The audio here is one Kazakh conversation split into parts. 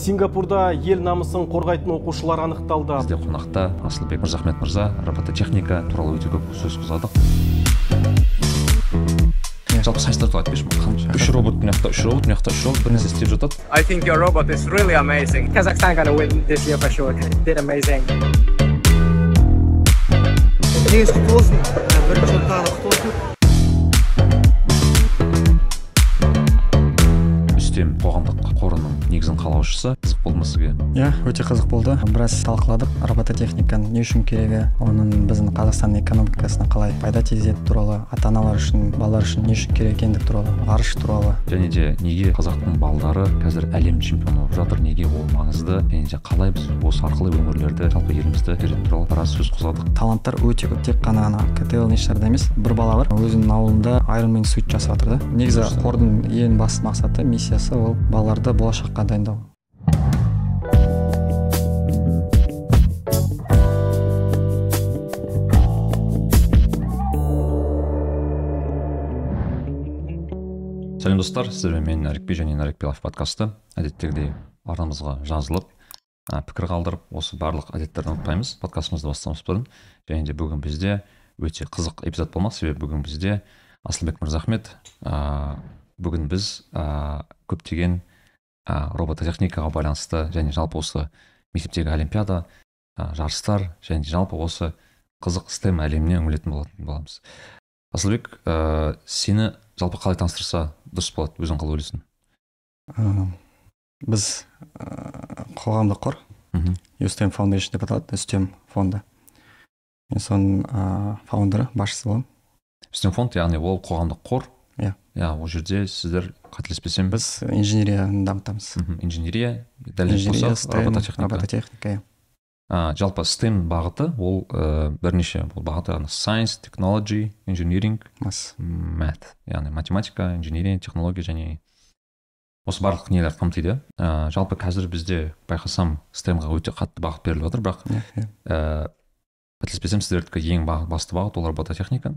сингапурда ел намысын қорғайтын оқушылар анықталды. Бізде қонақта асылбек мырзахмет мырза робототехника туралы өте көп сөз қозғадық жалпы сайыстар туралы айтып берші үш робот мына жақта үш робот мына жақта үш робот бір нәрсе істеп жатады. I think your robot is really amazing. Kazakhstan gonna win this year for sure. Did amazing. негізі құтты болсын бірінші отағаны құтты болсын үстем қоғамдық қорының негізін қалаушысы қызық болды ма сізге иә өте қызық болды. Біраз талқыладық робототехниканың не үшін керегі оның біздің қазақстан экономикасына қалай пайда тигізеді туралы ата аналар үшін балалар үшін не үшін керек екендігі туралы ғарыш туралы. Және де неге қазақтың балдары қазір әлем чемпионы болып жатыр неге ол маңызды? Және де қалай біз осы арқылы өңірлерді жалпы елімізді беретін туралы біраз сөз қозғадық. Таланттар өте көп тек қана ана ктл неше емес бір бала бар өзінің ауылында Man суит жасап жатыр да. Негізі қордың ең басты мақсаты миссиясы ол. Балаларды болашаққа дайындау. Сәлем достар. Сіздермен мен нарикби және нарик билов подкасты әдеттегідей арнамызға жазылып ә, пікір қалдырып осы барлық әдеттерді ұмытпаймыз. Подкастымызды бастамас бұрын және де бүгін бізде өте қызық эпизод болмақ. Себебі бүгін бізде асылбек мырзахмет бүгін біз ә, көптеген ә, робототехникаға байланысты және жалпы осы мектептегі олимпиада ә, жарыстар және жалпы осы қызық стем әлеміне үңілетін болатын боламыз. Асылбек ә, сені жалпы қалай таныстырса дұрыс болады өзің қалай ойлайсың? Ә, біз ә, қоғамдық қор. Устем Foundation деп аталады үстем фонды. Мен соның ә, фаундері басшысы боламын. Үстем фонд яғни ол қоғамдық қор Иә. ол жерде сіздер қателеспесем біз. Инженерияны дамытамыз. Мхм, инженерия робототехника. иә. Жалпы STEM бағыты ол ә, бірнеше бұл бағыты science technology engineering мас. math яғни математика инженерия технология және осы барлық нелер қамтиды. Ә, жалпы қазір бізде байқасам STEM-ға өте қатты бағыт беріліп жатыр бірақ иә ә, қателеспесем сіздердікі ең ба- басты бағыт ол робототехника.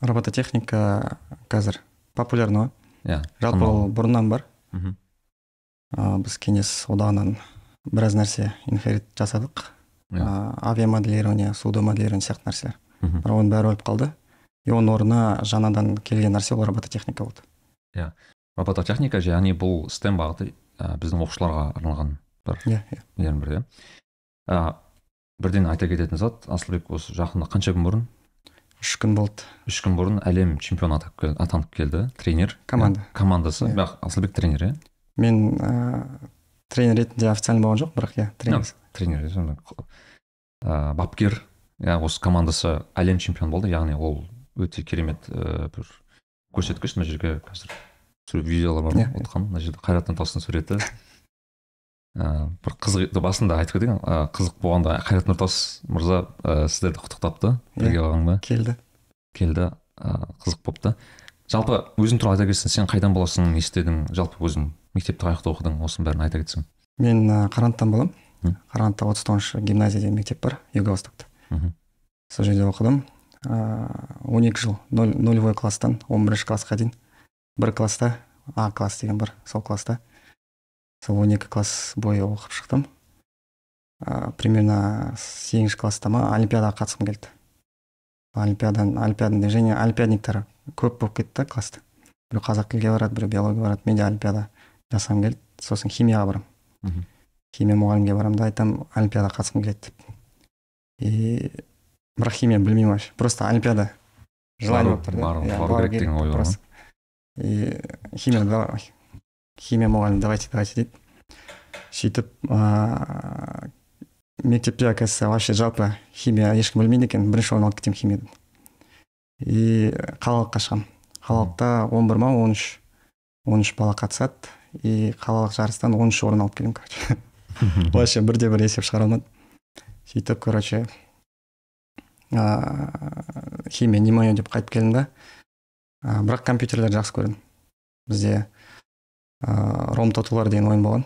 Робототехника қазір популярны ғой иә жалпы ол бұрыннан бар. Мхм. ә, біз кеңес одағынан біраз нәрсе инхерит жасадық. Иә. ә, авиамоделирование судомоделирование сияқты нәрселер Мхм. бірақ оның бәрі өліп қалды. И оның орнына жаңадан келген нәрсе ол робототехника болды. Робототехника яғни бұл STEM бағыты ә, біздің оқушыларға арналған бір иә иә. иә. Бірден айта кететін зат асылбек осы жақында қанша күн бұрын үш күн болды. Үш күн бұрын әлем чемпионы атанып келді. Тренер Команда. Иә, командасы. Иә. бірақ асылбек тренер иә мен ә, тренер ретінде официально болған жоқ бірақ иә тренер. Тренер ә, бапкер иә осы командасы әлем чемпионы болды. Яғни ол өте керемет ә, бір көрсеткіш мына жерге қазір видеолар бар отқан. Мына жерде қайрат нұртастың суреті. Ә, бір қызық басында айтып кетейін ә, қызық болғанда қайрат нұртас мырза ә, сіздерді құттықтапты бірге қалғанда келді. Келді. Ә, қызық болыпты жалпы өзің туралы айта кетсең сен қайдан боласың не істедің? Жалпы өзің мектепті қай жақта оқыдың? Осының бәрін айта кетсең мен ә, қарағандыдан боламын қарағандыда отыз тоғызыншы гимназия деген мектеп бар юго востокта сол жерде оқыдым. Он екі жыл ноль нөлевой класстан он бірінші классқа дейін. Бір класста а класс деген бар сол класста. Сол он екі класс бойы оқып шықтым. Ә, примерно сегізінші класста ма олимпиадаға қатысқым келді. Олимпиадан олимпиада және олимпиадниктер көп болып кетті да класста. Біреу қазақ тілге барады біреу биология барады мен де олимпиада жасағым келді. Сосын химияға барамын химия мұғалімге барамын да айтамын олимпиадаға қатысқым келеді деп. И бірақ химия білмеймін вообще. Просто олимпиада желание болып тұр да. бару- бару бару керек деген ой бар ма? просто. и химия давай- химия мұғалім давайте давайте дейді сөйтіп ыыы мектепте оказывается вообще жалпы химия ешкім білмейді екен бірінші орын алып кетемін химиядан и қалалыққа шығамын қалалықта он бір ма он үш он үш бала қатысады и қалалық жарыстан оныншы орын алып келемін короче вообще бірде бір есеп шығара алмадым сөйтіп короче ыыы химия не мое деп қайтып келдім да бірақ компьютерлерді жақсы көремін бізде ром тотулар деген ойын болған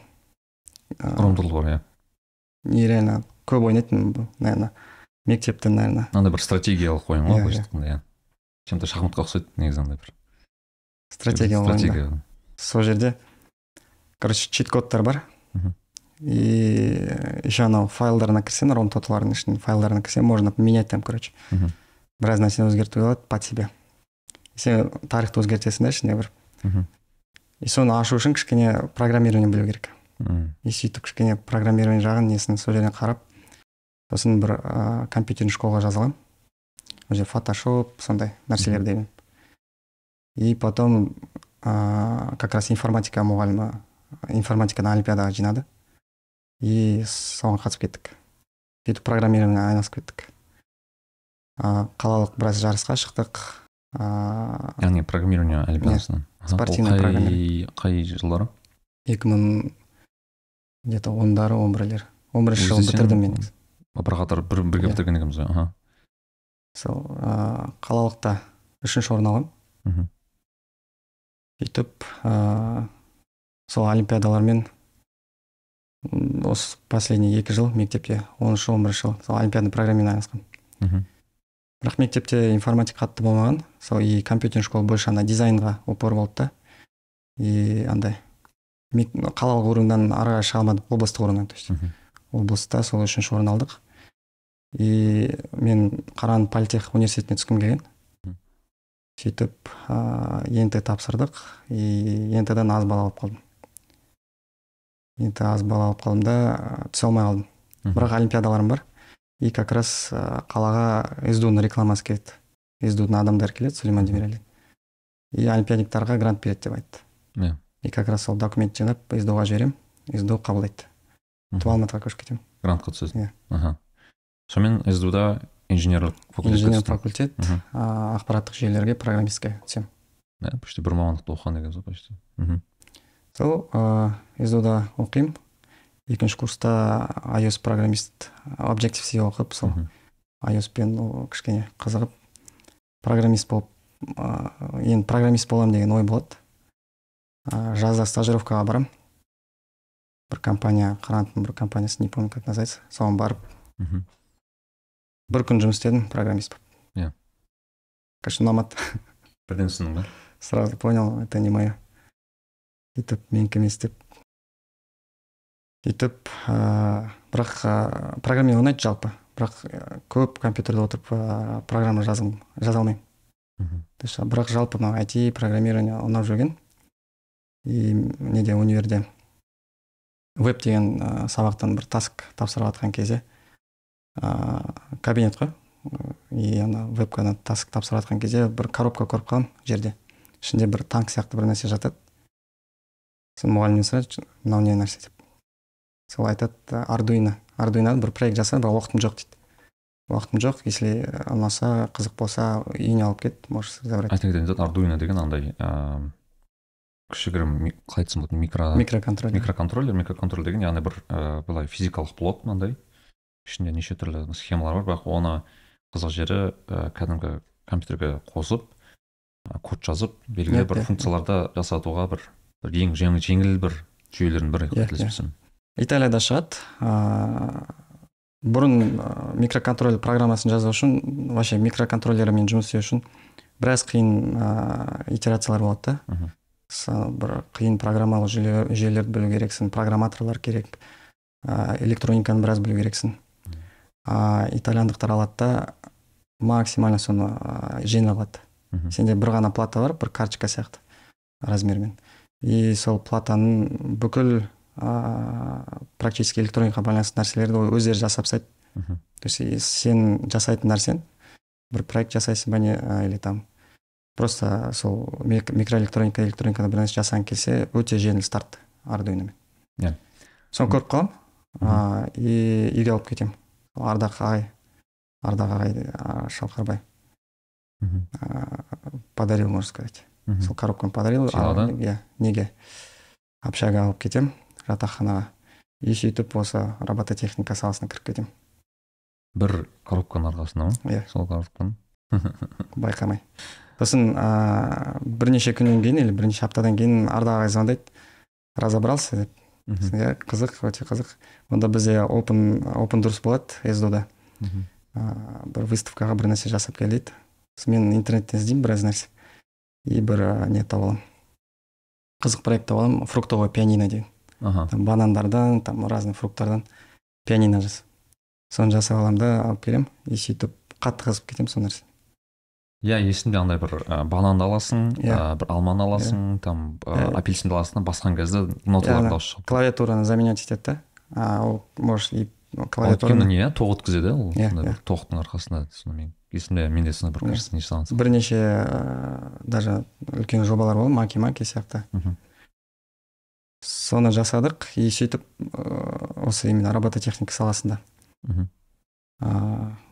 ромтул бар иә нереально көп ойнайтынмын наверное мектептен наверное мынандай бір стратегиялық ойын ғой былайша айтқанда иә чем то шахматқа ұқсайды негізі андай бір стратегия ойында стратегия сол жерде короче чит кодтар бар. И еще анау файлдарына кірсең ром тоталардың ішіне файлдарына кірсең можно менять там короче. Біраз нәрсені өзгертуге болады под себя. Сен тарихты өзгертесің да ішінде бір. И соны ашу үшін кішкене программирование білу керек. Мгм. и сөйтіп кішкене программирование жағын несін сол жерден қарап сосын бір ыыы компьютерный школаға жазылғанмын ол жерде фотошоп сондай нәрселерді үйреніп и потом ыыы как раз информатика мұғалімі информатикадан олимпиадаға жинады. И соған қатысып кеттік. Сөйтіп программированиемен айналысып кеттік. Ыыы қалалық біраз жарысқа шықтық. Ыыы яғни программирование олимпиадасынан спортивный қай қай жылдары? Екі мың где то ондары он бірлер он бірінші жылы бітірдім мен. бірқатар бір бірге Иә. бітірген екенбіз ғой аха. Сол ыыы қалалықта үшінші орын алғанмын. Мхм сөйтіп ыыы сол олимпиадалармен осы последний екі жыл мектепте оныншы он бірінші жыл. Сол олимпиадный программамен айналысқанмын. Мхм бірақ мектепте информатика қатты болмаған. Сол и компьютерный школа больше ана дизайнға упор болды да. И андай қалалық уровеньдан ары қарай шыға алмадым облыстық уровеньнан то есть облыста сол үшінші орын алдық. И мен қарағанды политех университетіне түскім келген. Сөйтіп ыыы ент тапсырдық. И ент дан аз балл алып қалдым. ент аз балл алып қалдым да түсе алмай қалдым. Бірақ олимпиадаларым бар. И как раз ыыы, қалаға сду ның рекламасы келеді сду ның адамдары келеді сулейман демирелин и олимпиадниктарға грант береді деп айтты. Иә. и как раз сол документ жинап сду ға жіберемін сду қабылдайды туып алматыға көшіп кетемін. Грантқа түсесің Иә. аха. Сонымен сду да инженерлік факультет Мгм. а, ақпараттық жүйелерге программистке түсемін. Иә почти бір мамандықты оқыған екенсіз ғой почти. Мхм. Сол ыыы сдуда оқимын. Екінші курста ios программист objective c оқып сол ios пен кішкене қызығып программист болып ыыы енді программист боламын деген ой болады. Жазда стажировкаға барамын бір компания қарағандының бір компаниясы не помню как называется. Соған барып мхм бір күн жұмыс істедім программист болып. Иә. конечно ұнамады бірден түсіндің ба? Сразу понял это не мое сөйтіп менікі емес деп. Сөйтіп ыыы бірақ ыыы программирование ұнайды жалпы. Бірақ ә, көп компьютерде отырып ыыы программа жазғым жаза алмаймын. То бірақ жалпы мына IT программирование ұнап жүрген. И неде универде веб деген ыыы сабақтан бір таск тапсырып жатқан кезде ыыы кабинет қой. И ана вебканы таск тапсырып жатқан кезде бір коробка көріп қаламын жерде. Ішінде бір танк сияқты бір нәрсе жатады. Сосын мұғалімнен сұрайды мынау не нәрсе? деп. Сол айтады ардуино ардуино бір проект жаса бірақ уақытым жоқ дейді. Уақытым жоқ если ұнаса қызық болса үйіне алып кет можешь забрать. Айта кететін зат ардуино деген андай ыыы кішігірім ми- қалай айтсам болады микро микроконтроллер. микроконтроллер микроконтроллер деген яғни бір ыыы былай физикалық блок мынандай. Ішінде неше түрлі схемалар бар бірақ оны қызық жері і кәдімгі компьютерге қосып код жазып белгілі Иә, бір иә. функцияларды жасатуға бір бір ең жеңіл жеңіл бір жүйелердің бірі Иә, қателеспесем. Италияда шығады ыыы бұрын ыыы, микроконтроллер программасын жазу үшін вообще микроконтроллермен жұмыс істеу үшін біраз қиын ыыы итерациялар болады да бір қиын программалық жүйелер, жүйелерді білу керексің программаторлар керек ә, электрониканы біраз білу керексің. А итальяндықтар алады да максимально соны ә, жеңіл қылады Мгм. сенде бір ғана плата бар бір карточка сияқты размермен. И сол платаның бүкіл ыыы практически электроникаға байланысты нәрселерді ол өздері жасап тастайды. То есть сен жасайтын нәрсең бір проект жасайсың ба не или там просто сол мик- микроэлектроника электроникада бір нәрсе жасағың келсе өте жеңіл старт ардуиномен Иә. соны көріп қаламын а, и үйге алып кетемін. Ардақ ағай ардақ ағай шалқарбай подарил можно сказать. Сол коробканы подарил иә неге? Общага алып кетемін. Жатақханаға. И сөйтіп осы робототехника саласына кіріп кетемін. Бір коробканың арқасында ма? Иә. Сол коробканың? Байқамай. Сосын ыыы бірнеше күннен кейін или бірнеше аптадан кейін ардақ ағай звондайды. Разобрался деп. Иә қызық өте қызық. Онда бізде open open дұрыс болады сду да бір выставкаға бір нәрсе жасап кел дейді сосын мен интернеттен іздеймін біраз нәрсе. И бір ә, не тауып аламын. Қызық проект тауып аламын. Фруктовое пианино деген. Аха. Там банандардан там разный фруктардан пианино жасап соны жасап аламын да алып келемін. И сөйтіп қатты қызып кетемін сол нәрсе иә есімде андай бір ә, бананды аласың Иә. ә, бір алманы аласың там ә, Иә. апельсинді аласың да басқан кезде ноталар Иә, дауыс шығады клавиатураны заменять етеді да. А ол можешь и клавиатураны не тоқ өткізеді ол Иә, сондай иә. бір тоқтың арқасында соны мен есімде менде сондай бір Иә. кажется не жасаған бірнеше даже үлкен жобалар болды маки маки сияқты. Мгм. Соны жасадық и сөйтіп ә, осы именно робототехника саласында. Ә,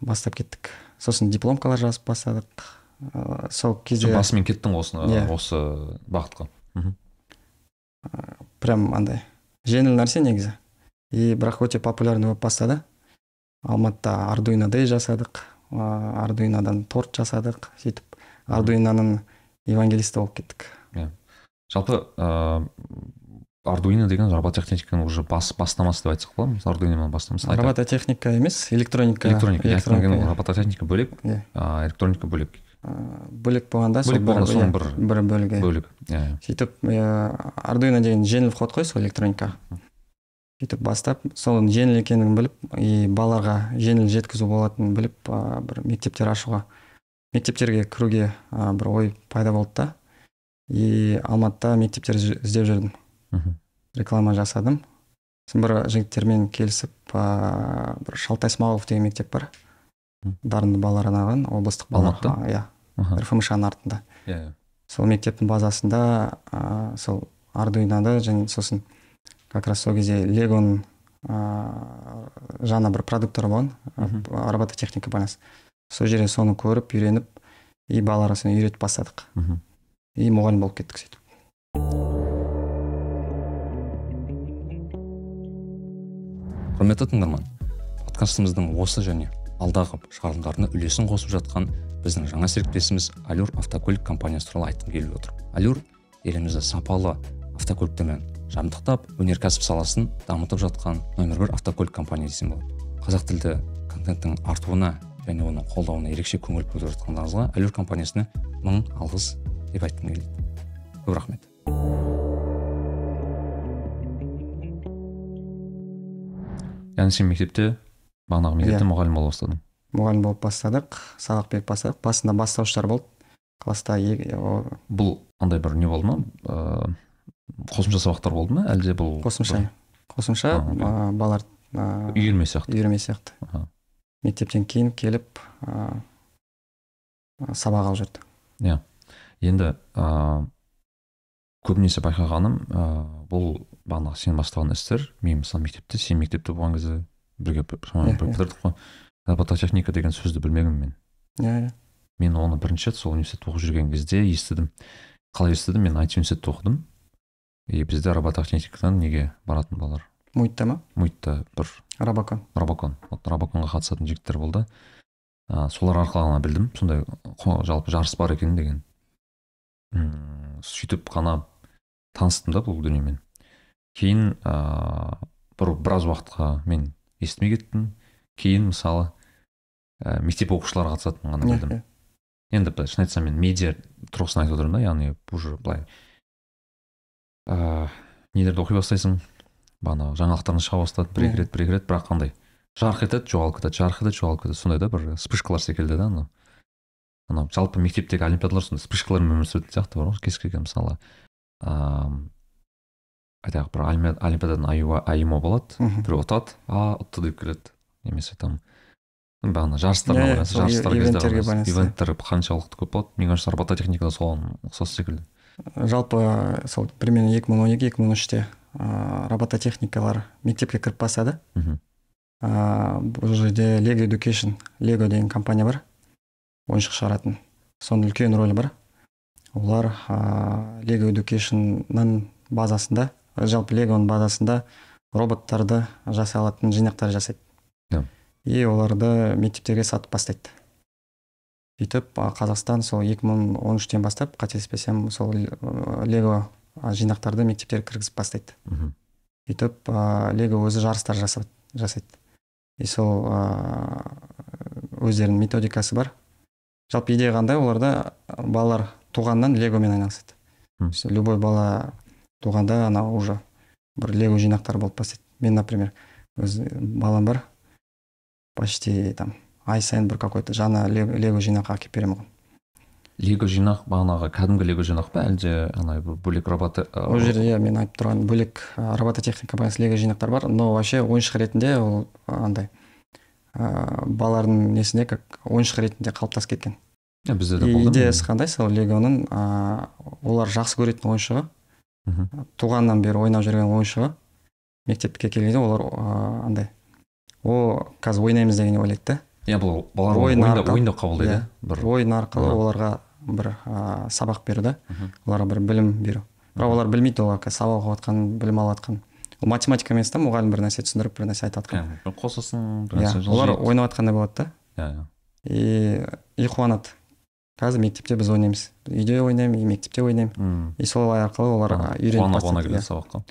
бастап кеттік. Сосын дипломкалар жазып бастадық. Ә, сол кезде басымен кеттің осы Иә. осы бағытқа. Прям андай жеңіл нәрсе негізі. И бірақ өте популярный болып бастады. Алматыда ардуино дей жасадық. Ә, ардуинодан торт жасадық. Сөйтіп ардуиноның евангелисті болып кеттік. Жалпы ыыы ардуино деген робототехниканың уже бас бастамасы деп айтсақ болады. Ма ардуиноның бастамасы робототехника емес электроника. Электроника электроника робототехника бөлек. Иә. электроника бөлек. Бөлек болғанда Бөлек болғанда соның иә, бір- бір бөлігі. бөлек иә. Сөйтіп ардуино деген жеңіл вход қой сол электроникаға сөйтіп бастап сол жеңіл екенін біліп и балаларға жеңіл жеткізу болатынын біліп бір мектептер ашуға мектептерге кіруге бір ой пайда болды да. И алматыда мектептер із- іздеп жүрдім. Реклама жасадым. Сосын бір жігіттермен келісіп ә, бір шалтай смағұлов деген мектеп бар. Дарынды балалар арналған облыстық балалар. Иә. Рфмш ның артында. Иә иә. Сол мектептің базасында ә, сол ардуиноды және сосын как раз сол кезде легоның ә, жаңа бір продукттары болған. Робототехника байланысты сол жерде соны көріп үйреніп и балаларға соны үйретіп бастадық. Мгм. и мұғалім болып кеттік сөйтіп. Құрметті тыңдарман. Подкастымыздың осы және алдағы шығарылымдарына үлесін қосып жатқан біздің жаңа серіктесіміз алюр автокөлік компаниясы туралы айтқым келіп отыр. Алюр елімізді сапалы автокөліктермен жабдықтап өнеркәсіп саласын дамытып жатқан нөмір бір автокөлік компания десем болады. Қазақ тілді контенттің артуына және оның қолдауына ерекше көңіл бөліп жатқандарыңызға алюр компаниясына мың алғыс деп айтқым келеді. Көп рахмет. Яғни сен мектепте бағанағы мектепте Иә. мұғалім бола бастадың. Мұғалім болып бастадық сабақ беріп бастадық. Басында бастауыштар болды. Класста бұл андай бір не болды ма? Ыыы қосымша сабақтар болды ма? Әлде бұл қосымша. қосымша ә, балалар ә, бір үйірме сияқты. үйірме сияқты. Мектептен кейін келіп ә, сабақ алып жүрді. Енді ыыы көбінесе байқағаным ыыы бұл бағанағы сен бастаған істер. Мен мысалы мектепте сен мектепте болған кезде бірге шамамен бітірдік қой. робототехника деген сөзді білмегенмін мен. Иә иә. Мен оны бірінші рет сол университетте оқып жүрген кезде естідім. Қалай естідім? Мен айти университетте оқыдым. И бізде робототехникадан неге баратын балалар? Муйтта ма? Муитта бір. Рабакон рабакон вот рабаконға қатысатын жігіттер болды. А, солар арқылы ғана білдім. Сондай жалпы жарыс бар екен деген. М, сөйтіп ғана таныстым да бұл дүниемен. Кейін ыыы бір біраз уақытқа мен естімей кеттім. Кейін мысалы ә, мектеп оқушылары қатысатынын ғана білдім енді былай шын айтсам мен медиа тұрғысынан айтып отырмын да яғни уже былай. Ыыы нелерді оқи бастайсың? Бағанағы жаңалықтардан шыға бастады бір екі рет бір екі рет бірақ қандай? Жарқ етеді жоғалып кетеді жарқ етеді жоғалып кетеді. Сондай да бір вспышкалар секілді да анау. Анау жалпы мектептегі олимпиадалар сондай вспышкалармен өмір сүретін сияқты бар ғой. Кез келген мысалы ыыы айтайық бір олимпиад- олимпиададан айыма болады мхм. біреу ұтады а ұтты деп келеді. Немесе там бағана жарыстарға Иә, иә, байланысты жарыстар кезде ивенттер қаншалықты көп болады. Мне кажется робототехникада соған ұқсас секілді. Жалпы сол примерно екі мың он екі екі мың он үште ә, робототехникалар мектепке кіріп бастады. Мхм. Ә, бұл жерде лего education лего деген компания бар. Ойыншық шығаратын. Соның үлкен рөлі бар. Олар ә, лего educationның базасында жалпы легоның базасында роботтарды жасай алатын жинақтар жасайды. Иә. и оларды мектептерге сатып бастайды. Сөйтіп қазақстан сол 2013-тен бастап қателеспесем сол лего жинақтарды мектептерге кіргізіп бастайды. Сөйтіп лего өзі жарыстар жасап, жасайды. И сол өздерінің методикасы бар. Жалпы идея қандай? Оларда балалар туғаннан легомен айналысады. Любой бала туғанда ана уже бір лего жинақтар болып бастайды. Мен например өз балам бар почти там ай сайын бір какой то жаңа лего, жинақ әкеліп беремін оған лего жинақ бағанағы кәдімгі лего жинақ па? Әлде ана бөлек роботы ол жерде иә мен айтып тұрған бөлек а, робототехника компаниясы лего жинақтар бар но вообще ойыншық ретінде ол андай. Ә, балалардың несінде как ойыншық ретінде қалыптасып кеткен. Иә, бізде де болды идеясы қандай? Сол легоның ә, олар жақсы көретін ойыншығы. Мгм. туғаннан бері ойнап жүрген ойыншығы. Мектепке келгенде олар ә, андай о қазір ойнаймыз деген ойлайды да. Иә бұл балалар ойын қабылдайды иә. иә бір ойын арқылы оларға бір ә, сабақ беру да. Оларға бір білім беру. Бірақ олар білмейді олар қазір сабақ оқып жатқан білім алып жатқан. ол математика емес та мұғалім бір нәрсе түсіндіріп бір нәрсе айтып жатқан бір иә нәрсе олар ойнап жатқандай болады да. Иә иә. И и қуанады. Қазір мектепте біз ойнаймыз. Үйде ойнаймын и мектепте ойнаймын. И солай арқылы олар үйреніп бастайды келеді иә. сабаққа.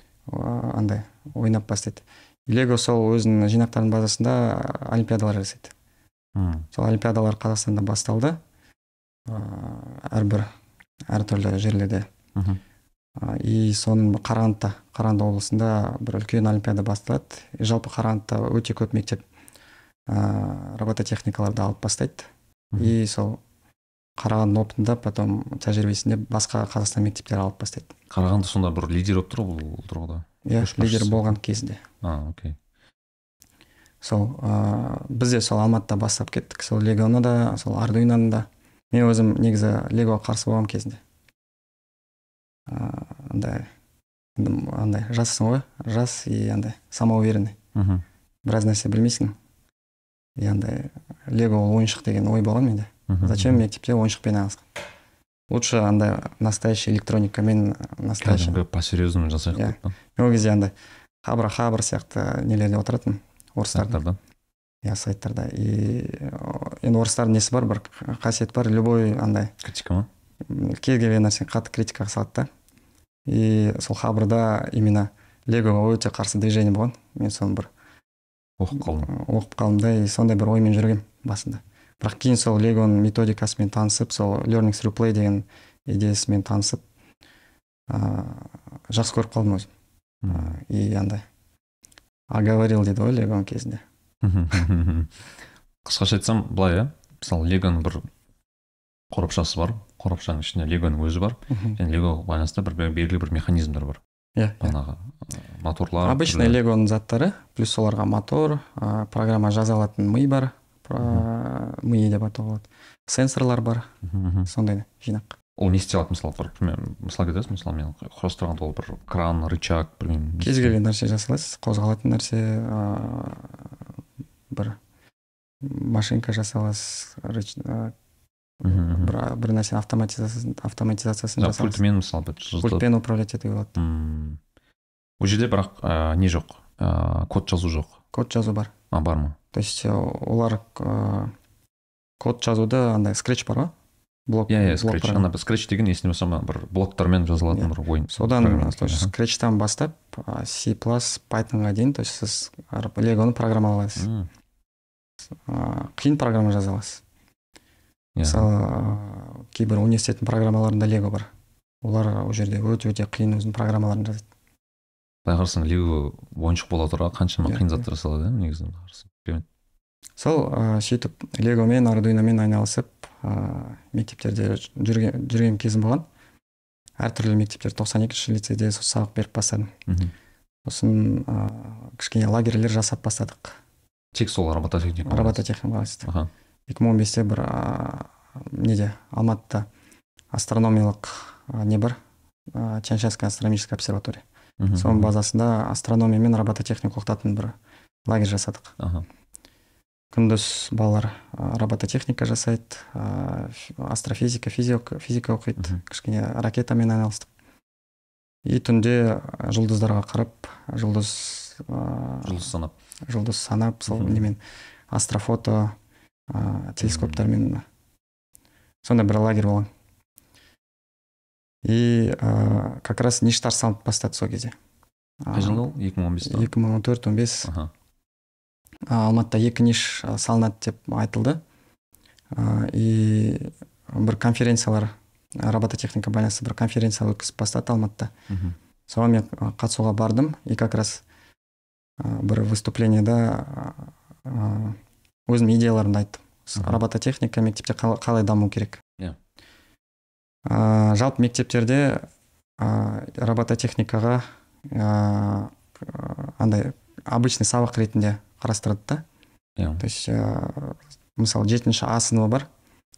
Андай ойнап бастайды. Лего сол өзінің жинақтарының базасында олимпиадалар жасайды. Сол олимпиадалар қазақстанда басталды. Ыыы әрбір әртүрлі жерлерде. Мгм. Ә, и соның қарағандыда қарағанды облысында бір үлкен олимпиада басталады. И жалпы қарағандыда өте көп мектеп ыыы робототехникаларды алып бастайды. И сол қарағандының опытында потом тәжірибесінде басқа қазақстан мектептері алып бастайды. Қарағанды сонда бір лидер болып тұр ғой бұл тұрғыда? Иә лидер болған кезінде. А окей. Сол ыыы біз де сол алматыда бастап кеттік. Сол легоны да сол ардуиноны да мен өзім негізі легоға қарсы болғанмын кезінде. Андай андай жассың ғой жас и андай самоуверенный. Мхм біраз нәрсе білмейсің. И андай лего ол ойыншық деген ой болған менде. Зачем мектепте ойыншықпен айналысқан лучше андай настоящий электроникамен настоящий. Кәдімгі по серьезному жасайық Иә. деп па мен ол кезде андай хабра хабр сияқты нелерде отыратынмын сайттарда? Иә сайттарда. И енді орыстардың несі бар? Бір қасиет бар. Любой андай критика ма? кез келген нәрсені қатты критикаға салады да. И сол хабрда именно легоға өте қарсы движение болған. Мен соны бір оқып қалдым. Оқып қалдым да и сондай бір оймен жүргенмін басында. Бірақ кейін сол легоның методикасымен танысып сол learning through play деген идеясымен танысып ыыы жақсы көріп қалдым өзім. И андай оговорил дейді ғой легоның кезінде. Қысқаша айтсам былай иә мысалы легоның бір қорапшасы бар. Қорапшаның ішінде легоның өзі бар. Және легоға байланысты бір белгілі бір механизмдер бар. Иә иә. бағанағы ы, моторлар обычный легоның заттары плюс соларға мотор ә, программа жаза алатын ми бар ми деп атауға болады. Сенсорлар бар. Сондай жинақ. Ол не істей алады мысалы бір мысал келтіресіз мысалы мен құрастырғанда ол бір кран рычаг білмеймін кез келген нәрсе жасай аласыз қозғалатын нәрсе ә, бір машинка жасай аласыз Мхм, бір, нәрсені автоматизациясын автоматизациясын аласыз пультмен мысалы пультпен управлять етуге болады ол жерде бірақ ә, не жоқ ә, код жазу жоқ код жазу бар. А бар ма то есть олар ә, код жазуды андай скретч бар ғой блок иә иә скретч ана скретч деген есіме болса бір блоктармен жазылатын бір ойын содан скретчтан бастап C Pythonға дейін то есть сіз легоны программалай аласыз М, А, қиын программа жаза аласыз. Мысалы а, кейбір университеттің программаларында лего бар. Олар ол жерде өте өте қиын өзінің программаларын жазады. Былай қарасаң лего ойыншық бола тұра қаншама Иә, қиын иә. заттар жасалады иә негізі. Сол ә, сөйтіп легомен ардуиномен айналысып ә, мектептерде жүрген, жүрген кезім болған. Әртүрлі мектептер 92 лицейде сол сабақ беріп бастадым. Мгм. сосын ә, кішкене лагерьлер жасап бастадық. Тек сол робототехника робототехника аха. Екі мың он бесте бір ә, неде алматыда астрономиялық ә, не бар? Ә, тянь-шанская астрономическая обсерватория соның базасында астрономия мен робототехника оқытатын бір лагерь жасадық. Аха. Күндіз балалар робототехника жасайды ә, астрофизика физика, физика оқиды. Кішкене ракетамен айналыстық. И түнде жұлдыздарға қарап жұлдыз ә, жұлдыз санап. жұлдыз санап сол немен астрофото ә, телескоптармен сондай бір лагерь болған и ә, как раз ништар салынып бастады сол кезде қай жылы ол екі мың он бесте екі мың он төрт он бес алматыда екі ниш салынады деп айтылды. Ә, и бір конференциялар робототехника байланысты бір конференция өткізіп бастады алматыда Мгм. соған мен қатысуға бардым. И как раз бір выступлениеда а, өзім идеяларымды айттым. Робототехника мектепте қала- қалай даму керек? Иә. А, жалпы мектептерде а, робототехникаға к- андай обычный сабақ ретінде қарастырады да. Иә. То есть ә, мысалы жетінші а сыныбы бар.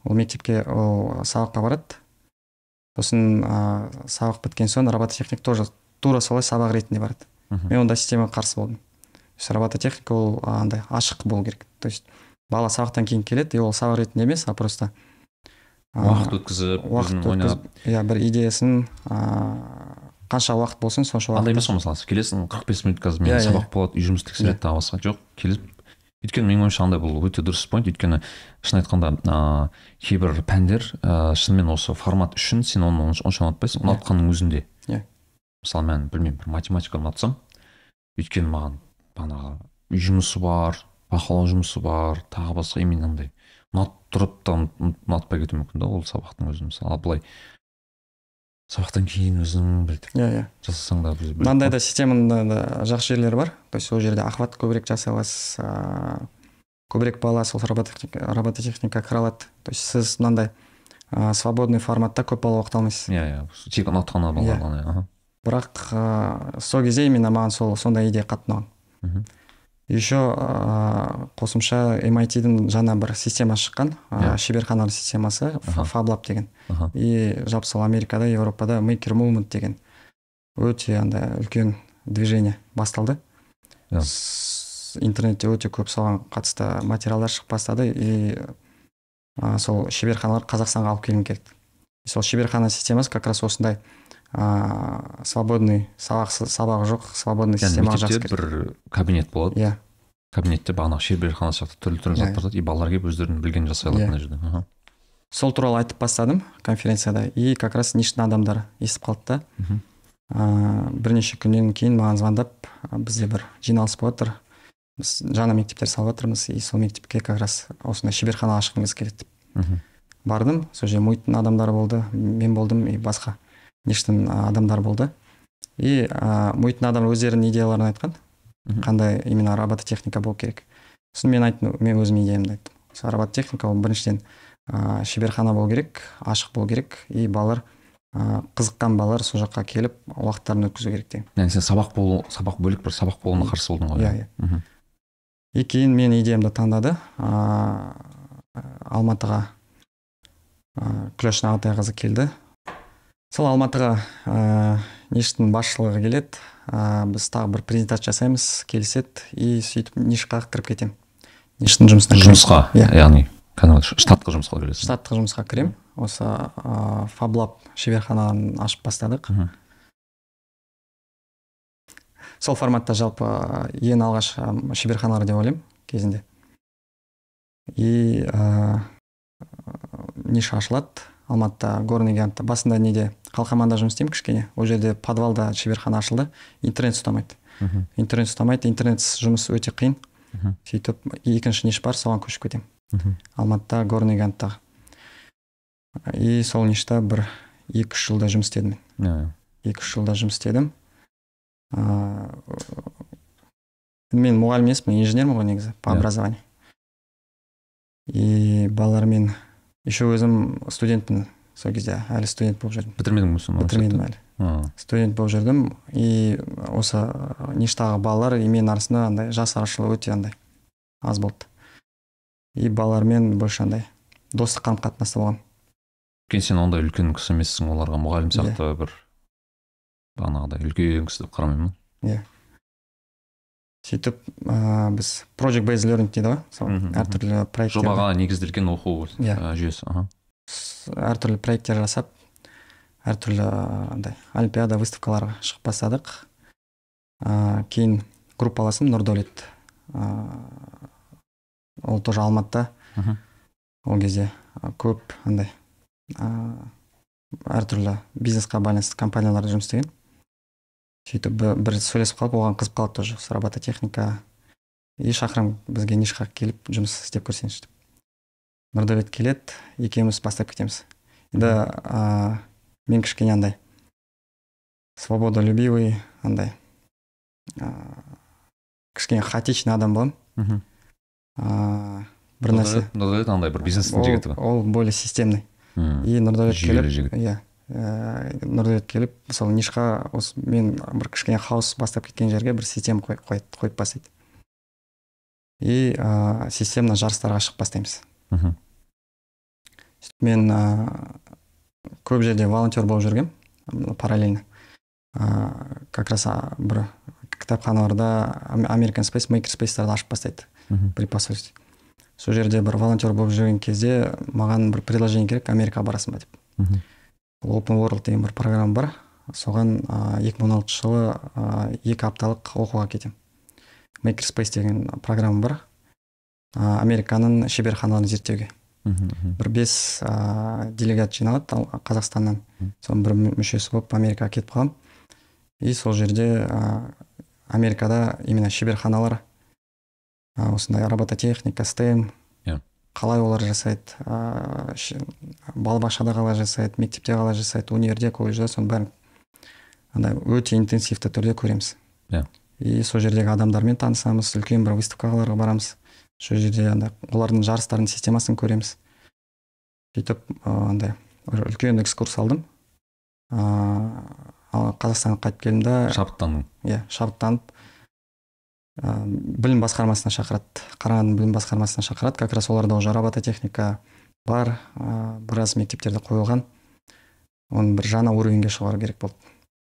Ол мектепке ол сабаққа барады. Сосын ә, сабақ біткен соң робототехник тоже тура солай сабақ ретінде барады. Мен ондай системаға қарсы болдым. Есть робототехника ол андай ашық болу керек. То есть бала сабақтан кейін келеді и ол сабақ ретінде емес а просто уақыт өткізіп уақыт ойнап өткізіп иә бір идеясын ә, қанша уақыт болсын сонша андай уақыт емес қой мысалы сен келесің қырық бес минут қазір Иә, менің иә, сабақ болады үй жұмыс тексереді тағы басқа жоқ. Келіп өйткені менің ойымша андай бұл өте дұрыс point. Өйткені шын айтқанда ыыы кейбір пәндер ыыы шынымен осы формат үшін сен оны онша ұнатпайсың ұнатқанның өзінде. Иә. мысалы мен білмеймін бір математиканы ұнатсам өйткені маған бағанағы үй жұмысы бар бақылау жұмысы бар тағы басқа именно андай ұнатып тұрып та ұн- ұнатпай кетуі мүмкін да ол сабақтың өзін мысалы ал былай сабақтан кейін өзің бүйтіп иә иә. Жасасаң да мынандай да системаның да- жақсы жерлері бар. То есть ол жерде охват көбірек жасай аласыз ыыы көбірек бала сол робототехника кіре алады то есть сіз мынандай ыыы свободный форматта көп бала оқыта алмайсыз иә иә. Тек ұнатқан Иә. балалар ғана аха. бірақ ыыы сол кезде именно маған сол сондай идея қатты ұнаған. Еще ыыы қосымша MIT-дің жаңа бір система шыққан ыыы шеберхананың системасы фаблаб деген. Аха. и жалпы сол америкада еуропада maker movement деген өте андай үлкен движение басталды. С- интернетте өте көп соған қатысты материалдар шығып бастады. И ә, сол шеберханалар қазақстанға алып келгім келді сол шеберхана системасы как раз осындай ә, свободный сабақ сабағы жоқ свободный яғни системаға жақсы бір кабинет болады. Иә. Кабинетте бағанағы шеберхана сияқты түрлі түрлі Иә, заттар и балалар келіп өздерінің білгенін жасай алады Иә. мына жерде. Сол туралы айтып бастадым конференцияда. И как раз ништің адамдар естіп қалды да. Мгм. ә, бірнеше күннен кейін маған звондап «А, бізде бір жиналыс болып жатыр біз жаңа мектептер салып жатырмыз и сол мектепке как раз осындай шеберхана ашқымыз келеді деп Мгм. бардым. Сол жерде муиттің адамдары болды мен болдым и басқа ништің а, адамдары болды. И ә, муиттің адамдары өздерінің идеяларын айтқан. Қандай именно робототехника болу керек. Сосын мен айттым мен өзімнің идеямды айттым. Сол робототехника ол біріншіден ә, шеберхана болу керек ашық болу керек. И балалар ә, қызыққан балалар сол жаққа келіп уақыттарын өткізу керек деген. Яғни сен сабақ болу сабақ бөлек бір сабақ болуына қарсы болдың ғой иә иә? Мгм. и кейін мен идеямды таңдады. Ә, алматыға ә, күләш нағатайқызы келді. Сол алматыға ә, ништің басшылығы келеді. Ә, біз тағы бір презентация жасаймыз келіседі и сөйтіп нишқа кіріп кетемін. Ништің жұмысына жұмысқа Иә. яғни кәдімгі штатқа жұмысқа кіресің штаттық жұмысқа кіремін. Осы ә, фаблаб шеберхананы ашып бастадық. Сол форматта жалпы ең алғаш ә, шеберханалар деп ойлаймын кезінде. И ә, ниша ашылады? Алматыда горный гигантта басында неде қалқаманда жұмыс істеймін кішкене? Ол жерде подвалда шеберхана ашылды интернет ұстамайды. Мгм. интернет ұстамайды интернетсіз жұмыс өте қиын. Мгм. сөйтіп екінші ниш бар соған көшіп кетемін. Алматыда горный гиганттағы и сол ништа бір екі үш жылда жұмыс істедім мен. Иә. екі үш жылда жұмыс істедім. Ыыы мен мұғалім емеспін инженермін ғой негізі по Иә. образованию. И балалармен еще өзім студентпін сол кезде әлі студент болып жүрдім бітірмедің бе соны бітірмедім әлі А, студент болып жүрдім и осы ништағы балалар и мен арасында андай жас арашылығы өте андай аз болды. И балалармен больше андай достық қарым қатынаста болған. Өйткені сен ондай үлкен кісі емессің оларға мұғалім Иә. сияқты бір бағанағыдай үлкен кісі деп қарамаймын. Сөйтіп ыыы біз project based learning дейді ғой сол мхм. әртүрлі проекттер жобаға негізделген оқу Иә. ә, жүйесі аха. әртүрлі проекттер жасап әртүрлі ә, андай олимпиада выставкаларға шығып бастадық ә, кейін группаласым нұрдәулет ә, ол тоже алматыда ол кезде ә, көп андай ә, әртүрлі бизнесқа байланысты компанияларда жұмыс істеген сөйтіп бір, сөйлесіп қалып оған қызып қалды тоже робототехника. И шақырамын бізге нишқа келіп жұмыс істеп көрсеңізші деп. Нұрдәулет келеді екеуміз бастап кетеміз. Енді ә, мен кішкене андай. Свободолюбивый андай. Ыыы кішкене хаотичный адам боламын. Мхм. Ыыы бір нәрсе. Нұрдәулет андай бір бизнестің жігіті ғой ол более системный. И нұрдәулет келіп иә. Ііі нұрдәулет келіп мысалы нишқа осы мен бір кішкене хаос бастап кеткен жерге бір система қой- қойып қойып бастайды. И ыыы системно жарыстарға шығып бастаймыз. Мхм. Сөйтіп мен ыыы көп жерде волонтер болып жүргенмін параллельно. Ыыы как раз бір кітапханаларда Ам- American Space Maker Space'тарды ашып бастайды мхм. при посольстве. Сол жерде бір волонтер болып жүрген кезде маған бір предложение керек америкаға барасың ба деп. Мхм. Open World деген бір программа бар. Соған екі мың он алтыншы жылы екі апталық оқуға кетемін. Makerspace деген программа бар. Американың шеберханаларын зерттеуге. Бір бес ә, делегат жиналады ал- қазақстаннан. Соның бір мүшесі болып америкаға кетіп қаламын. И сол жерде ә, америкада именно шеберханалар ә, осындай робототехника стем. Қалай олар жасайды ә, ш- балабақшада қалай жасайды мектепте қалай жасайды универде колледжде соның бәрін андай өте интенсивті түрде көреміз. Иә. и сол жердегі адамдармен танысамыз үлкен бір выставкаларға барамыз. Сол жерде андай олардың жарыстарының системасын көреміз. Сөйтіп ыыы, андай бір үлкен экскурс алдым. Ыыы қазақстанға қайтып келдім да шабыттандың? Иә шабыттанып ә, білім басқармасына шақырады. Қарағанды білім басқармасына шақырады. Как раз оларда уже робототехника бар. Ә, біраз мектептерде қойылған. Оны бір жаңа уровеньге шығару керек болды.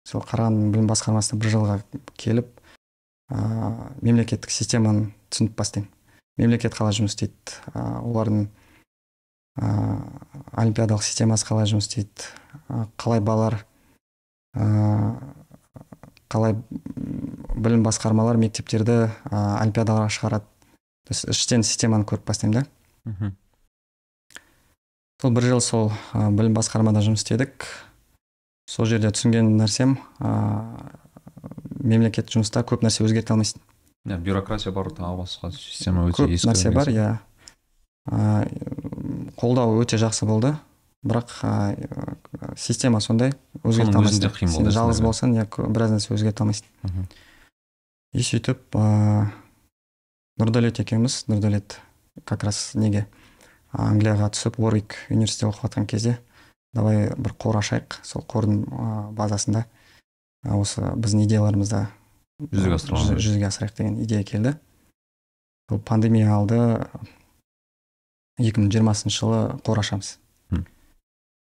Сол қарағанды білім басқармасына бір жылға келіп ә, мемлекеттік системаны түсініп бастаймын. Мемлекет қалай жұмыс істейді? Ә, олардың ә, олимпиадалық системасы қалай жұмыс істейді? Қалай балалар ә, қалай білім басқармалар мектептерді ә, олимпиадаларға шығарады. То есть іштен системаны көріп бастаймын да. Мхм. Сол бір жыл сол ә, білім басқармада жұмыс істедік. Сол жерде түсінген нәрсем ә, мемлекет жұмыста көп нәрсе өзгерте алмайсың. Иә бюрократия бар тағы басқа система өте көп ескі нәрсе бар иә. Ә, қолдау өте жақсы болды. Бірақ ә, система сондай өзгерте алмайсың. жалғыз болсаң иә біраз нәрсе өзгерте алмайсың. И сөйтіп ыыы нұрдәулет екеуміз нұрдәулет как раз неге англияға түсіп уорвик университетте оқып жатқан кезде давай бір қор ашайық. Сол қордың базасында ә, осы біздің идеяларымызды Жүзеге асыруға. жүз- жүзеге асырайық деген идея келді. Сол пандемия алды екі мың жиырмасыншы жылы қор ашамыз.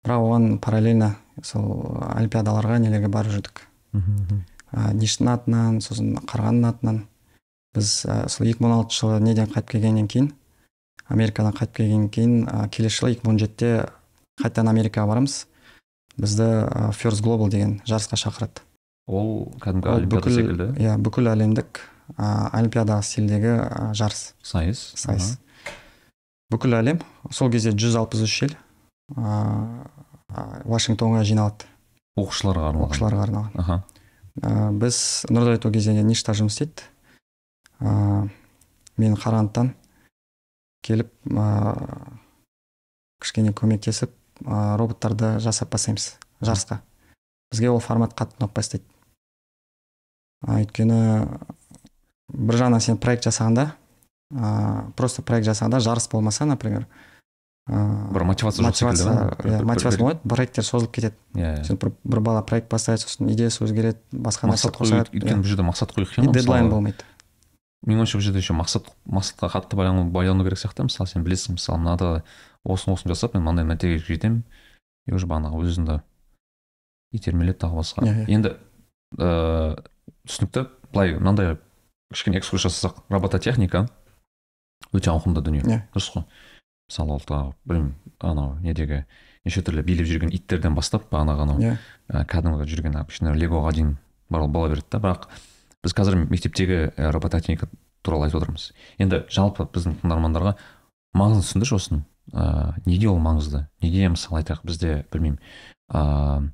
Бірақ оған параллельно сол олимпиадаларға нелерге барып жүрдік. Мхм. Ә, ништің атынан сосын қарғаның атынан. Біз ә, сол екі мың он алтыншы жылы неден қайтып келгеннен кейін америкадан қайтып келгеннен кейін ә, келесі жылы екі мың он жетіде қайтадан америкаға барамыз. Бізді ә, First Global деген жарысқа шақырады. Ол кәдімгі Ол олимпиада бүкіл секілді? иә бүкіл әлемдік ә, олимпиада стилдегі ә, жарыс. Сайыс? Сайыс. Бүкіл әлем сол кезде 163 ел ә, ә, вашингтонға жиналады оқушыларға арналған. Оқушыларға арналған. Аха. Ә, біз нұрдәулет ол кезде ништа жұмыс істейді? Ә, мен қарағандыдан келіп ә, кішкене көмектесіп ә, роботтарды жасап бастаймыз жарысқа. Бізге ол формат қатты ұнап бастайды. Ә, өйткені бір жағынан сен проект жасағанда ә, просто проект жасағанда жарыс болмаса например ә, бір мотивация жоқ секілді мотивация иә мотивация болмайды проекттер созылып кетеді иә сен бір, бір бала проект бастайды сосын идеясы өзгереді басқа мақсат қосады өйткені бұл жерде мақсат қою қиын ғой. дедлайн болмайды менің ойымша бұл жерде еще мақсат мақсатқа қатты байлану керек сияқты мысалы сен білесің мысалы мынада осыны осыны жасап мен мынандай нәтижеге жетемін и уже бағанағы өзіңді итермелеп тағы басқа енді ыыы түсінікті былай мынандай кішкене экскурс жасасақ робототехника өте ауқымды дүние Иә. дұрыс қой мысалы ол тағы білмеймін анау недегі неше түрлі билеп жүрген иттерден бастап бағанағы анау иә. ә, кәдімгі жүрген обычно легоға дейін бар бола береді да бірақ біз қазір мектептегі ә, робототехника туралы айтып отырмыз. Енді жалпы біздің тыңдармандарға маңызын түсіндірші осының ә, неге ол маңызды? Неге мысалы айтайық бізде білмеймін ә,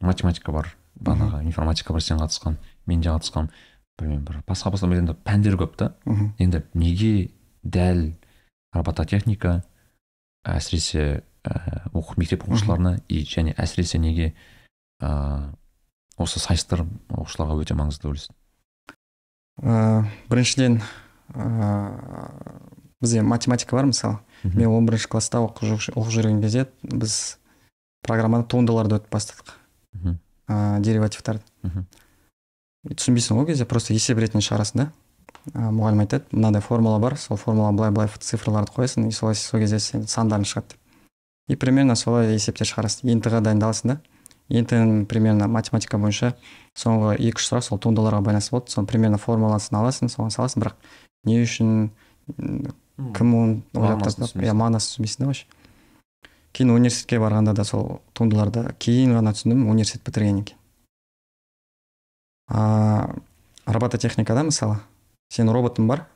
математика бар бағанағы информатика бар сен қатысқан мен де қатысқанмын білмеймін бір басқа басқа енді пәндер көп та. Енді неге дәл робототехника әсіресе ә, оқу мектеп оқушыларына и және әсіресе неге ә, осы сайыстар оқушыларға өте маңызды деп ойлайсың? Ә, біріншіден ә, бізде математика бар мысалы мен он бірінші класста оқып жүр- оқып жүрген кезде біз программаны туындыларды өтіп бастадық. Ә, деривативтарды. Түсінбейсің ғой ол кезде просто есеп ретінде шығарасың да. Мұғалім айтады мынандай формула бар сол формула былай былай цифрларды қоясың и солай сол кезде сен сандарың шығады деп. И примерно солай есептер шығарасың. Ент ға дайындаласың да. Ент примерно математика бойынша соңғы екі үш сұрақ сол туындыларға байланысты болады соны примерно формуласын аласың соған саласың бірақ не үшін кім оны ойлап тастап түсінбейсің. иә мағынасын түсінбейсің да вообще. Кейін университетке барғанда да сол туындыларды кейін ғана түсіндім университет бітіргеннен кейін. А робототехникада мысалы? Сен роботың бар.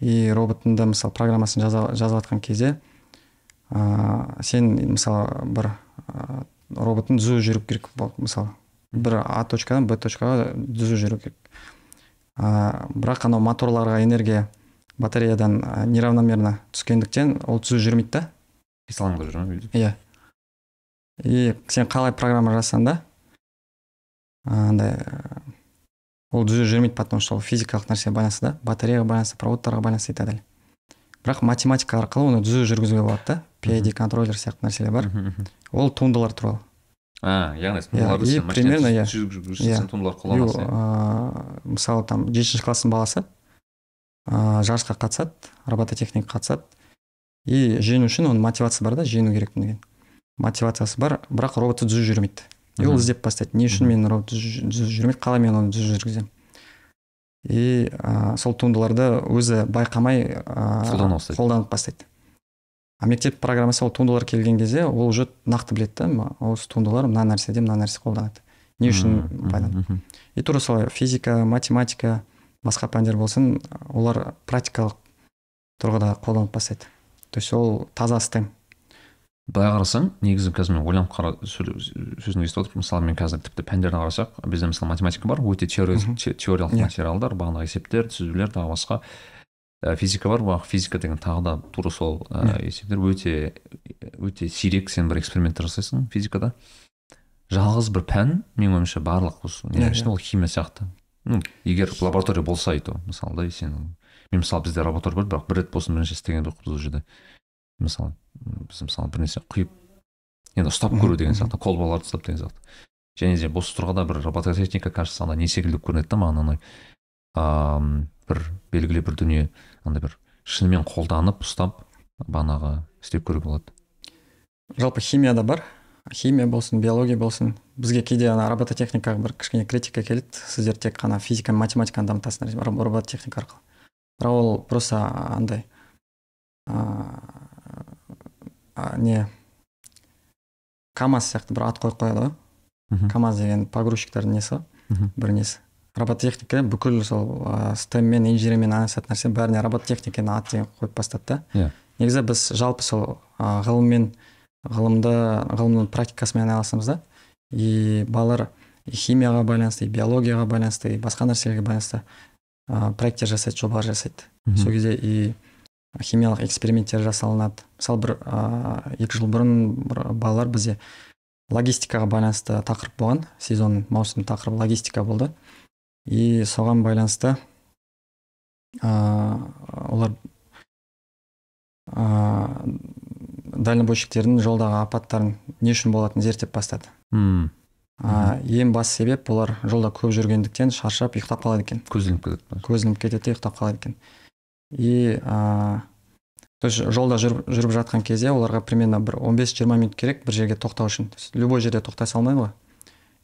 И роботыңды мысалы программасын жаза, жазып жатқан кезде ә, сен мысалы бір ә, роботың түзу жүру керек мысалы бір а точкадан б точкаға түзу жүру керек. Ә, бірақ анау моторларға энергия батареядан ә, неравномерно түскендіктен ол түзу жүрмейді да. Қисалаңдап жүр ма иә. И сен қалай программа жазсаң да андай ол түзу жүрмейді потому что ол физикалық нәрсеге байланысты да батареяға байланысты проводтарға байланысты и так далее. Бірақ математика арқылы оны түзу жүргізуге болады да. PID контроллер сияқты нәрселер бар. Ол туындылар туралы. А яғни туындыларды и примерно, иә. Иә. туындылар иә? мысалы там жетінші класстың баласы ә, жарысқа қатысады робототехника қатысады. И жеңу үшін оның мотивация бар да жеңу керекпін деген. Мотивациясы бар бірақ роботы түзу жүрмейді. И ол іздеп бастайды. Не үшін робот түзу түзу жүрмейді қалай мен оны түзу жүргіземін. И ә, сол туындыларды өзі байқамай ә, бастайды. қолданып бастайды. А мектеп программасы ол туындылар келген кезде ол уже нақты біледі да осы туындылар мына нәрседе мына нәрсе қолданады. Не үшін мхм. и тура солай физика математика басқа пәндер болсын олар практикалық тұрғыда қолданып бастайды. То есть ол таза стем. Былай қарасаң негізі қазір мен ойланып қара сөзіңді естіп отырмын мысалы мен қазір тіпті пәндеріне қарасақ бізде мысалы математика бар өте теориялық Иә. материалдар бағанағы есептер түзулер тағы басқа. Ә, физика бар бірақ физика деген тағы да тура сол ә, есептер өте өте сирек сен бір эксперименттер жасайсың физикада. Жалғыз бір пән менің ойымша барлық осы Иә, не ішінде ол химия сияқты. Ну егер лаборатория болса и то мысалы да сен мен мысалы бізде лаборатория бар бірақ бір рет болсын бірінші істеген жоқпыз ол жерде. Мысалы біз мысалы бір нәрсе құйып енді ұстап көру деген сияқты қолбаларды ұстап деген сияқты. Және де осы тұрғыда бір робототехника кажется ана не секілді көрінеді да маған ана ам, бір белгілі бір дүние андай бір шынымен қолданып ұстап бағанағы істеп көруге болады. Жалпы химияда бар. Химия болсын биология болсын. Бізге кейде ана робототехникаға бір кішкене критика келеді. Сіздер тек қана физика мен математиканы дамытасыңдар ро- робототехника арқылы. Бірақ ол просто андай а, не. Камаз сияқты бір ат қойып қояды ғой. Камаз деген погрузчиктердің несі? Ғой бір несі? Робототехника бүкіл сол ә, стеммен инженермен айналысатын нәрсе бәріне робототехника деген ат деген қойып бастады да. Иә. негізі біз жалпы сол ә, ғылыммен ғылымды ғылымның практикасымен айналысамыз да. И балалар и химияға байланысты и биологияға байланысты и басқа нәрселерге байланысты ә, проекттер жасайды жобалар жасайды. Сол кезде и химиялық эксперименттер жасалынады. Мысалы бір ә, екі жыл бұрын бір балалар бізде логистикаға байланысты тақырып болған сезон маусым тақырыбы логистика болды. И соған байланысты ә, олар ә, дальнобойщиктердің жолдағы апаттарын не үшін болатынын зерттеп бастады. М, ә, ең басты себеп олар жолда көп жүргендіктен шаршап ұйықтап қалады екен. Көз ілініп кетеді көз ілініп кетеді де ұйықтап қалады екен. И ә, то есть жолда жүріп, жүріп жатқан кезде оларға примерно бір 15-20 минут керек бір жерге тоқтау үшін. То есть любой жерде тоқтай салмайды ғой.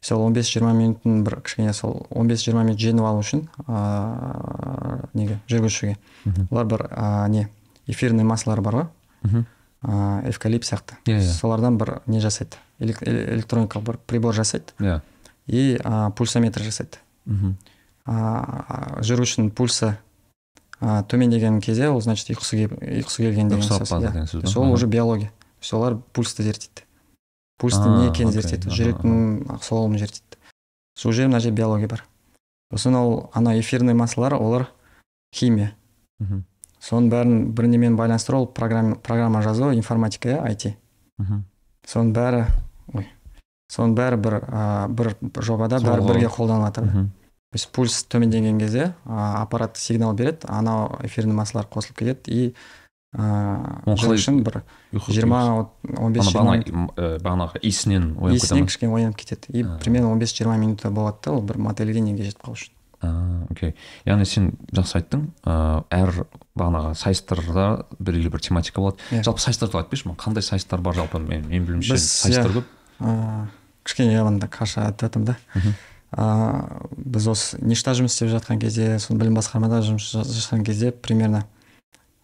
Сол 15-20 минуттың бір кішкене сол 15-20 минут жеңіп алу үшін ә, неге жүргізушіге. Олар бір ә, не эфирный маслар бар ғой. Мгм. ә, эвкалипт сияқты. Иә, иә. солардан бір не жасайды. Э- электроникалық бір прибор жасайды. Иә. И ә, пульсометр жасайды. Мхм. А, жүргізушінің пульсы а, төмендеген кезде ол значит ұйқысы ұйқысы келген деген сөз иә. сөз ол уже биология. То есть олар пульсты зерттейді. Пульстың не екенін зерттейді. жүректің соғымын зерттейді. Сол жерде мына жерде биология бар. Сосын ол ана эфирный маслар олар химия. Мхм. Соның бәрін бір немен байланыстыру ол программа, программа жазу информатика иә IT мхм. Соның бәрі ой соның бәрі бір а, бір жобада бәрі бірге қолданылып жатыр есть пульс төмендеген кезде а, аппарат сигнал береді анау эфирный массалар қосылып кетеді и ыыы үшін бір жиырма он бес ә, бағанағы иісінен оянып иісінен кішкене оянып кетеді. И примерно он бес жиырма минутта болады да ол бір модельге неге жетіп қалу үшін. Окей. Яғни сен жақсы айттың ыыы әр бағанағы сайыстарда белгілі бір тематика болады. Иә. жалпы сайыстар туралы айтып берші қандай сайыстар бар жалпы? Мен менің білуімше сайыстар иә. көп? Ыыы кішкене анда каша айтып жатырмын да. Ыыы біз осы ништа жұмыс істеп жатқан кезде соны білім басқармада жұмыс жа- жасаған кезде примерно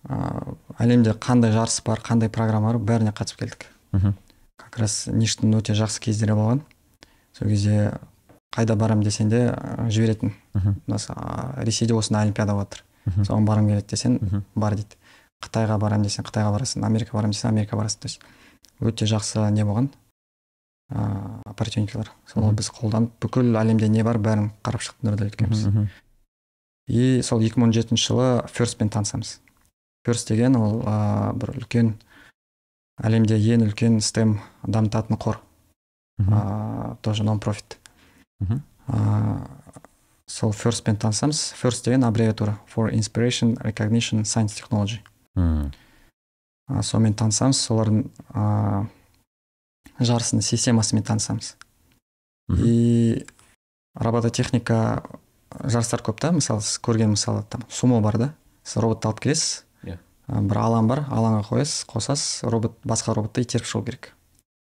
ыыы әлемде қандай жарыс бар қандай программа бар бәріне қатысып келдік. Мхм. Как раз ништың өте жақсы кездері болған. Сол кезде қайда барам десең де ә, жіберетін. Мхм. Ресейде осындай олимпиада болып жатыр соған барғым келеді десең бар дейді. Қытайға барамын десең қытайға барасың америкаға барамын десең америкаға барасың. То есть өте жақсы не болған. Сол Мхм. біз қолданып бүкіл әлемде не бар бәрін қарап шықтық екеуміз. Мхм. и сол 2017 жылы ферстпен танысамыз. Ферст деген ол ыыы бір үлкен әлемде ең үлкен стем дамытатын қор. Ыыы тоже нон профит ыыы сол ферстпен танысамыз. Ферст деген аббревиатура. For inspiration recognition science technology. Ә, сонымен танысамыз. Солардың ыыы жарысының системасымен танысамыз Мхм. и робототехника жарыстар көп та мысалы сіз көрген мысалы там сумо бар да сіз роботты алып келесіз Иә. бір алаң бар алаңға қоясыз қосасыз робот басқа роботты итеріп шығу керек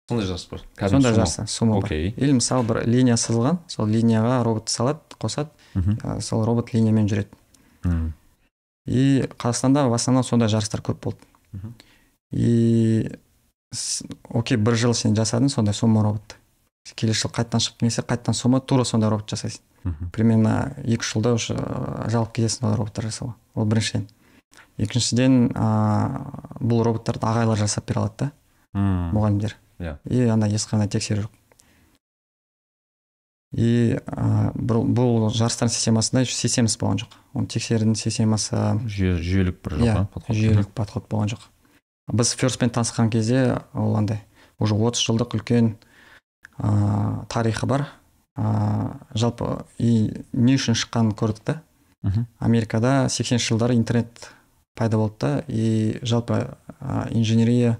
сондай жарыс бар сондай жарыс сумо бар или мысалы бір линия сызылған сол линияға роботты салады қосады мхм. ә, сол робот линиямен жүреді Мм. и қазақстанда в основном сондай жарыстар көп болды Мхм. и окей бір жыл сен жасадың сондай сумо робот. Келесі жыл қайтадан шығып келсе қайтадан сумо тура сондай робот жасайсың. Мхм. примерно екі үш жылда уже ыыы, жалып кетесің ол роботтар жасауға. Ол біріншіден. Екіншіден ыыы бұл роботтарды ағайлар жасап бере алады да мұғалімдер. Иә. и андай ешқандай тексеру жоқ. И ә, бұл, бұл системасында еще системасы болған жоқ. Оны тексерудің системасы жүйе жүйелік бір жоқ иә жүйелік подход болған жоқ. Біз ферстпен танысқан кезде ол андай уже отыз жылдық үлкен ыыы тарихы бар. Ыыы жалпы и не үшін шыққанын көрдік та. Америкада сексенінші жылдары интернет пайда болды да и жалпы ә, инженерия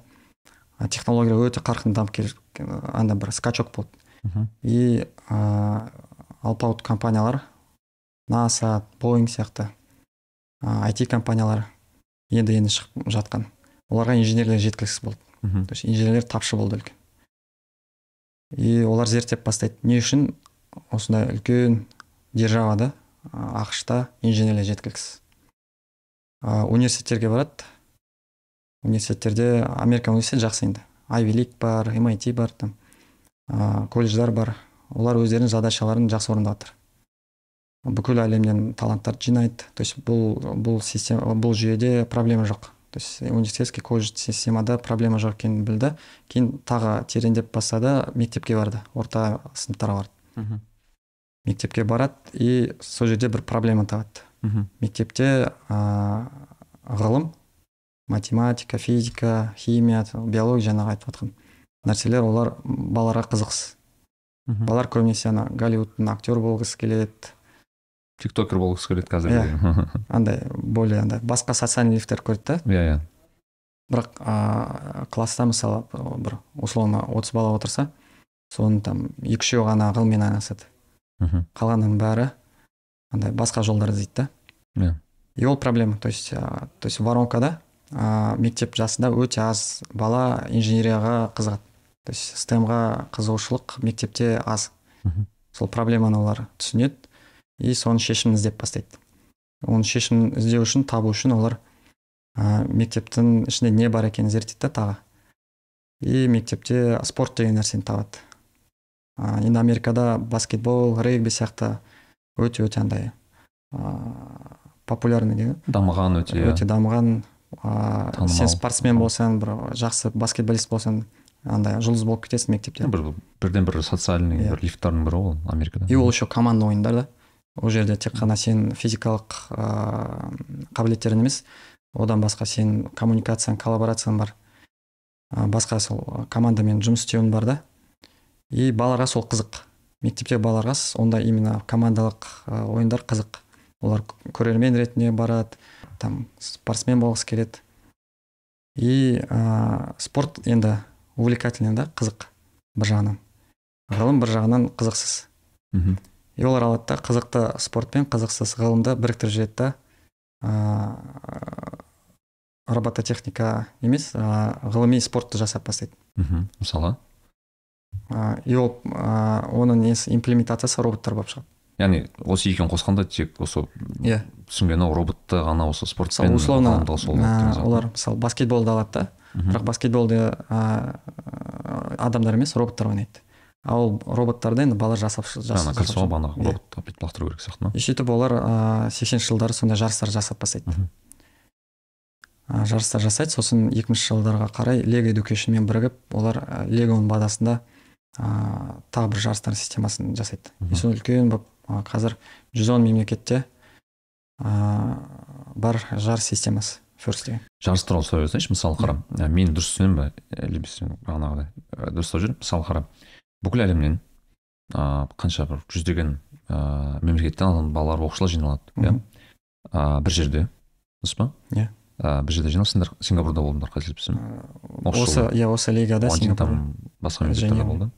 ә, технология өте қарқынды дамып келе андай бір скачок болды. И ә, алпауыт компаниялар наса боинг сияқты ә, IT компаниялар енді енді шығып жатқан. Оларға инженерлер жеткіліксіз болды. Мхм. то есть инженерлер тапшы болды үлкен. И олар зерттеп бастайды. Не үшін? Осындай үлкен державада ақшта инженерлер жеткіліксіз. Университеттерге барады. Университеттерде америка университеті жақсы енді. Айви лиг бар MIT бар там. Ә, колледждар бар. Олар өздерінің задачаларын жақсы орындап жатыр бүкіл әлемнен таланттарды жинайды. То есть бұл бұл система бұл жүйеде проблема жоқ. То есть университетский колледж системада проблема жоқ екенін білді кейін тағы тереңдеп бастады мектепке барды орта сыныптарға барды Мхм. мектепке барады и сол жерде бір проблема табады Мхм. мектепте ә, ғылым математика физика химия биология жаңағы айтып жатқан нәрселер олар балаларға қызықсыз Мхм. балалар көбінесе ана голливудтың актер болғысы келеді тиктокер болғысы келеді қазір Иә. андай более андай басқа социальный лифтер көреді да? Иә иә. Бірақ ә, класста мысалы бір условно отыз бала отырса соның там екі үшеуі ғана ғылыммен айналысады. Мхм. қалғанының бәрі андай басқа жолдар іздейді да. Иә. и ол проблема. То есть ә, то есть воронкада ә, мектеп жасында өте аз бала инженерияға қызығады. То есть стемға қызығушылық мектепте аз. Мхм. сол проблеманы олар түсінеді. И соның шешімін іздеп бастайды. Оның шешімін іздеу үшін табу үшін олар ә, мектептің ішінде не бар екенін зерттейді да тағы. И мектепте спорт деген нәрсені табады. Ә, енді америкада баскетбол регби сияқты өте өте андай ыыы популярный дейді дамыған өте иә. өте дамыған ыыы Танымал. сен спортсмен болсаң бір жақсы баскетболист болсаң андай жұлдыз болып кетесің мектепте. Бір бірден бір социальный Иә. бір лифттардың бірі ол америкада. И ол еще команда ойындар да. Ол жерде тек қана сен физикалық ыыы қабілеттерің емес одан басқа сен коммуникацияң коллаборацияң бар. Басқа сол командамен жұмыс істеуің бар да. И балаларға сол қызық. Мектептегі балаларға ондай именно командалық ойындар қызық. Олар көрермен ретінде барады там спортсмен болғысы келеді. И ә, спорт енді увлекательный да қызық. Бір жағынан. Ғылым бір жағынан қызықсыз. Мхм. И олар алады да қызықты спорт пен қызықсыз ғылымды біріктіріп жібереді да. Ыыы, робототехника емес ғылыми спортты жасап бастайды. Мхм мысалы? И ол оның несі имплементациясы роботтар болып шығады. Яғни осы екеуін қосқанда тек осы иә. түсінгені роботты ғана осы спортпен условно олар мысалы баскетболды алады да. Бірақ баскетболды адамдар емес роботтар ойнайды. Ал роботтарды енді балалар жасап жаңа кольцо бағанағы робот бүйтіп лақтыру керек сияқты ма? И сөйтіп олар ыыы сексенінші жылдары сондай жарыстар жасап бастайды. Жарыстар жасайды. Сосын екінші жылдарға қарай лего educationмен бірігіп олар легоның базасында ә, тағы бір жарыстар системасын жасайды. И соны үлкен болып қазір 110 мемлекетте ә, бар жарыс системасы first деген жарыс туралы сұрай берсейші мысалы қара ә, мен дұрыс түсінемін ба әлде бағанағыдай дұрыстап жүрмін мысалы қара бүкіл әлемнен ыыы қанша бір жүздеген ыыы мемлекеттен адам балалар оқушылар жиналады иә? Ә, бір жерде дұрыс па? Иә. ә, бір жерде жиналсыңдар сингапурда болдыңдар қателеспесем Осы осы иә осы лигада там басқа мемлекеттерде Женева. болды.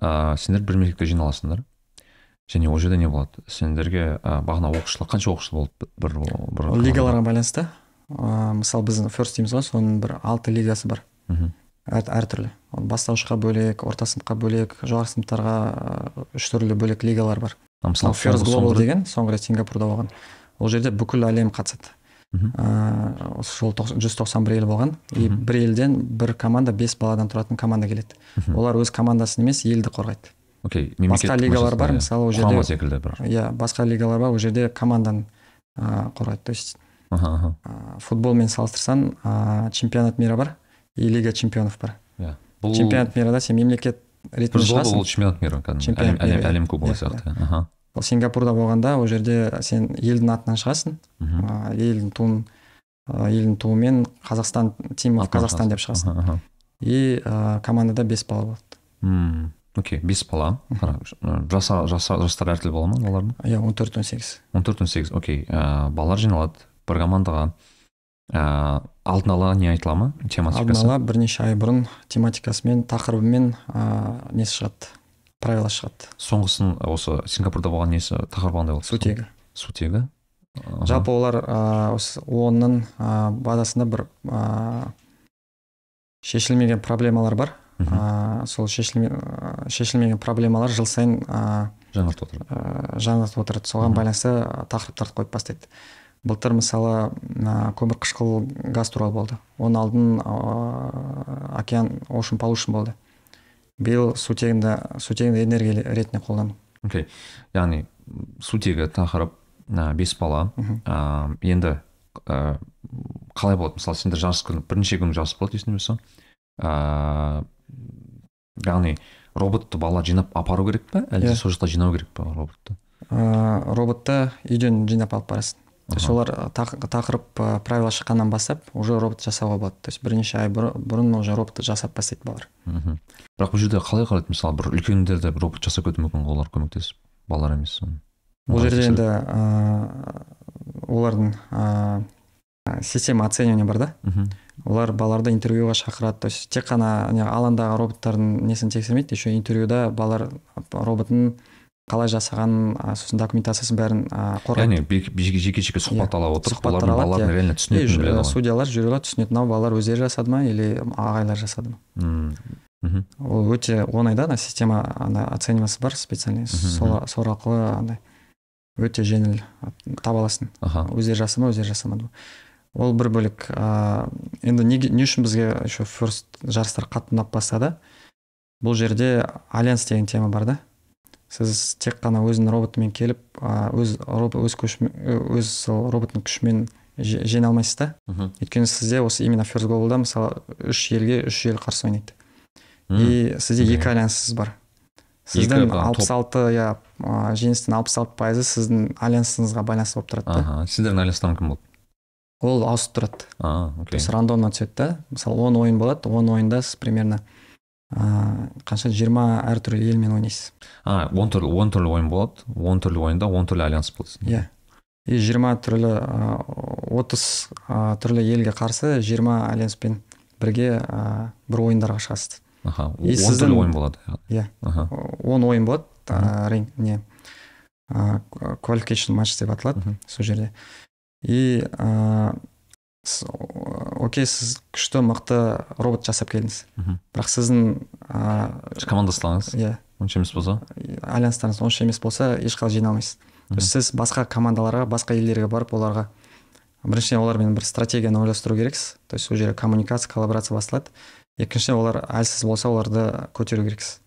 Ыыы сендер бір мемлекетте жиналасыңдар және ол жерде не болады? Сендерге ә, бағана оқушылар қанша оқушы болды бір бір лигаларға байланысты ыыы мысалы біздің first дейміз ғой соның бір алты лигасы бар. Мхм. Әр, әртүрлі Ол бастауышқа бөлек орта сыныпқа бөлек жоғары сыныптарға ә, үш түрлі бөлек лигалар бар. Мысалы соңғы рет- деген соңғы рет сингапурда болған. Ол жерде бүкіл әлем қатысады. Ыыы осы жолы тоқсан- жүз тоқсан бір ел болған. И бір елден бір команда бес баладан тұратын команда келеді. Олар өз командасын емес елді қорғайды. Окей басқа лигалар бар мысалы ол жерде секілді бір. Иә басқа лигалар бар ол жерде команданы ыыы қорғайды. То есть футболмен салыстырсаң ыыы чемпионат мира бар. И лига чемпионов бар иә бұл чемпионат мирада сен мемлекет ретінде шығасың ол чемпионат мира кәдімгі әлем, кубогы сияқты аха ал сингапурда болғанда ол жерде сен елдің атынан шығасың. Елдің туын елдің туымен қазақстан тим қазақстан деп шығасың. и ыыы командада бес бала болады Мм, окей бес бала. Жаса жастары әртүрлі бола ма олардың иә он төрт он сегіз. Он төрт он сегіз окей. Ә, балалар жиналады. Бір командаға. Ә, алдын ала не айтыла ма алдын тематикасы ала бірнеше ай бұрын тематикасымен тақырыбымен ыыы несі шығады? Правила шығады. Соңғысын осы сингапурда болған несі тақырыбы қандай болды сутегі сутегі? Аха. жалпы олар осы оон ның базасында бір ыыы шешілмеген проблемалар бар. Ыыы сол шешілме, шешілмеген проблемалар жыл сайын ыыы жаңартып отыр ыыы жаңартып отырады. Соған байланысты тақырыптарды қойып бастайды. Былтыр мысалы көмір қышқыл газ туралы болды. Оның алдын ыыы океан ocean pollution болды. Биыл сутегінді сутегінді энергия ретінде қолдану. Окей. Яғни сутегі тақырып ә, бес бала. Ә, енді ә, қалай болады? Мысалы сендер жарыс күні бірнеше күн жарыс болады дейсің бе ә, яғни роботты балалар жинап апару керек па әлде Иә. сол жақта жинау керек па роботты? Ыыы роботты үйден жинап алып барасың. То есть олар тақ- тақырып ә, правила шыққаннан бастап уже робот жасауға болады. То есть бірнеше ай бұрын, уже роботты жасап бастайды балалар мхм бірақ бұл жерде қалай қарайды? Мысалы бір үлкендер де робот жасап кетуі мүмкін ғой олар көмектесіп балалар емес бұл жерде енді ыыы олардың ыыы система оценивания бар да? Олар балаларды интервьюға шақырады. То есть тек қана не алаңдағы роботтардың несін тексермейді еще интервьюда балалар роботын қалай жасағанын а, сосын документациясын бәрін а, қорғайды яғни жеке жеке сұхбат Иә, ала отырып олардың алады, балалардың иә. реально түсінетінін біледі ғой. судьялар жюрилар түсінеді мынау балалар өздері жасады ма или ағайлар жасады ма? Мм, мхм. Ол өте оңай да ана система ана оценивасы бар специальный сол, сол арқылы андай өте жеңіл таба аласың. Аха. Өздері жасады ма өздері жасамады ма? Ол бір бөлек ыыы енді неге не үшін бізге еще first жарыстар қатты ұнап бастады бұл жерде альянс деген тема бар да. Сіз тек қана өзінің роботымен келіп өз өз күшімен өз сол роботтың күшімен же- жеңе алмайсыз да? Мхм. Өйткені сізде осы именно first globalда мысалы үш елге үш ел қарсы ойнайды. И сізде екі альянсыз бар. Сіздің алпыс алты иә жеңістің алпыс алты пайызы сіздің альянсыңызға байланысты болып тұрады да. Аха сендердің альянстан кім болды? Ол ауысып тұрады. А то есть рандомно түседі да. Мысалы он ойын болады он ойында сіз примерно ыыы қанша жиырма әртүрлі елмен ойнайсыз? А он түрлі он түрлі ойын болады. Он түрлі ойында он түрлі альянс болады. Иә. И жиырма түрлі ыыы, отыз түрлі елге қарсы жиырма альянспен бірге ыыы, бір ойындарға шығасыз. Аха И он сіздің- түрлі ойын болады иә. Аха. Он ойын болады ыыы, не ыыы, qualification матч деп аталады сол жерде. И ыыы, окей сіз күшті мықты робот жасап келдіңіз бірақ сіздің ыыы, командастарыңыз иә. Онша емес болса? Альянстарыңыз онша емес болса ешқалай жиналмайсыз. То есть сіз басқа командаларға басқа елдерге барып оларға біріншіден олармен бір стратегияны ойластыру керексіз. То есть ол жерде коммуникация коллаборация басталады. Екіншіден олар әлсіз болса оларды көтеру керексіз.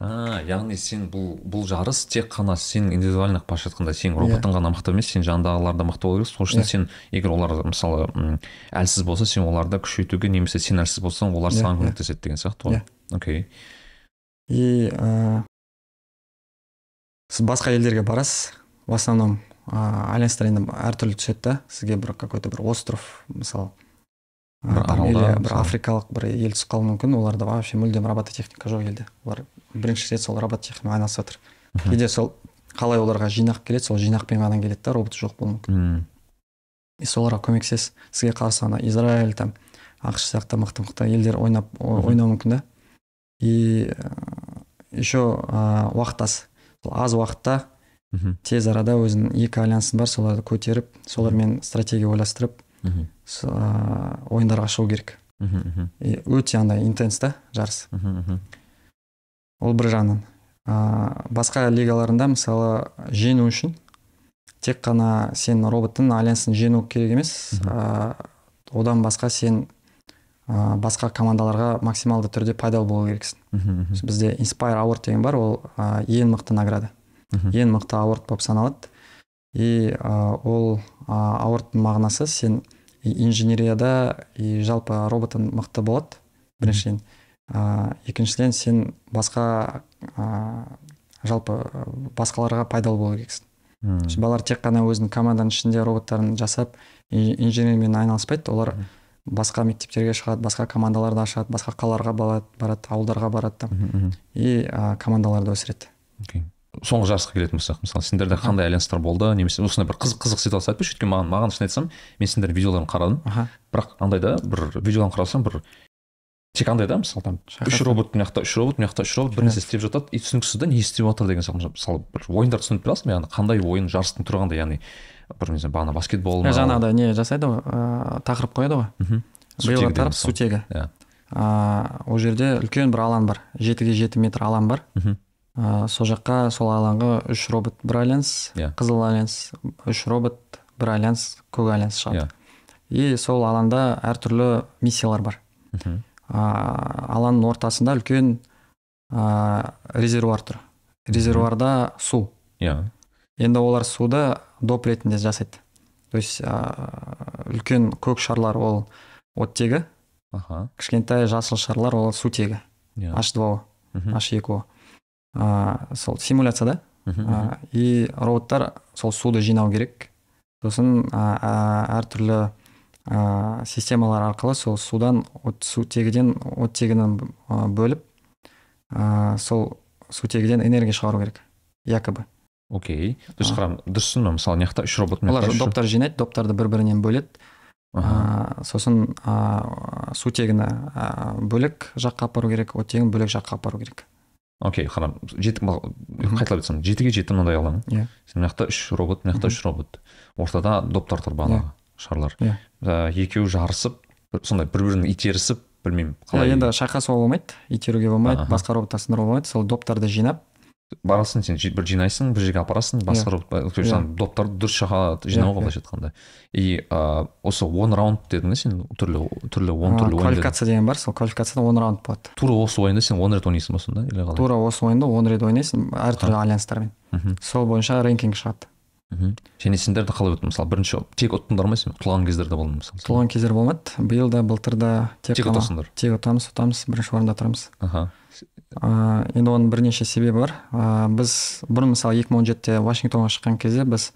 А яғни сен бұл бұл жарыс тек қана сен индивидуально былайша айтқанда сен роботың ғана мықты емес сен жанындағылар да мықты болу керексің сол үшін Иә. сен егер олар мысалы әлсіз болса сен оларды күшейтуге немесе сен әлсіз болсаң олар Иә, саған иә. көмектеседі деген сияқты ғой. Окей. И сіз басқа елдерге барасыз? В основном ыыы альянстар енді әртүрлі түседі да? Сізге бір какой то бір остров мысалы Бір аралда, или бір африкалық бір ел түсіп қалуы мүмкін. Оларда вообще мүлдем робототехника жоқ елде. Олар бірінші рет сол робототехникамен айналысып жатыр. Кейде сол қалай оларға жинақ келеді сол жинақпен ғана келеді да робот жоқ болуы мүмкін. И соларға көмектесесіз. Сізге қарсы ана израиль там ақш сияқты мықты мықты елдер ойнап ойнауы мүмкін да. И ыыы, еще ыыы, уақыт аз. Сол аз уақытта мхм, тез арада өзінің екі альянсын бар соларды көтеріп солармен стратегия ойластырып мхм, ыыы, ойындарға шығу керек. Мхм, өте андай интенс да жарыс. Мхм. Ол бір жағынан. Ыыы басқа лигаларында мысалы жеңу үшін тек қана сен роботтың альянсын жеңу керек емес. Ыыы одан басқа сен ыыы басқа командаларға максималды түрде пайдалы болу керексің. Бізде inspire award деген бар ол ыыы ең мықты награда. Мхм. ең мықты ауырт болып саналады. И ә, ол ә, ауырттың мағынасы сен инженерияда и жалпы роботың мықты болады. Біріншіден. Ә, екіншіден сен басқа ә, жалпы басқаларға пайдалы болу керексің. М, балалар тек қана өзінің команданың ішінде роботтарын жасап ин- инженериямен айналыспайды олар басқа мектептерге шығады басқа командаларды ашады басқа қалаларға барады, барады ауылдарға барады мхм. и ә, командаларды өсіреді. Окей. соңғы жарысқа келетін болсақ мысалы сендерде қандай альянстар болды? Немесе осындай бір қызық қызық ситуация айтпайшы өйткені маған маған шын айтсам мен сендердің видеоларын қарадым. Аха. Бірақ андай да бір видеоларын қарасам бір тек андай да мысалы там үш робот мына жақта үш робот мына жақта үш робот бір нәрсе істеп жатады и түсініксіз да не істеп жатыр деген сияқты мысалы бір ойындар түсініп бере аласың ба яғни қандай ойын жарыстың түрі қандай яғни бір не бағана баскетбол ма жаңағыдай не жасайды ғой ыыы тақырып қояды ғой Мхм. биылғы мысалы. сутегі Иә. ыыы ол жерде үлкен бір алаң бар жетіге жеті метр алаң бар Мхм. ыыы сол жаққа сол алаңға үш робот бір альянс Иә. қызыл альянс үш робот бір альянс көк альянс шығады Иә. и сол алаңда әртүрлі миссиялар бар Мхм. Алаңның ортасында үлкен ыыы резервуар тұр. Резервуарда су. Иә. Енді олар суды доп ретінде жасайды. То есть ыыы үлкен көк шарлар ол оттегі аха. кішкентай жасыл шарлар ол сутегі иә. H2o Мгм. h2o ыыы сол симуляция да Мхм. Ә, и роботтар сол суды жинау керек. Сосын ә, ә, әртүрлі ә, системалар арқылы сол судан сутегіден оттегін ә, бөліп ә, сол сутегіден энергия шығару керек якобы. Окей. А. қарам дұрыс түсіндім мысалы мына жақта үш робот олар доптар жинайды доптарды бір бірінен бөледі ә, сосын ә, сутегіні ә, бөлек жаққа апару керек оттегін бөлек жаққа апару керек. Окей қарам жеті қайталап айтсам жетіге жеті мынандай алаң. Иә. сен мына жақта үш робот мына жақта үш робот. Ортада доптар тұр бағанағы шарлар Иә. Ә, екеуі жарысып сондай бір бірін итерісіп білмеймін Иә, қалай енді шайқасуға болмайды итеруге болмайды басқа роботтар сындыруға болмайды сол доптарды жинап. Барасың сен бір жинайсың бір жерге апарасың басқа Иә. робот то есть Иә. доптарды дұрыс жаққа жинауға Иә, былайша айтқанда и ә, осы он раунд дедің да сен түрлі түрлі он түрлі ойынды квалификация деген бар сол квалификацияда он раунд болады. Тура осы ойынды сен он рет ойнайсың ба сонда или қалай? Тура осы ойынды он рет ойнайсың әртүрлі альянстармен. Мхм. Сол бойынша рейтинг шығады. Мхм. Және сендерді қалай өтті? Мысалы бірінші тек ұттыңдар ма сен? Ұтылған кездер де болды ма мысалы? Ұтылған кездер болмады. Биыл да былтыр да тек тек ұтасыңдар? тек ұтамыз ұтамыз. Бірінші орында тұрамыз. Аха. Ыыы енді оның бірнеше себебі бар. Ыыы біз бұрын мысалы 2017-те вашингтонға шыққан кезде біз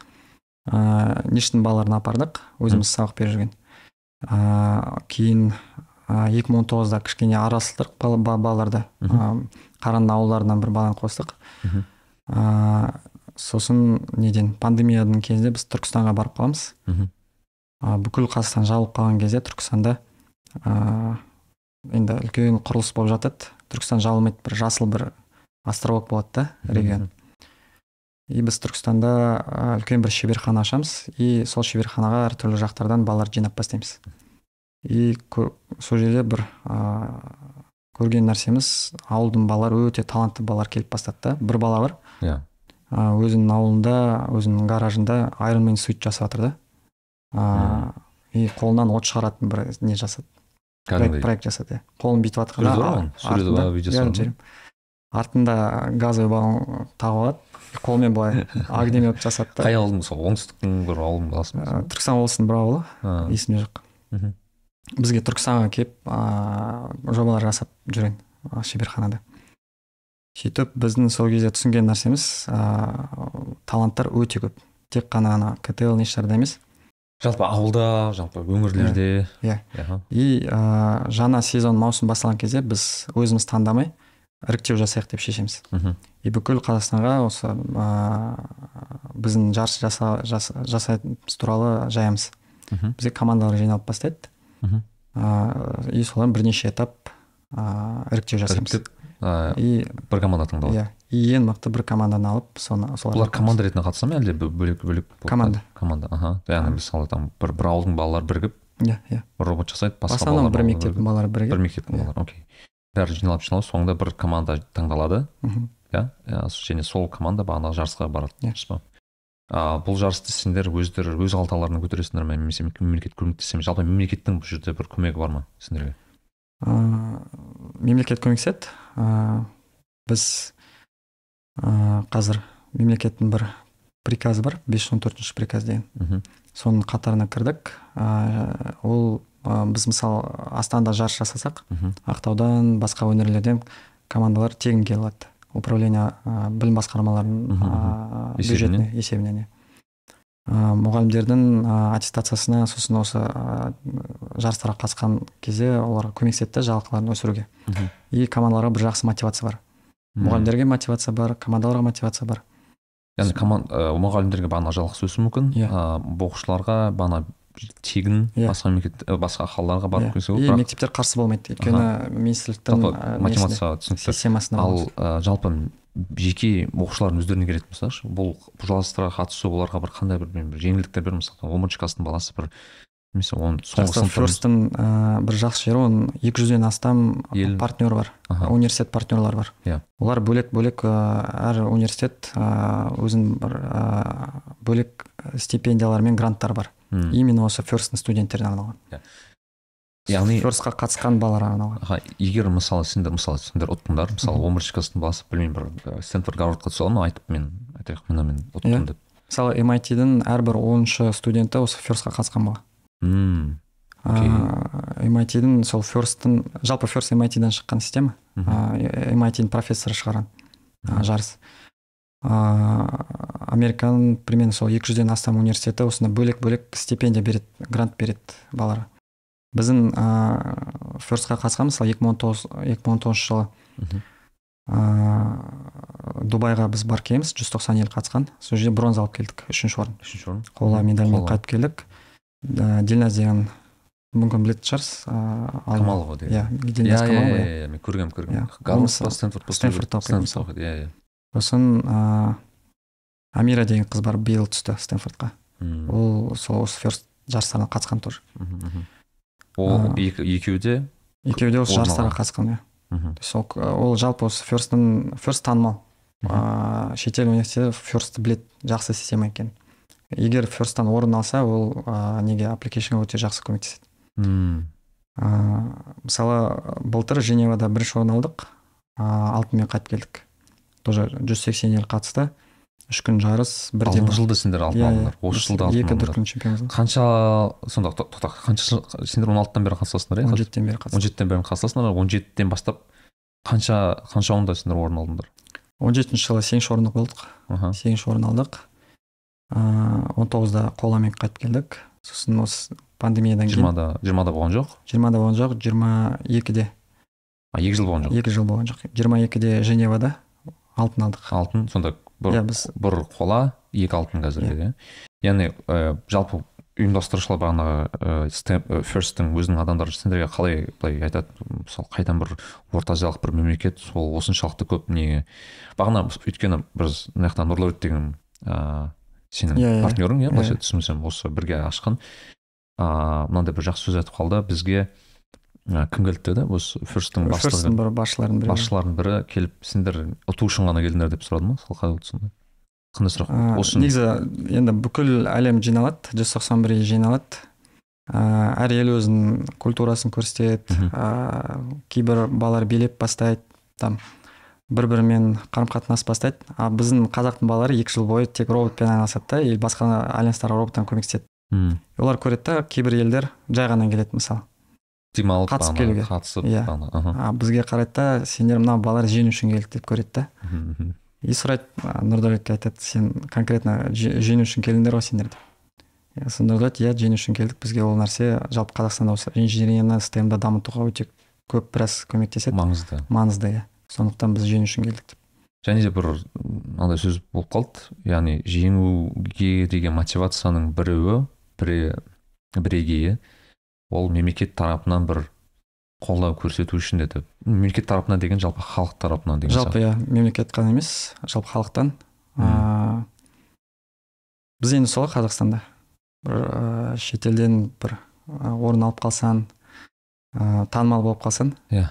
ыыы ништің балаларын апардық. Өзіміз сабақ беріп жүрген. Ыыы кейін екі мың он тоғызда кішкене араластырдық бала- ба- балаларды. А, қаранды ауылдарынан бір баланы қостық. Мгм. Сосын неден пандемияның кезінде біз түркістанға барып қаламыз. Мгм. а, бүкіл қазақстан жабылып қалған кезде түркістанда а, енді үлкен құрылыс болып жатады. Түркістан жабылмайды бір жасыл бір островок болады да регион. И біз түркістанда үлкен бір шеберхана ашамыз. И сол шеберханаға әртүрлі жақтардан балаларды жинап бастаймыз. И сол жерде бір а, көрген нәрсеміз ауылдың балалары өте талантты балалар келіп бастады да. Бір бала бар. Иә. Өзінің ауылында өзінің гаражында айронмен суит жасап жатыр да. А, и қолынан от шығаратын бір не жасады. Проект, проект жасады иә. Қолын бүйтіп Суреті бар суреті артында- видеосы газовый баллон тағып алады қолмен былай огнемет жасады да. Қай ауылдың сол оңтүстіктің бір ауылының баласы ма түркістан облысының бір ауылы есімде жоқ. Бізге түркістанға келіп а, жобалар жасап жүрген шеберханада. Сөйтіп біздің сол кезде түсінген нәрсеміз а, таланттар өте көп тек қана ана ктл нишарда емес жалпы ауылда жалпы өңірлерде иә. Аха. и ә, жаңа сезон маусым басталған кезде біз өзіміз таңдамай іріктеу жасайық деп шешеміз Мгм. и бүкіл қазақстанға осы ә, біздің жарыс жаса, жаса, жасайтынымыз туралы жаямыз Мгм. бізге командалар жиналып бастайды Мгм. ә, и содан бірнеше этап ә, іріктеу жасаймыз. Іріктеп и бір команда таңдалады иә и ең мықты бір команданы алып соны соларды бұлар команда ретінде қатыса ма әлде бө- бөлек бөлек Команда. команда аха. Яғни мысалы там бір бір ауылдың балалары бірігіп иә иә. бір робот жасайды басқа основном бір мектептің балалары бір бірігіп мектептің Иә. балалары окей. Бәрі жиналып жиналып соңында бір команда таңдалады. Иә иә, және сол команда бағанағы жарысқа барады Иә. дұрыс па? А, бұл жарысты сендер өздері өз қалталарыңнан көтересіңдер ме немесе мемлекет көмектесе ме? жалпы мемлекеттің бұл жерде бір көмегі бар ма сендерге? Ә, мемлекет көмектеседі. Ә, біз ә, қазір мемлекеттің бір приказы бар 514 приказ деген. Соның қатарына кірдік. Ә, ол ә, біз мысалы астанада жарыс жасасақ ақтаудан басқа өңірлерден командалар тегін келе алады управление ә, білім басқармаларының ә, бюджетіне есебінен мұғалімдердің ә, аттестациясына сосын осы ә, жарыстарға қатысқан кезде оларға көмектеседі да жалақыларын өсіруге. И командаларға бір жақсы мотивация бар. Мұғалімдерге мотивация бар командаларға мотивация бар. Яғни команд ә, мұғалімдерге бағана жалақысы өсуі мүмкін. Иә. оқушыларға бағана тегін Иә. басқа мемлекет ә, басқа қалаларға барып келсе и бірақ мектептер қарсы болмайды өйткені министрліктің мотивация түсінікті. Ал болады. ә, жалпы жеке оқушылардың өздеріне келетін болсақ шы, бұл жарыстарға қатысу оларға бір қандай бір, бір жеңілдіктер береді мысалы он бірінші класстың баласы бір немесе сыныптан ферстің ә, бір жақсы жері оның екі жүзден астам Ел- партнер бар. Университет партнерлары бар. Иә. олар бөлек бөлек әр университет өзінің бір ә, бөлек стипендиялар мен гранттар бар. Именно осы ферстің студенттеріне арналған. Яғни ферстқа қатысқан балаларға арналған. Аха, егер мысалы сендер мысалы сендер ұттыңдар мысалы он бірінші класстың баласы білмеймін бір стэнфорд гарвардқа түсе ала ма? Айтып мен айтайық мына мен ұттым Иә. деп. Мысалы MIT-дің әрбір оныншы студенті осы ферстқа қатысқан бала. М, Окей. ә, MIT-дің сол ферсттің жалпы ферст MIT-дан шыққан система. MIT-дің профессоры шығарған. Жарыс. Ә, американың примерно сол екі жүзден астам университеті осындай бөлек бөлек стипендия береді грант береді балаларға біздің ә, ферстқа қатысқан мысалы екі мың он тоғыз екі мың он тоғызыншы жылы. Ә, дубайға біз барып келеміз жүз тоқсан ел қатысқан. Сол жерде бронза алып келдік үшінші орын. Үшінші орын. Қола медальмен қайтып келдік. Ә, дильназ деген мүмкін білетін шығарсыз ал- камалова деген. Иә иә иә иә иә. иә, мен көргенмін Иә. көргенмін па Стэнфордта стэнфордта иә иә. Сосын ә, амира деген қыз бар биыл түсті стэнфордқа. Ол сол осы ферст жарыстарына қатысқан тоже. Ол екеуі де екеуі де осы жарыстарға қатысқан иә. Мхм, сол ол жалпы осы ферстің ферст танымал. Ә, шетел университеті ферстті біледі жақсы система екенін егер ферсттан орын алса ол ә, неге аппликейшнға өте жақсы көмектеседі. М, ә, мысалы былтыр женевада бірінші орын алдық ә, алтынмен қайтып келдік. Тоже жүз сексен ел қатысты. Үш күн жарыс бір- жылда сендер алтын Иә, алдыңдар иә. осы жылда алтын екі алдыңдар дүркін чемпионбыз қанша сонда то- тоқта қанша жыл- сендер он алтыдан бері қатысасыңдар иә? он жетіден бері он жетіден бері қатысасыңдар он жетіден бастап қанша қанша орында сендер орын алдыңдар? он жетінші жылы сегізінші орын болдық. Сегізінші орын алдық. Ыыы он тоғызда қоламен қайтып келдік. Сосын осы пандемиядан кейін жиырмада жиырмада болған жоқ? Жиырмада болған жоқ жиырма екіде. А екі жыл болған жоқ. Екі жыл болған жоқ. Жиырма екіде женевада. Алтын алдық. Алтын сонда бір иә біз бір қола екі алтын қазіргі иә. яғни ә, жалпы ұйымдастырушылар бағанағы ә, степ ферсттің өзінің адамдары сендерге қалай былай айтады? Мысалы қайдан бір орта азиялық бір мемлекет сол осыншалықты көп не? Бағана өйткені біз мына жақта нұрлыбек деген ыыы сенің Иә, иә. иә Иә. былайша түсінсем осы бірге ашқан. Ыыы мынандай бір жақсы сөз айтып қалды. Бізге ә, кім келді деді? Осы бастығы бір басшыларының бірі. Басшылардың бірі. Келіп сендер ұту үшін ғана келдіңдер деп сұрады ма сол қалай болды сонда қандай сұрақ? А, осы негізі енді бүкіл әлем жиналады жүз тоқсан бір ел жиналады. Ыыы әр ел өзінің культурасын көрсетеді. Ыыы кейбір балалар билеп бастайды там бір бірімен қарым қатынас бастайды. А біздің қазақтың балалары екі жыл бойы тек роботпен айналысады да и басқа альянстарға роботтан көмектеседі. Мм. олар көреді да кейбір елдер жай ғана келеді мысалы. Демалып қатысып келуге. қатысып Иә. бізге қарайды да сендер мына балалар жеңу үшін келді деп көреді да. И сұрайды нұрдәулетке айтады сен конкретно же- жеңу үшін келдіңдер ғой сендер деп сонда нұрдәулет иә жеңу үшін келдік бізге ол нәрсе жалпы қазақстанда осы инженерияны стемді дамытуға өте көп біраз көмектеседі маңызды. Маңызды иә. Сондықтан біз жеңу үшін келдік деп. Және де бір мынандай сөз болып қалды. Яғни жеңуге деген мотивацияның біреуі бірегейі ол мемлекет тарапынан бір қолдау көрсету үшін деді. Мемлекет тарапынан деген жалпы халық тарапынан деген жалпы иә мемлекет қана емес жалпы халықтан. Ыыы біз енді солай қазақстанда бір ыыы шетелден бір орын алып қалсаң ыыы танымал болып қалсаң Иә.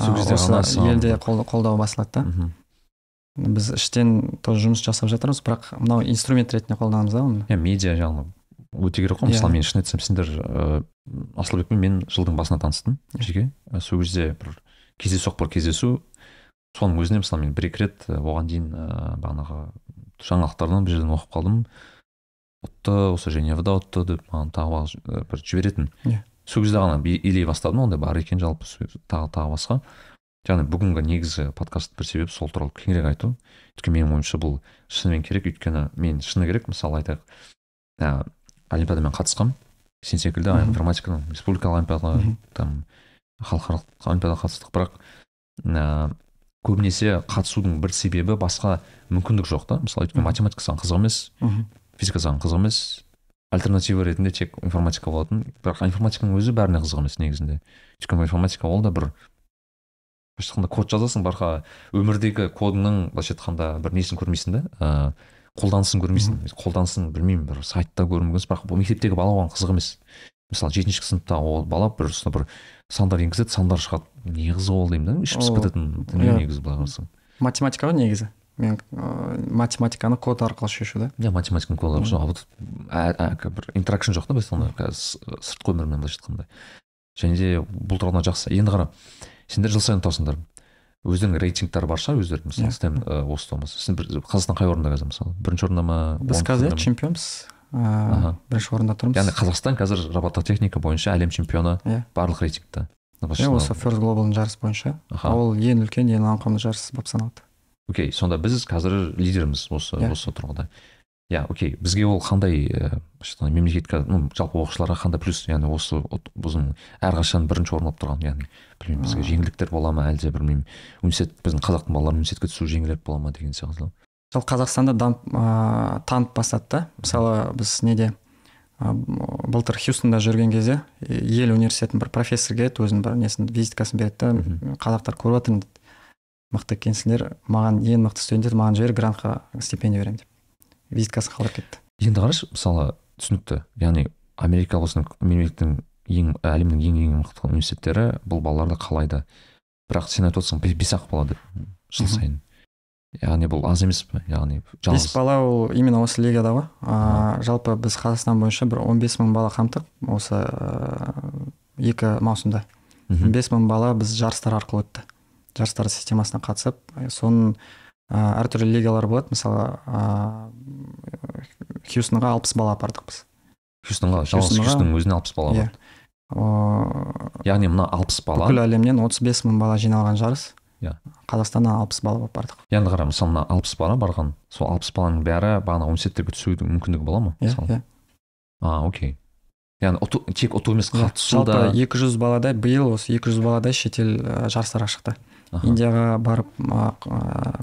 Осы елде қол- қолдау басылады да. Біз іштен тоже жұмыс жасап жатырмыз бірақ мынау инструмент ретінде қолданамыз да оны. Иә медиа жағынан өте керек қой. Иә. мысалы мен шын айтсам сендер асылбекпен мен жылдың басында таныстым жеке. Сол кезде бір кездейсоқ бір кездесу. Соның өзіне мысалы мен бір екі рет оған дейін ыыы бағанағы жаңалықтардан бір жерден оқып қалдым. Ұтты осы женевада ұтты деп маған тағы бір жіберетін. Иә. сол кезде ғана илей бастадым ондай бар екен жалпы тағы тағы басқа. Яғни бүгінгі негізгі подкасттың бір себебі сол туралы кеңірек айту. Өйткені менің ойымша бұл шынымен керек. Өйткені мен шыны керек. Мысалы айтайық ә, олимпиадамен қатысқанмын сен секілді Мхм. информатиканың республикалық олимпиадаға там халықаралық олимпиадаға қатыстық бірақ ә, көбінесе қатысудың бір себебі басқа мүмкіндік жоқ та. Мысалы өйткені математика саған қызық емес физика саған қызық емес альтернатива ретінде тек информатика болатын. Бірақ информатиканың өзі бәріне қызық емес негізінде. Өйткені информатика ол да бір былайша айтқанда код жазасың барға өмірдегі кодыңның былайша айтқанда бір несін көрмейсің да. Ыыы қолданысын көрмейсің. Қолданысын білмеймін бір сайтта көрмегенсің бірақ бұл мектептегі бала оған қызық емес. Мысалы жетінші сыныпта ол бала бір бір сандар енгізеді сандар шығады. Не қызық ол деймін да іші пысып кететін дүние иә. негізі былай қарасаң. Математика ғой негізі. Мен ыыы математиканы код арқылы шешу да. Иә математиканың коды жоқ а вот бір интеракшн жоқ та былайша айтқанда қазір сыртқы өмірмен былайша айтқанда. Және де бұл тұрғыдан жақсы. Енді қара сендер жыл сайын ұтасыңдар өздерінің рейтингтары бар шығар өздерінің мысалы Иә. стем ы, осы болмаса бір қазақстан қай орында қазір мысалы бірінші орында ма біз қазір ма? чемпионбыз ыыы бірінші орында тұрмыз яғни қазақстан қазір робототехника бойынша әлем чемпионы Иә. барлық рейтингта иә осы first globalдың жарысы бойынша Аха. ол ең үлкен ең ауқымды жарыс болып саналады окей сонда біз қазір лидерміз осы Иә. осы тұрғыда иә окей. Бізге ол қандай айтқанда мемлекетке ну жалпы оқушыларға қандай плюс яғни осы біздің әрқашан бірінші орын алып тұрған яғни білмеймін бізге жеңілдіктер бола ма әлде білмеймін университет біздің қазақтың балалары университетке түсу жеңілірек бола ма деген сияқты. Сол қазақстанда дамып ыыы танып бастады да. Мысалы біз неде былтыр хьюстонда жүрген кезде ел университетінің бір профессор келеді өзінің бір несін визиткасын береді да. Қазақтар көріп жатырмын дейді мықты екенсіңдер маған ең мықты студенттер маған жібер грантқа стипендия беремін деп. Визиткасын қалдырып кетті? Енді қарашы мысалы түсінікті. Яғни америка болсын мемлекеттің ең әлемнің ең ең мықты университеттері бұл балаларды қалайды бірақ сен айтып отырсың бес- бес ақ бала деп жыл сайын. Яғни бұл аз емес па яғни бес жалғыз бала ол именно осы лигада ғой. Ыыы жалпы біз қазақстан бойынша бір 15 мың бала қамтық осы ыыы, екі маусымда. Бес мың бала біз жарыстар арқылы өтті. Жарыстар системасына қатысып соның әртүрлі лигалар болады. Мысалы ә, хьюстонға алпыс бала апардық біз хьюстонға жалғыз хьюстонның өзіне алпыс бала иә. бар. О, яғни мына алпыс бала бүкіл әлемнен 35 мың бала жиналған жарыс. Иә. қазақстаннан алпыс бала болып бардық енді қара мысалы мына алпыс бала барған сол алпыс баланың бәрі бағана университеттерге түсудің мүмкіндігі бола ма? Иә иә. А окей. Яғни ұту, тек ұту емес Иә, қатысу да жалпы 200 баладай биыл осы 200 баладай шетел жарыстарға шықты. Индияға барып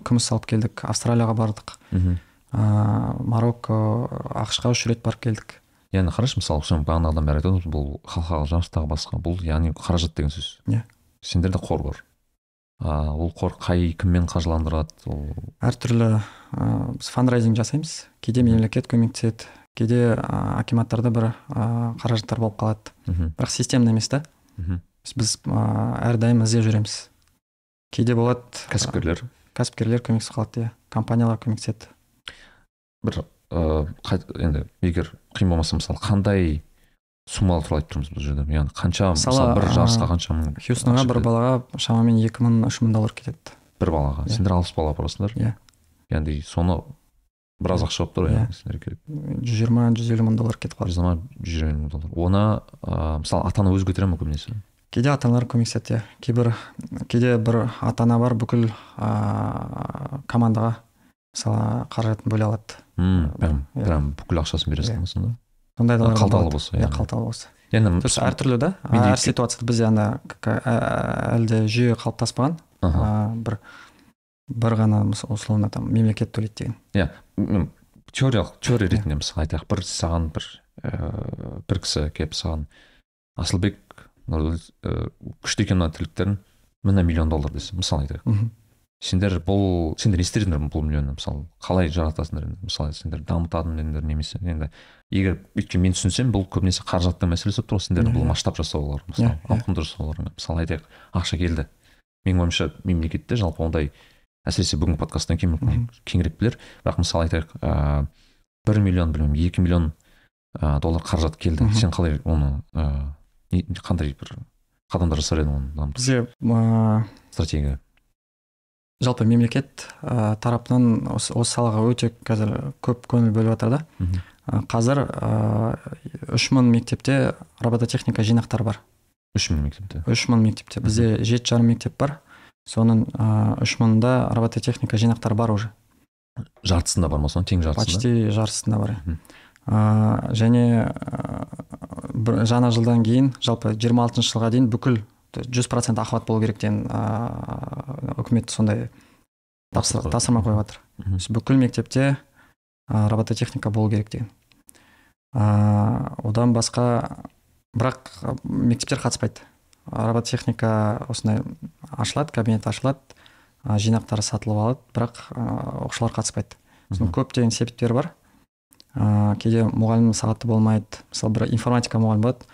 күміс алып келдік австралияға бардық. Мгм. а, марокко ақш қа үш рет барып келдік. Яғни қарашы мысалы сен бағанағыдан бері айтып отырмыз бұл халықаралық жарыстағы басқа бұл яғни қаражат деген сөз. Иә. сендерде қор бар. А, ол қор қай кіммен қаржыландырады ол? Әртүрлі ә, біз фандрайзинг жасаймыз. Кейде мемлекет көмектеседі кейде ә, акиматтарда бір ә, қаражаттар болып қалады. Мхм, бірақ системно емес та. Мхм. біз ә, әрдайым іздеп жүреміз. Кейде болады. Кәсіпкерлер. Кәсіпкерлер көмектесіп қалады иә. Компаниялар көмектеседі. Бір ыыы енді егер қиын болмаса мысалы қандай суммалар туралы айтып тұрмыз бұл жерде? Яғни қанша Мысалы, бір жарысқа қанша мың хьюстонға бір балаға шамамен екі мың үш мың доллар кетеді. Бір балаға? Иә. сендер алпыс бала барасыңдар? Иә. яғни соны біраз ақша болып тұр Иә. яғни сендерге керек. Жүз жиырма жүз елу мың доллар кетіп қалады. Жүз жиырма жүз жиырма мың доллар. Оны ыыы мысалы ата ана өзі көтере ма көбінесе? Кейде ата аналар көмектеседі иә кейбір кейде бір ата ана бар бүкіл ә, командаға мысалы қаражатын бөле алады. Мм прям Иә. прям бүкіл ақшасын бересің Иә. ба сонда? Сондайлар да қалталы болса, иә қалталы болса. Яғни то есть әртүрлі да. әр ситуацияда бізде ана әлі де жүйе қалыптаспаған бір бір ғана условно там мемлекет төлейді деген. Иә теориялық теория Иә. ретінде мысалы айтайық. Бір саған бір ііі бір кісі келіп саған асылбек ііі күшті екен мына тірліктерің міне миллион доллар десе мысалы айтайық. Мхм. сендер бұл сендер не істер едіңдер бұл миллионды мысалы? Қалай жаратасыңдар енді? Мысалы сендер дамытатын едіңдер немесе енді егер өйткені мен түсінсем бұл көбінесе қаражаттың мәселесі болып тұр ғой сендердің бұл Иә. масштаб жасаулар мысалы Иә, иә. ауқымды жасаулар. Мысалы айтайық ақша келді. Менің ойымша мемлекетте жалпы ондай әсіресе бүгінгі подкасттан кейін мүмкін кеңірек білер. Бірақ мысалы айтайық ыыы бір миллион білмеймін екі миллион ыыы доллар қаражат келді. Сен қалай оны ыыы қандай бір қадамдар жасар едің оны дамыту бізде стратегия жалпы мемлекет ә, тарапынан осы, осы салаға өте қазір көп көңіл бөліп жатыр да. Ә, қазір ә, үш мың мектепте робототехника жинақтары бар. Үш мың мектепте. Үш мың мектепте. Бізде жеті жарым мектеп бар. Соның үш мыңында робототехника жинақтары бар уже. Жартысында бар ма соның? Тең жартысында? Почти жартысында бар. Ә, және ә, жаңа жылдан кейін жалпы 26 жылға дейін бүкіл жүз процент охват болу керек деген ә, үкімет сондай тапсыр- Тапсырма. қойып жатыр. Бүкіл мектепте ә, робототехника болу керек деген. Ә, одан басқа бірақ мектептер қатыспайды. Робототехника осындай ашылады кабинет ашылады жинақтары сатылып алады бірақ оқушылар қатыспайды. Соның көптеген себептері бар. Ә, кейде мұғалімнің сағаты болмайды. Мысалы бір информатика мұғалімі болады.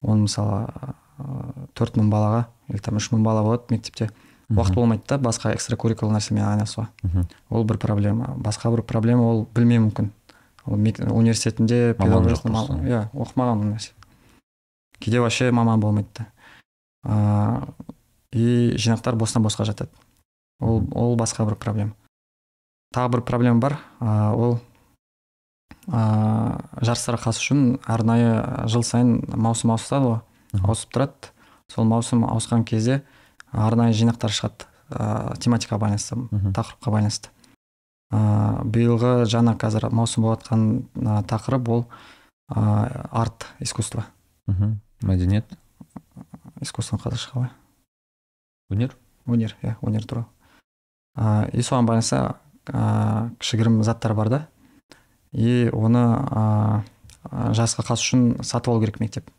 Оны мысалы төрт мың балаға или там үш мың бала болады мектепте. Уақыт болмайды да басқа экстракуррикулар нәрсемен айналысуға. Ол бір проблема. Басқа бір проблема ол білмеу мүмкін. Ол университетінде иә оқымаған ол нәрсе. Кейде вообще маман болмайды да. Ыыы и жинақтар бостан босқа жатады. Ол ол басқа бір проблема. Тағы бір проблема бар. Ол ыыы жарыстарға қатысу үшін арнайы жыл сайын маусым ауысады ғой. Ауысып тұрады. Сол маусым ауысқан кезде арнайы жинақтар шығады. Ыыы тематикаға байланысты тақырыпқа байланысты. Ыыы биылғы жаңа қазір маусым болып жатқан тақырып ол ыыы арт искусство. Мгм. мәдениет? Искусствоның қазақша қалай өнер? Өнер иә өнер туралы. Ыыы и соған байланысты ыыы кішігірім заттар бар да. И оны ыыы жарысқа қатысу үшін сатып алу керек мектеп.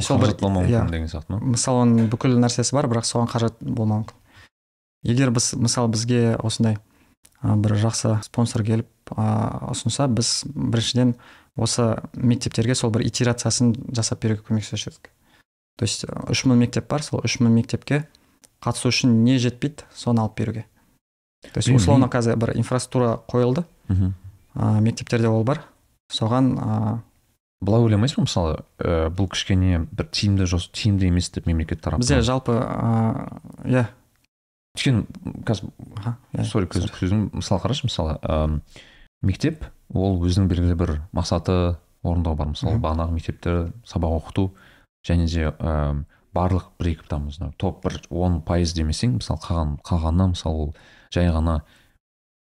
Сол бір- иә. ма? Мысалы оның бүкіл нәрсесі бар бірақ соған қаражат болмауы мүмкін. Егер біз мысалы бізге осындай ә, бір жақсы спонсор келіп ә, ұсынса біз біріншіден осы мектептерге сол бір итерациясын жасап беруге көмектесуші едік то есть ә, үш мың мектеп бар сол үш мың мектепке қатысу үшін не жетпейді соны алып беруге. То есть условно қазір бір инфраструктура қойылды. Мгм. Ә, мектептерде ол бар. Соған ә, былай ойламайсыз ба мысалы ә, бұл кішкене бір тиімді жос тиімді емес деп мемлекет тарапынан. Бізде жалпы ә, иә. Өйткені қазір иә, сорри көз сөзім мысалы қарашы мысалы ам, мектеп ол өзінің белгілі бір мақсаты орындау бар. Мысалы бағанағы мектепте сабақ оқыту және де ам, барлық бір екі там топ бір он пайыз демесең мысалы қалған қалғаны мысалы ол жай ғана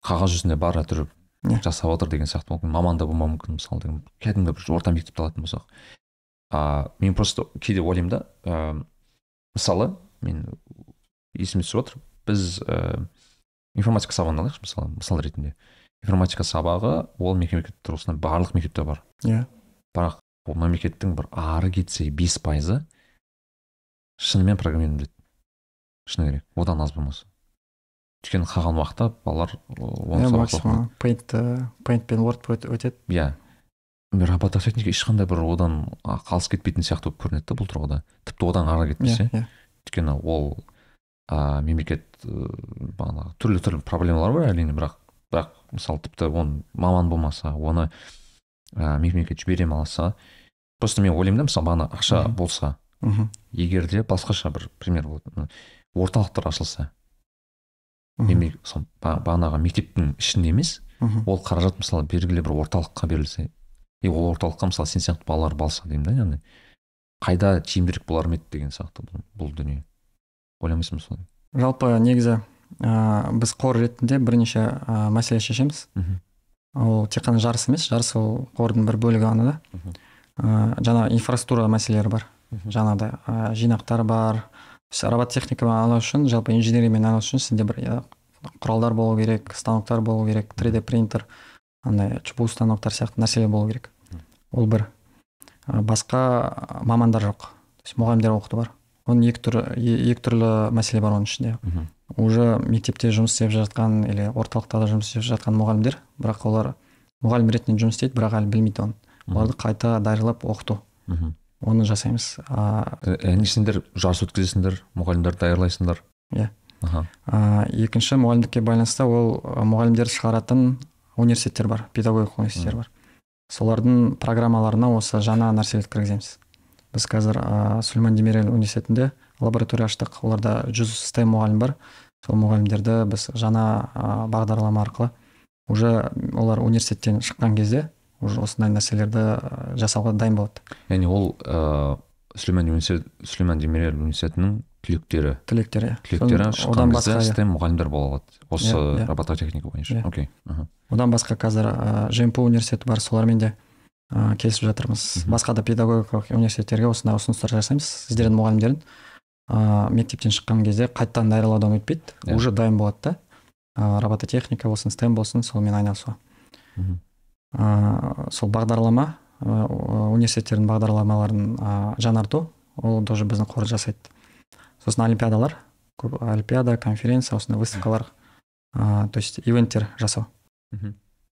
қағаз жүзінде бар әйтеуір Иә. жасап отыр деген сияқты мүмкін. Маман да болмауы мүмкін мысалы деген кәдімгі бір орта мектепті алатын болсақ. А мен просто кейде ойлаймын да ә, мысалы мен есіме түсіп отыр біз ә, информатика сабағын алайықшы мысалы мысал ретінде. Информатика сабағы ол мемлекет тұрғысынан барлық мектепте бар. Иә. Бірақ ол мемлекеттің бір ары кетсе бес пайызы шынымен программирование біледі. Шыны керек одан аз болмаса. Өйткені қалған уақытта балалар оны иә сабақ максимум. пейнт пейнт пен word өтеді. Иә. Робототехника ешқандай бір одан қалыс кетпейтін сияқты болып көрінеді да бұл тұрғыда. Тіпті одан ары кетпесе иә иә. өйткені ол а, мемлекет ыыы, бағанағы түрлі түрлі проблемалар бар әрине бірақ бірақ мысалы тіпті оны маман болмаса оны ә, мемлекет жібере алса просто мен ойлаймын да мысалы бағана ақша болса мхм егер де басқаша бір пример болады орталықтар ашылса мемлекет сол ба- бағанағы мектептің ішінде емес. Ол қаражат мысалы белгілі бір орталыққа берілсе и ол орталыққа мысалы сен сияқты балалар барса деймін да яғни. Қайда тиімдірек болар ма еді деген сияқты бұл, бұл дүние. Ойламайсың ба солай? Жалпы негізі ә, біз қор ретінде бірнеше ә, мәселе шешеміз. Мхм. Ол тек қана жарыс емес жарыс ол қордың бір бөлігі ғана да ә, жаңа инфраструктура мәселелері бар. Жаңағыдай ә, жинақтар бар робототехникамен айналысу үшін жалпы инженериямен айналысу үшін сенде бір ә, құралдар болу керек станоктар болу керек 3d принтер андай чпу станоктар сияқты нәрселер болу керек. Ол бір. Басқа мамандар жоқ. То есть мұғалімдер оқыту бар. Оның екі түрі е- екі түрлі мәселе бар оның ішінде. Уже мектепте жұмыс істеп жатқан или орталықтарда жұмыс істеп жатқан мұғалімдер бірақ олар мұғалім ретінде жұмыс істейді бірақ әлі білмейді оны. Оларды қайта даярлап оқыту. Мхм. Оны жасаймыз. Яғни сендер жарыс өткізесіңдер мұғалімдер даярлайсыңдар? Иә. аха. Екінші мұғалімдікке байланысты ол а, мұғалімдерді шығаратын университеттер бар педагогикалық университеттер бар. Солардың программаларына осы жаңа нәрселерді кіргіземіз біз қазір ә, сүлейман демирел университетінде лаборатория аштық. Оларда жүз стем мұғалім бар. Сол мұғалімдерді біз жаңа ә, бағдарлама арқылы уже олар университеттен шыққан кезде уже осындай нәрселерді ә, жасауға дайын болады. Яғни ол ыыы сүлейман университет сүлейман демирел университетінің түлектері. Түлектері. Түлектері Соны- шыққан кезде иә. стем мұғалімдер бола алады. Осы Иә, иә. робототехника бойынша. Иә. окей. Одан басқа қазір ә, жмпу университеті бар. Солармен де ә, келісіп жатырмыз. Басқа да педагогикалық университеттерге осындай ұсыныстар жасаймыз. Сіздердің мұғалімдерін ә, мектептен шыққан кезде қайтадан даярлаудан өтпейді. Иә. уже дайын болады да. Робототехника болсын стем болсын сонымен айналысуға. Мхм. Ә, сол бағдарлама ә, университеттердің бағдарламаларын ә, жаңарту. Ол тоже біздің қор жасайды. Сосын олимпиадалар. Көп олимпиада конференция осындай выставкалар ә, то есть ивенттер жасау.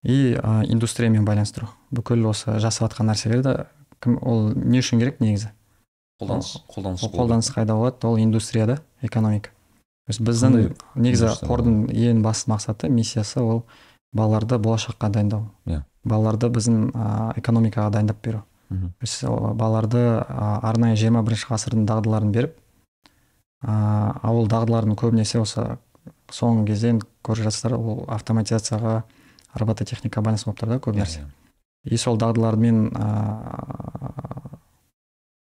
И ә, индустриямен байланыстыру. Бүкіл осы жасап жатқан нәрселерді кім ол не үшін керек негізі? Қолданыс қолданыс ол қолданыс қайда болады? Ол индустрияда экономика. То есть біздің негізі қордың ең басты мақсаты миссиясы ол балаларды болашаққа дайындау. Иә. Балаларды біздің ә, экономикаға дайындап беру. Ол балаларды ә, арнайы жиырма бірінші ғасырдың дағдыларын беріп ә, а ол дағдылардың көбінесе осы соңғы кезде енді көріп жатсыздар ол автоматизацияға робототехникаға байланысты болып тұр да көп нәрсе. и сол дағдылармен ыыы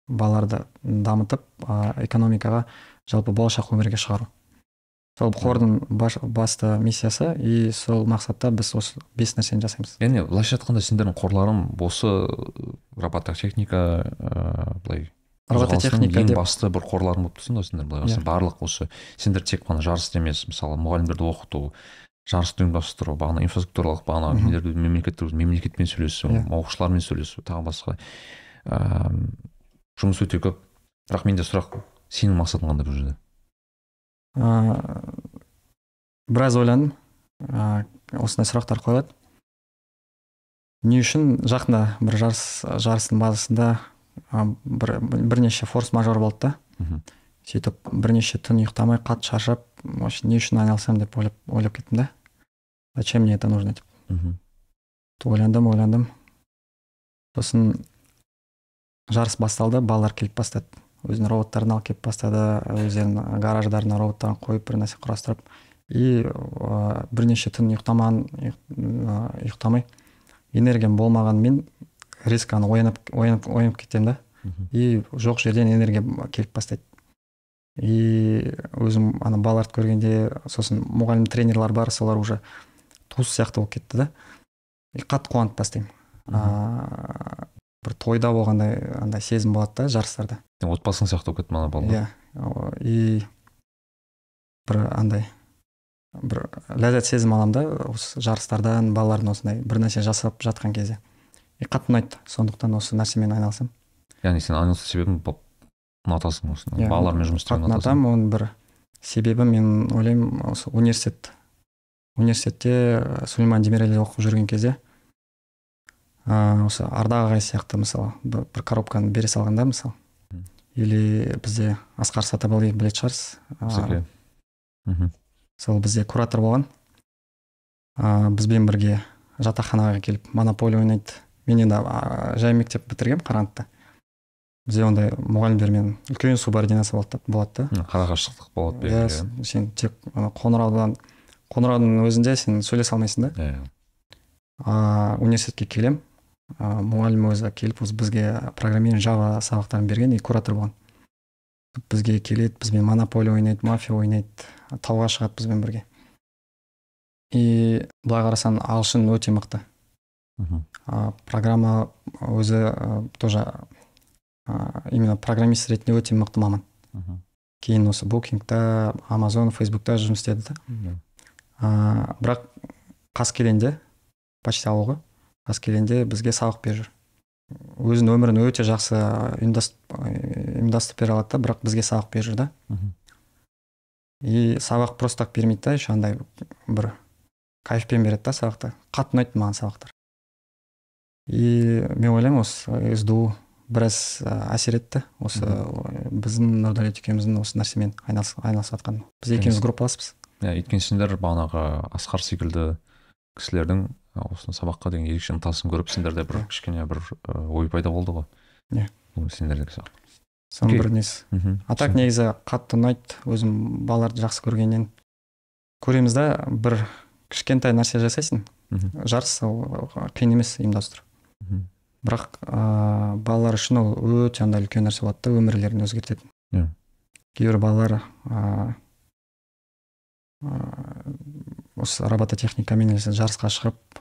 балаларды дамытып ә, экономикаға жалпы болашақ өмірге шығару. Сол қордың баш, басты миссиясы и сол мақсатта біз осы бес нәрсені жасаймыз. Яғни былайша айтқанда сендердің қорларың осы робототехника ыыы былай робототехника ең деп басты бір қорларың болып тұрсың ғой сендер былай қарасаң Иә. барлық осы сендер тек қана жарыс емес мысалы мұғалімдерді оқыту жарысты ұйымдастыру бағана инфраструктуралық бағана нелерді мемлекеттік мемлекетпен сөйлесу Иә. оқушылармен сөйлесу тағы басқа. Ыыы жұмыс өте көп. Бірақ менде сұрақ сенің мақсатың қандай бұл жерде? Ә, біраз ойландым. Ә, осындай сұрақтар қойылады. Не үшін жақында бір жарыс жарыстың базасында ә, бір, бірнеше форс мажор болды да. Сөйтіп бірнеше түн ұйықтамай қатты шаршап вообще не үшін айналысамын деп ойлап ойлап кеттім да. Зачем мне это нужно деп мхм. Ойландым ойландым. Сосын жарыс басталды балалар келіп бастады. Өзінің роботтарын алып келіп бастады өздерінің гараждарына роботтарын қойып бір нәрсе құрастырып и ә, бірнеше түн ұйықтамаған ұйық- ұйықтамай энергиям болмағанымен резко ана оянып оянып оянып кетемін да. И жоқ жерден энергия келіп бастайды. И өзім ана балаларды көргенде сосын мұғалім тренерлар бар солар уже туыс сияқты болып кетті да. И қатты қуанып бастаймын. А, бір тойда болғандай андай сезім болады да жарыстарда. Сен отбасың сияқты болып кетті мана балалар иә О, и бір андай бір ләззат сезім аламын да осы жарыстардан балалардың осындай бір нәрсе жасап жатқан кезде. И қатты ұнайды сондықтан осы нәрсемен айналысамын. Яғни сен айналысу себебің ұнатасың осыны Иә, балалармен жұмыс істеуді ұнатамын оның бір себебі мен ойлаймын осы университет университетте сулейман демирелиде оқып жүрген кезде ә, осы ардақ ағай сияқты мысалы бір, бір коробканы бере салғанда мысалы. Или бізде асқар сатабалиев білетін шығарсыз? Мхм сол бізде куратор болған. Ә, бізбен бірге жатақханаға келіп монополия ойнайды. Мен енді жай мектеп бітіргенмін қарағандыда бізде ондай мұғалімдермен үлкен субординация болады да- болады да. М, қарағашықтық болады иә сен тек қоңыраудан қоңыраудың өзінде сен сөйлесе алмайсың да. Иә. Университетке келем а, мұғалім өзі келіп осы бізге программирование жава сабақтарын берген и куратор болған. Бізге келеді бізбен монополия ойнайды мафия ойнайды тауға шығады бізбен бірге. И былай қарасаң ағылшын өте мықты. Мхм. а, программа өзі а, тоже а, именно программист ретінде өте мықты маман. Кейін осы букингта амазон фейсбукта жұмыс істеді да. Бірақ қаскелеңде почти ауылға. Қаскелеңде бізге сабақ беріп жүр. Өзінің өмірін өте жақсы ұйымдастырып бере алады да бірақ бізге сабақ беріп жүр да. И сабақ просто так бермейді да еще андай бір кайфпен береді да сабақты. Қатты ұнайды маған сабақтар. И мен ойлаймын осы сду біраз әсер етті осы біздің нұрдәулет екеуміздің осы нәрсемен айналыс, айналысып жатқан біз екеуміз группаласпыз. Иә өйткені сендер бағанағы асқар секілді кісілердің осы сабаққа деген ерекше ынтасын көріп сендерде бір кішкене бір ой пайда болды ғой Иә. Ол сендердегі сияқты соның бір несі мхм. а так негізі қатты ұнайды өзім балаларды жақсы көргеннен көреміз да бір кішкентай нәрсе жасайсың Мхм. жарыс ол қиын емес ұйымдастыру Мхм. бірақ ә, балалар үшін ол өте андай үлкен нәрсе болады да өмірлерін өзгертетін Иә. кейбір балалар ә, осы робототехникамен жарысқа шығып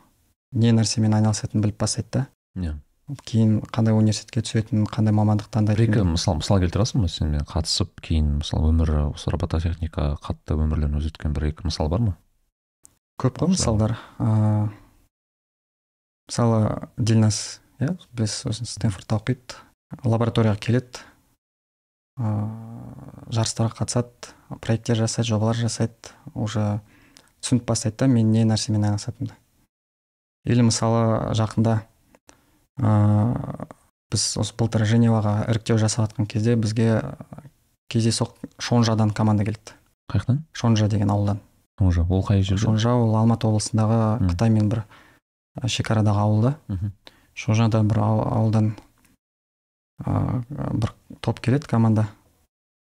не нәрсемен айналысатынын біліп бастайды да. Иә. кейін қандай университетке түсетінін қандай мамандық бір екі таңдайтынын мысал мысал келтіре аласың ба сенмен қатысып кейін мысалы өмірі осы робототехника қатты өмірлерін өзгерткен бір екі мысал бар ма? Көп қой мысалдар. Ыыы мысалы дильназ иә біз сосын стэнфордта оқиды. Лабораторияға келеді. Ыыы жарыстарға қатысады проекттер жасайды жобалар жасайды уже түсініп бастайды да мен не нәрсемен айналысатынымды. Или мысалы жақында ыыы біз осы былтыр женеваға іріктеу жасап жатқан кезде бізге кездейсоқ шонжадан команда келді. Қай жақтан шонжа деген ауылдан. Шонжа. Ол қай жерде? Шонжа ол алматы облысындағы қытаймен бір ә, шекарадағы ауыл да мхм. шонжада бір ау- ауылдан ә, бір топ келеді команда.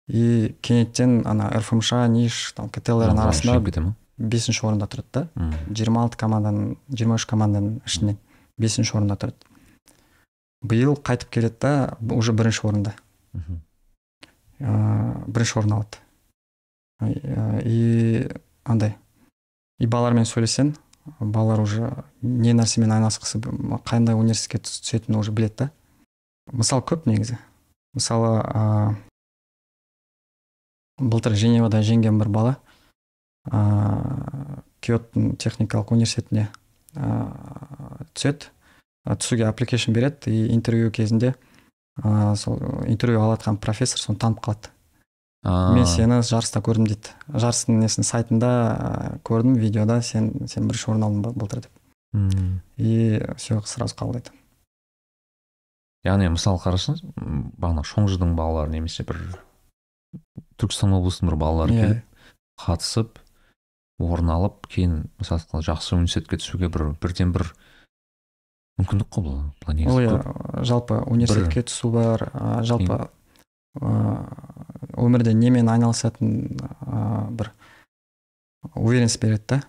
И кенеттен ана рфмш ниш там ктл арасында шығып кете ма? Бесінші орында тұрады да. Жиырма алты команданың жиырма үш команданың ішінен бесінші орында тұрады. Биыл қайтып келеді да уже бірінші орында. Ыыы бірінші орын алады. Ә, и андай. И балалармен сөйлессең балалар уже не нәрсемен айналысқысы қандай университетке түс- түсетінін уже біледі да. Мысал көп негізі. Мысалы ыыы былтыр женевада жеңген бір бала ыыы киоттың техникалық университетіне ыыы түседі. Ә, түсуге application береді. И интервью кезінде ыыы сол интервью алыватқан профессор соны танып қалады. Мен сені жарыста көрдім дейді. Жарыстың несін сайтында көрдім видеода сен сен бірінші орын алдың былтыр деп. Мм. и все сразу қабылдайды яғни мысалы қарасаңыз бағана шоңжыдың балалары немесе бір түркістан облысының бір балалары Иә. келіп қатысып орын алып кейін мысалы жақсы университетке түсуге бір бірден бір мүмкіндік қой бұл ол иә жалпы университетке түсу бар ә, жалпы ә, өмірде немен айналысатын ә, бір уверенность береді да?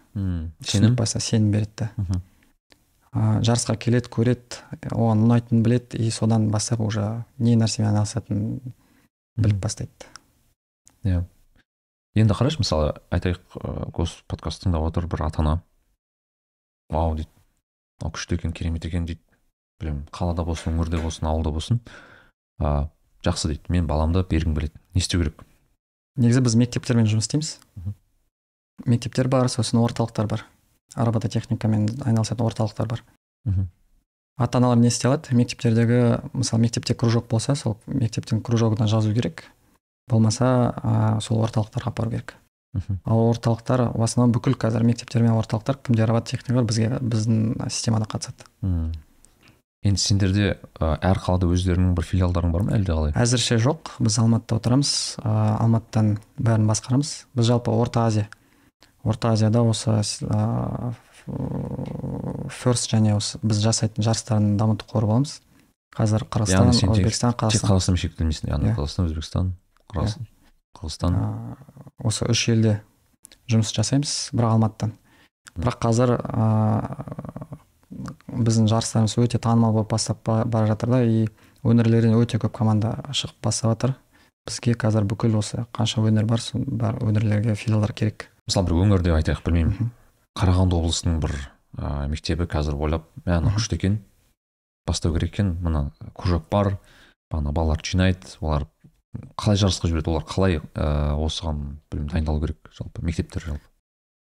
Сенім? баста сенім береді да. Ә, жарысқа келеді көреді оған ұнайтынын біледі и содан бастап уже не нәрсемен айналысатынын біліп бастайды иә. Енді қарашы мысалы айтайық ыыы гос подкаст тыңдап отыр бір ата ана вау дейді. Мынау күшті екен керемет екен дейді. Білемін қалада болсын өңірде болсын ауылда болсын. А, жақсы дейді. Мен баламды бергім келеді. Не істеу керек? Негізі біз мектептермен жұмыс істейміз. Мектептер бар сосын орталықтар бар. Робототехникамен айналысатын орталықтар бар. Мхм. Ата аналар не істей алады? Мектептердегі мысалы мектепте кружок болса сол мектептің кружогына жазу керек. Болмаса а, сол орталықтарға апару керек. Ал орталықтар в основном бүкіл қазір мектептер мен орталықтар кімде робототехника бар бізге біздің системада қатысады. Мм. енді сендерде ә, әр қалада өздерінің бір филиалдарың бар ма әлде қалай? Әзірше жоқ. Біз алматыда отырамыз. Ә, алматыдан бәрін басқарамыз. Біз жалпы орта азия. Орта азияда осы ә, ферст және осы біз жасайтын жарыстардың дамыту қоры боламыз. Қазір қырғызстан тек- өзбекстан тек қазақстан. Қазақстанмен шектелмейсің яғни Иә. қазақстан өзбекстан. Қырғызстан ә, осы үш елде жұмыс жасаймыз бірақ алматыдан. Бірақ қазір ә, біздің жарыстарымыз өте танымал болып бастап ба- бара жатыр да. И өңірлерден өте көп команда шығып бастап жатыр. Бізге қазір бүкіл осы қанша өңір бар сол бар өңірлерге филиалдар керек. Мысалы бір өңірде айтайық білмеймін. Қарағанды облысының бір ә, мектебі қазір ойлап мә күшті екен бастау керек екен мына кружок бар бағана балалар жинайды олар қалай жарысқа жібереді олар? Қалай ә, осыған білмеймін дайындалу керек жалпы мектептер жалпы?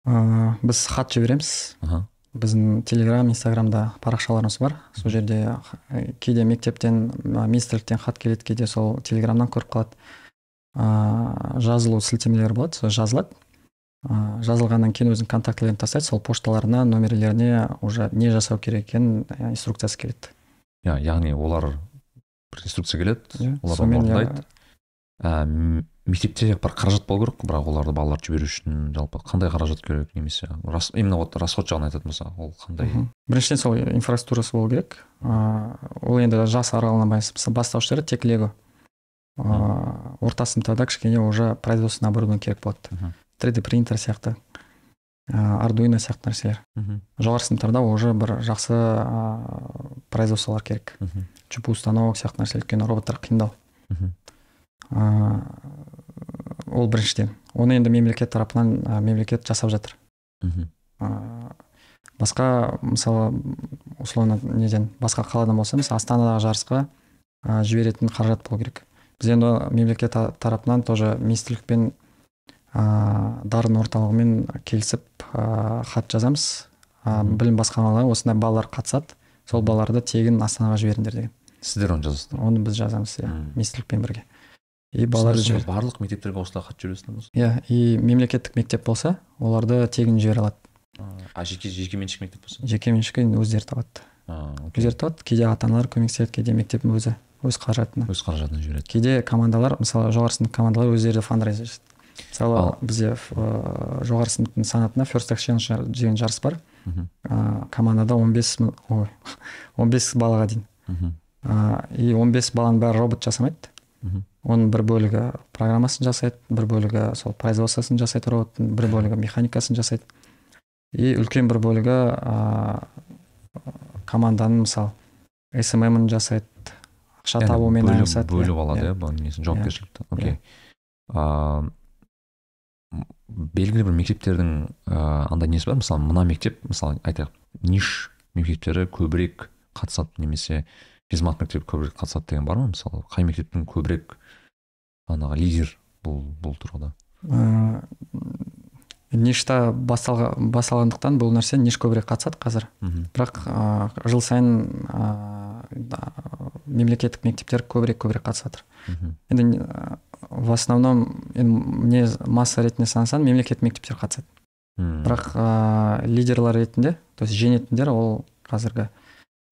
Ә, біз хат жібереміз. Аха. Біздің телеграм инстаграмда парақшаларымыз бар. Сол жерде ә, кейде мектептен министрліктен хат келеді кейде сол телеграмнан көріп қалады. Ә, жазылу сілтемелері болады сол жазылады. Ә, жазылғаннан кейін өзінің контактілерін тастайды сол пошталарына номерлеріне уже не жасау керек екенін инструкциясы келеді. Иә яғни олар бір инструкция келеді Иә, олар оны орындайды. Ә, мектепте бір қаражат болу керек бірақ оларды балаларды жіберу үшін жалпы қандай қаражат керек немесе рас, именно вот расход жағын айтатын болса ол қандай? Біріншіден сол инфраструктурасы болу керек. Ә, ол енді жас аралығына байланысты мысалы бастауыштары тек лего. Ә, орта сыныптарда кішкене уже производственный оборудование керек болады. Мхм. 3d принтер сияқты. Ә, ардуино сияқты нәрселер. Мхм. Жоғары сыныптарда уже бір жақсы ә, производстволар керек. Мхм. Чп установок сияқты нәрселер өйткені роботтар қиындау. Ә, ол біріншіден. Оны енді мемлекет тарапынан ә, мемлекет жасап жатыр. Мхм. Ә, басқа мысалы условно неден басқа қаладан болса мысалы астанадағы жарысқа ә, жіберетін қаражат болу керек. Біз енді мемлекет та- тарапынан тоже министрлікпен ә, дарын орталығымен келісіп ә, хат жазамыз. Ә, білім басқармалары осындай балалар қатысады. Сол балаларды тегін астанаға жіберіңдер деген. Сіздер оны жазасыздар. Оны біз жазамыз иә министрлікпен бірге. И балаларды жібер барлық мектептерге осылай хат жібересіңдер ме иә и мемлекеттік мектеп болса оларды тегін жібере алады. А жеке жекеменшік мектеп болса? Жекеменшік енді өздері табады. Өздері табады. Кейде ата аналар көмектеседі кейде мектептің өзі өз қаражатына. Өз қаражатына жібереді. Кейде командалар мысалы жоғары сынып командалар өздері фандрайз жасайды. Мысалы Ал- бізде ыыы, жоғары сыныптың санатында first exchange деген жарыс бар. Ыыы, командада 15 мың ой 15 балаға дейін. Мхм ыыы, и 15 баланың бәрі робот жасамайды. Оның бір бөлігі программасын жасайды бір бөлігі сол производствосын жасайды роботтың бір бөлігі механикасын жасайды. И үлкен бір бөлігі ыыы, команданың мысалы сммін жасайды ақша табумен айналысады. бөліп иә, алады иә. иә бұның несін жауапкершілікті. Окей. А белгілі бір мектептердің ыыы андай несі бар? Мысалы мына мектеп мысалы айтайық ниш мектептері көбірек қатысады немесе физмат мектебі көбірек қатысады деген бар ма мысалы? Қай мектептің көбірек анағы лидер бұл бұл тұрғыда? Ыыы, ништа басталға, басталғандықтан бұл нәрсе ниш көбірек қатысады қазір. Бірақ ыыы, жыл сайын ыыы, да, мемлекеттік мектептер көбірек көбірек қатысып жатыр мхм. Енді в основном енді не масса ретінде санасаң мемлекеттік мектептер қатысады. Бірақ ыыы, лидерлар ретінде то есть жеңетіндер ол қазіргі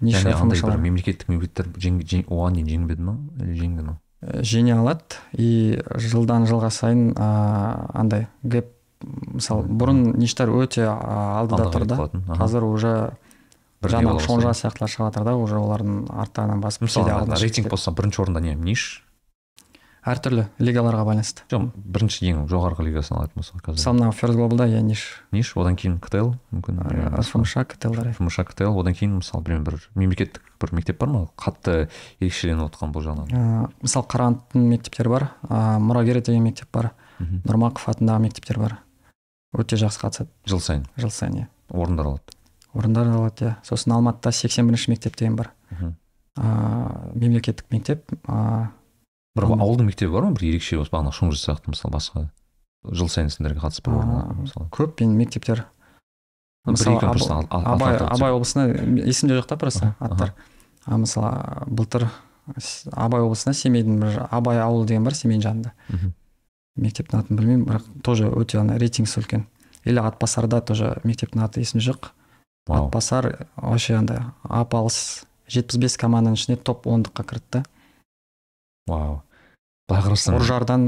фмшалар мемлекеттік мемлекеттер оған дейін жеңбеді ма или жеңді ма? Жеңе алады. И жылдан жылға сайын ыыы, андай гэп мысалы бұрын ништар өте алдыда тұрды. қазір уже жаңағы шонжа сияқтылар шығып жатыр да уже олардың арттарынан басып рейтинг болса бірінші орында не ниш. Әртүрлі лигаларға байланысты. Жоқ бірінші ең жоғарғы лигасын алатын болсақ қазір. Мысалы мына ферст глобалда иә ниш. Ниш одан кейін ктл мүмкін басқа. фмш ктл фмш ктл одан кейін мысалы білмеймін бір мемлекеттік бір мектеп бар ма? Қатты ерекшеленіп отқан бұл жағынан. Мысалы қарағандының мектептері бар ә, мұрагер деген мектеп бар нұрмақов атындағы мектептер бар. Өте жақсы қатысады. Жыл сайын? Жыл сайын иә. Орындар алады. Орындар алады иә. Сосын алматыда сексен бірінші мектеп деген бар. Ыыы мемлекеттік мектеп ыыы бір ауылдың мектебі бар ма? Бір ерекше осы бағана шоңжы сияқты мысалы басқа жыл сайын сендерге қатысып бір алатын мысалы. көп мен мектептер. Мысалы абай облысына есімде жоқ та просто аттар. А мысалы былтыр абай облысына семейдің бір абай ауылы деген бар семейдің жанында. Мектептің атын білмеймін бірақ тоже өте ана рейтингісі үлкен. Или атбасарда тоже мектептің аты есімде жоқ. Атбасар вообще андай алыс жетпіс бес команданың ішіне топ ондыққа кірді да. Вау. Былай қарасаң ұржардан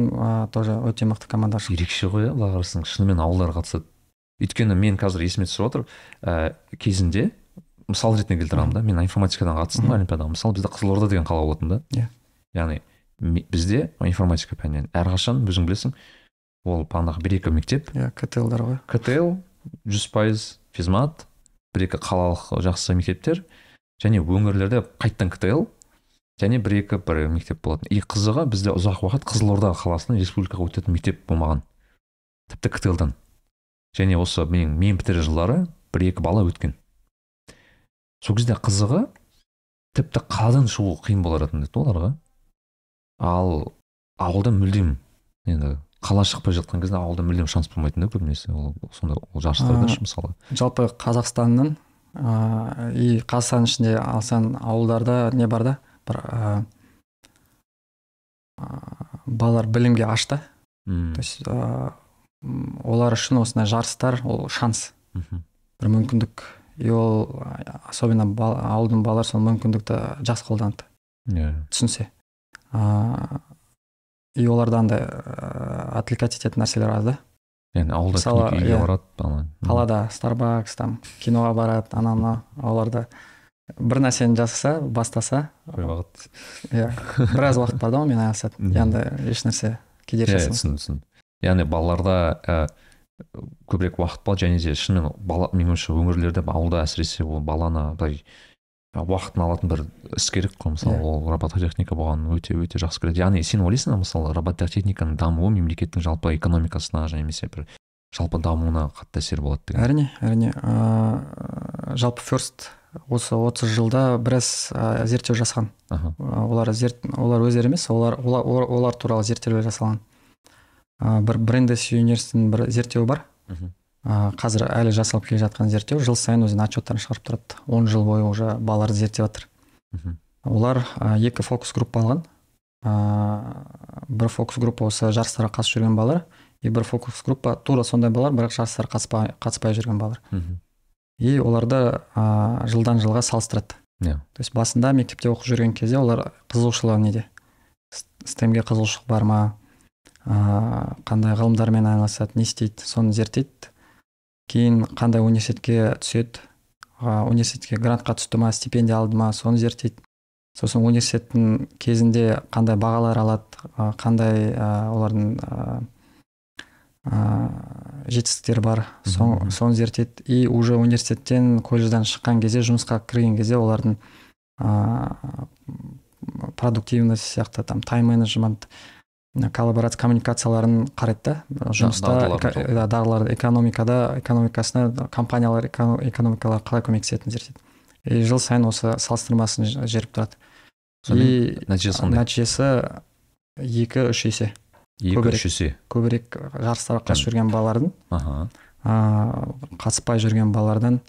тоже өте мықты команда шықты. Ерекше ғой иә былай қарасаң шынымен ауылдар қатысады. Өйткені мен қазір есіме түсіп отыр. Ә, кезінде мысал ретінде келтіремін да мен информатикадан қатыстым олимпиадаға. Мысалы бізде қызылорда деген қала болатын да. Иә. яғни бізде информатика пәнінен әрқашан өзің білесің ол бағанағы бір екі мектеп. Иә ктлдар ғой. Ктл жүз пайыз физмат бір екі қалалық жақсы мектептер және өңірлерде қайтадан ктл. Және бір екі бір мектеп болатын. И қызығы бізде ұзақ уақыт қызылорда қаласынан республикаға өтетін мектеп болмаған. Тіпті ктл-дан. Және осы менің мен бітірер жылдары бір екі бала өткен. Сол кезде қызығы тіпті қаладан шығу қиын болар еді оларға. Ал ауылда мүлдем енді қала шықпай жатқан кезде ауылда мүлдем шанс болмайтын да көбінесе. Ол сондай ол жарыстарда ше А, мысалы. жалпы қазақстанның ыыы и қазақстан ішінде алсаң ауылдарда не бар да? Бір ыыы балалар білімге аш та то есть олар үшін осындай жарыстар ол шанс. Бір мүмкіндік и ол особенно бал- ауылдың балалары сол мүмкіндікті жақсы қолданады иә. Түсінсе. Ыыы и оларда андай ыыы отвлекать ететін нәрселер аз да. Яғни ауылда Мысалы, үйге иә. барады қалада старбакс там киноға барады ана мына оларда бір нәрсені жасаса бастаса алады иә біраз уақыт бар да онымен айналысады енді ешнәрсе кедергі иә түсіндім түсіндім. Яғни балаларда ә, көбірек уақыт бар және де шынымен бала менің ойымша өңірлерде ауылда әсіресе ол баланы былай уақытын алатын бір іс керек қой. Мысалы Иә. ол робототехника бұған өте өте жақсы келеді яғни сен ойлайсың ба мысалы робототехниканың дамуы мемлекеттің жалпы экономикасына және немесе бір жалпы дамуына қатты әсер болады деген? Әрине әрине ыыы жалпы ферст осы 30 жылда біраз ә, зерттеу жасаған. Ә, олар зерт олар өздері емес олар олар, олар, туралы зерттеулер жасалған. Ә, бір брендес университетінің бір зерттеуі бар. Ә, қазір әлі жасалып келе жатқан зерттеу. Жыл сайын өзінің отчеттарын шығарып тұрады. Он жыл бойы уже балаларды зерттеп жатыр. Олар ә, екі фокус группа алған. Ә, бір фокус группа осы жарыстарға қатысып жүрген балалар и бір фокус группа тура сондай балалар бірақ жарыстарға қатыспай, қатыспай жүрген балалар. И оларды ә, жылдан жылға салыстырады. Иә. То есть басында мектепте оқып жүрген кезде олар қызығушылығы неде? Стемге қызығушылық бар ма? Ыыы қандай ғылымдармен айналысады не істейді соны зерттейді. Кейін қандай университетке түседі? Ыыы университетке грантқа түсті ма стипендия алды ма соны зерттейді. Сосын университеттің кезінде қандай бағалар алады? Қандай ы, олардың ы, жетістіктері бар. Сон- соны зерттейді. И уже университеттен колледжден шыққан кезде жұмысқа кірген кезде олардың ыыы продуктивность сияқты там тайм менеджмент коллаборация коммуникацияларын қарайды да. Жұмыста да, дағдыларды экономикада экономикасына компаниялар эко- экономикалар қалай көмектесетінін зерттейді. И жыл сайын осы салыстырмасын ж- жіберіп тұрады. И нәтижесі қандай нәтижесі екі үш есе. Екі үш есе көбірек жарыстарға қатысып жүрген балалардың. Аха. Ыыы қатыспай жүрген балалардан.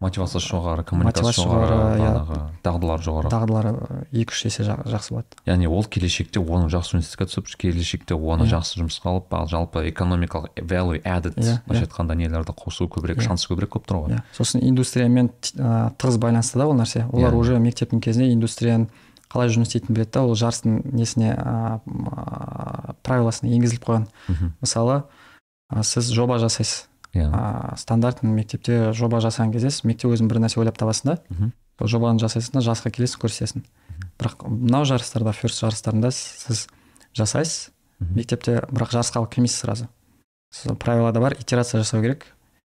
Мотивациясы жоғары коммуникация Мотивация жоғары бағанағы дағдылары жоғары. Дағдылары екі үш есе жа- жақсы болады. Яғни ол келешекте оны жақсы университетке түсіп келешекте оны Иә. жақсы жұмысқа алып ал жалпы экономикалық value added Иә, былайша иә. айтқанда нелерді қосу көбірек шансы көбірек болып тұр ғой. Иә. Сосын индустриямен тығыз байланысты да ол нәрсе. Олар уже мектептің кезінде индустрияның қалай жұмыс істейтінін біледі да ол жарыстың несіне ә, ә, правиласына енгізіліп қойған. Мысалы ә, сіз жоба жасайсыз. Иә. Ә, стандартный мектепте жоба жасаған кезде сіз мектеп өзің бір нәрсе ойлап табасың да? Сол жобаны жасайсың да жасқа келесің көрсетесің бірақ мынау жарыстарда ферст жарыстарында сіз жасайсыз мектепте бірақ жарысқа алып келмейсіз сразу. Сол правилада бар итерация жасау керек.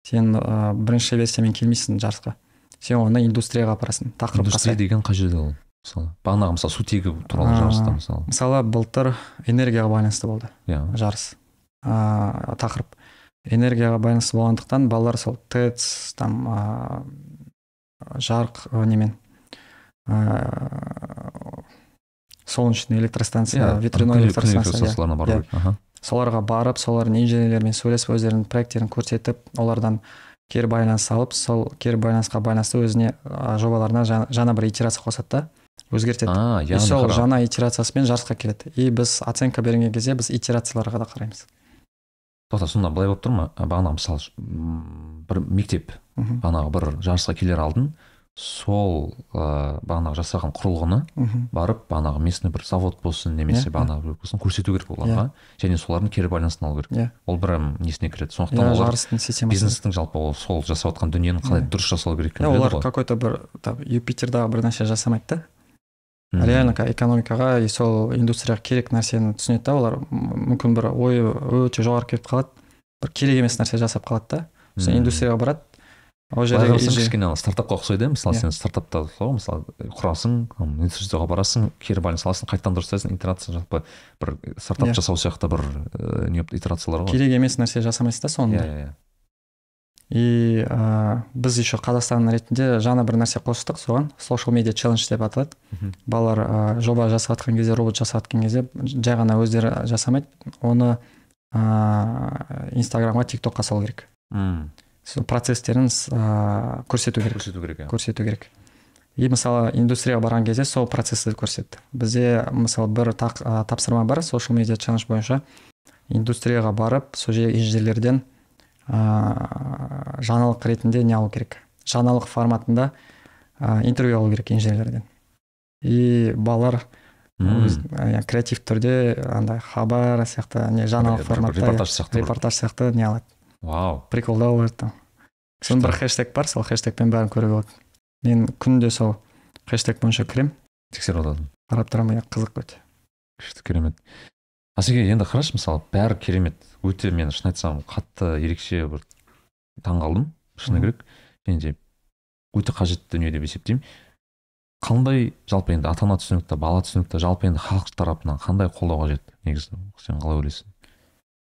Сен ә, бірінші версиямен келмейсің жарысқа. Сен оны индустрияға апарасың тақырыпқа индустрия сай. деген қай жерде ол? Мысалы бағанағы мысалы сутегі туралы жарыста мысалы. мысалы былтыр энергияға байланысты болды иә. жарыс. Ә, тақырып. Энергияға байланысты болғандықтан балалар сол тэц там ә, жарық немен? Ыыы солнечный электростанция Иә, ветряной электростанция иә. бару Иә. керек аха. Соларға барып солардың инженерлермен сөйлесіп өздерінің проекттерін көрсетіп олардан кері байланыс алып сол кері байланысқа байланысты өзіне жобаларына жа- жаңа бір итерация қосады да. Өзгертеді. А и сол жаңа итерациясымен жарысқа келеді. И біз оценка берген кезде біз итерацияларға да қараймыз. Тоқта сонда былай болып тұр ма? Бағанағы мысалы бір мектеп. Бағанағы бір жарысқа келер алдын сол ыыы бағанағы жасаған құрылғыны барып бағанағы местный бір завод болсын немесе Иә, бағанағы бір болсын көрсету керек оларға. Және солардың кері байланысын алу керек. Иә. ол бір несіне кіреді? Сондықтан иә олар бизнестің жалпы ол сол жасап жатқан дүниені қалай Иә. дұрыс жасау керек иә екенін олар какой то бір там юпитердағы бір нәрсе жасамайды да. Реально ка- экономикаға и сол индустрияға керек нәрсені түсінеді да олар. Мүмкін бір ойы өте жоғары келіп қалады. Бір керек емес нәрсе жасап қалады да. Сосын индустрияға барады. Ол жерде кішкене стартапқа ұқсайды иә мысалы Иә. сен стартапта сол мысалы құрасың м, институтқа барасың кері байланыс аласың қайтадан дұрыс жасайсың итерация жалпы бір стартап Иә. жасау сияқты бір ыыы, не итерациялар ғой. Керек емес нәрсе жасамайсыз да соны иә иә. И ә, біз еще қазақстан ретінде жаңа бір нәрсе қостық соған. Social media challenge деп аталады. Балалар ә, жоба жасап жатқан кезде робот жасап жатқан кезде жай ғана өздері жасамайды. Оны ә, инстаграмға тик токқа салу керек. М, сол процесстерін ә, көрсету керек. Көрсету керек иә. Көрсету керек. И мысалы индустрияға барған кезде сол процессті көрсетті. Бізде мысалы бір тақ, ә, тапсырма бар. Social media challenge бойынша индустрияға барып сол жердегі инженерлерден ә, жаңалық ретінде не алу керек? Жаңалық форматында ә, интервью алу керек инженерлерден. И балалар ә, креатив түрде андай хабар сияқты не жаңалық форматта репортаж сияқты репортаж сияқты не алады. Вау. Приколдау болады там. Сосын бір хэштег бар сол хэштегпен бәрін көруге болады. Мен күнде сол хэштег бойынша кіремін. Тексеріп отырдым қарап тұрамын иә қызық өте. Күшті керемет. Асеке енді қарашы мысалы бәрі керемет. Өте мен шын айтсам қатты ерекше бір таңқалдым шыны керек. Және де өте қажетті дүние деп есептеймін. Қандай жалпы енді ата ана түсінікті бала түсінікті жалпы енді халық тарапынан қандай қолдау қажет? Негізі сен қалай ойлайсың?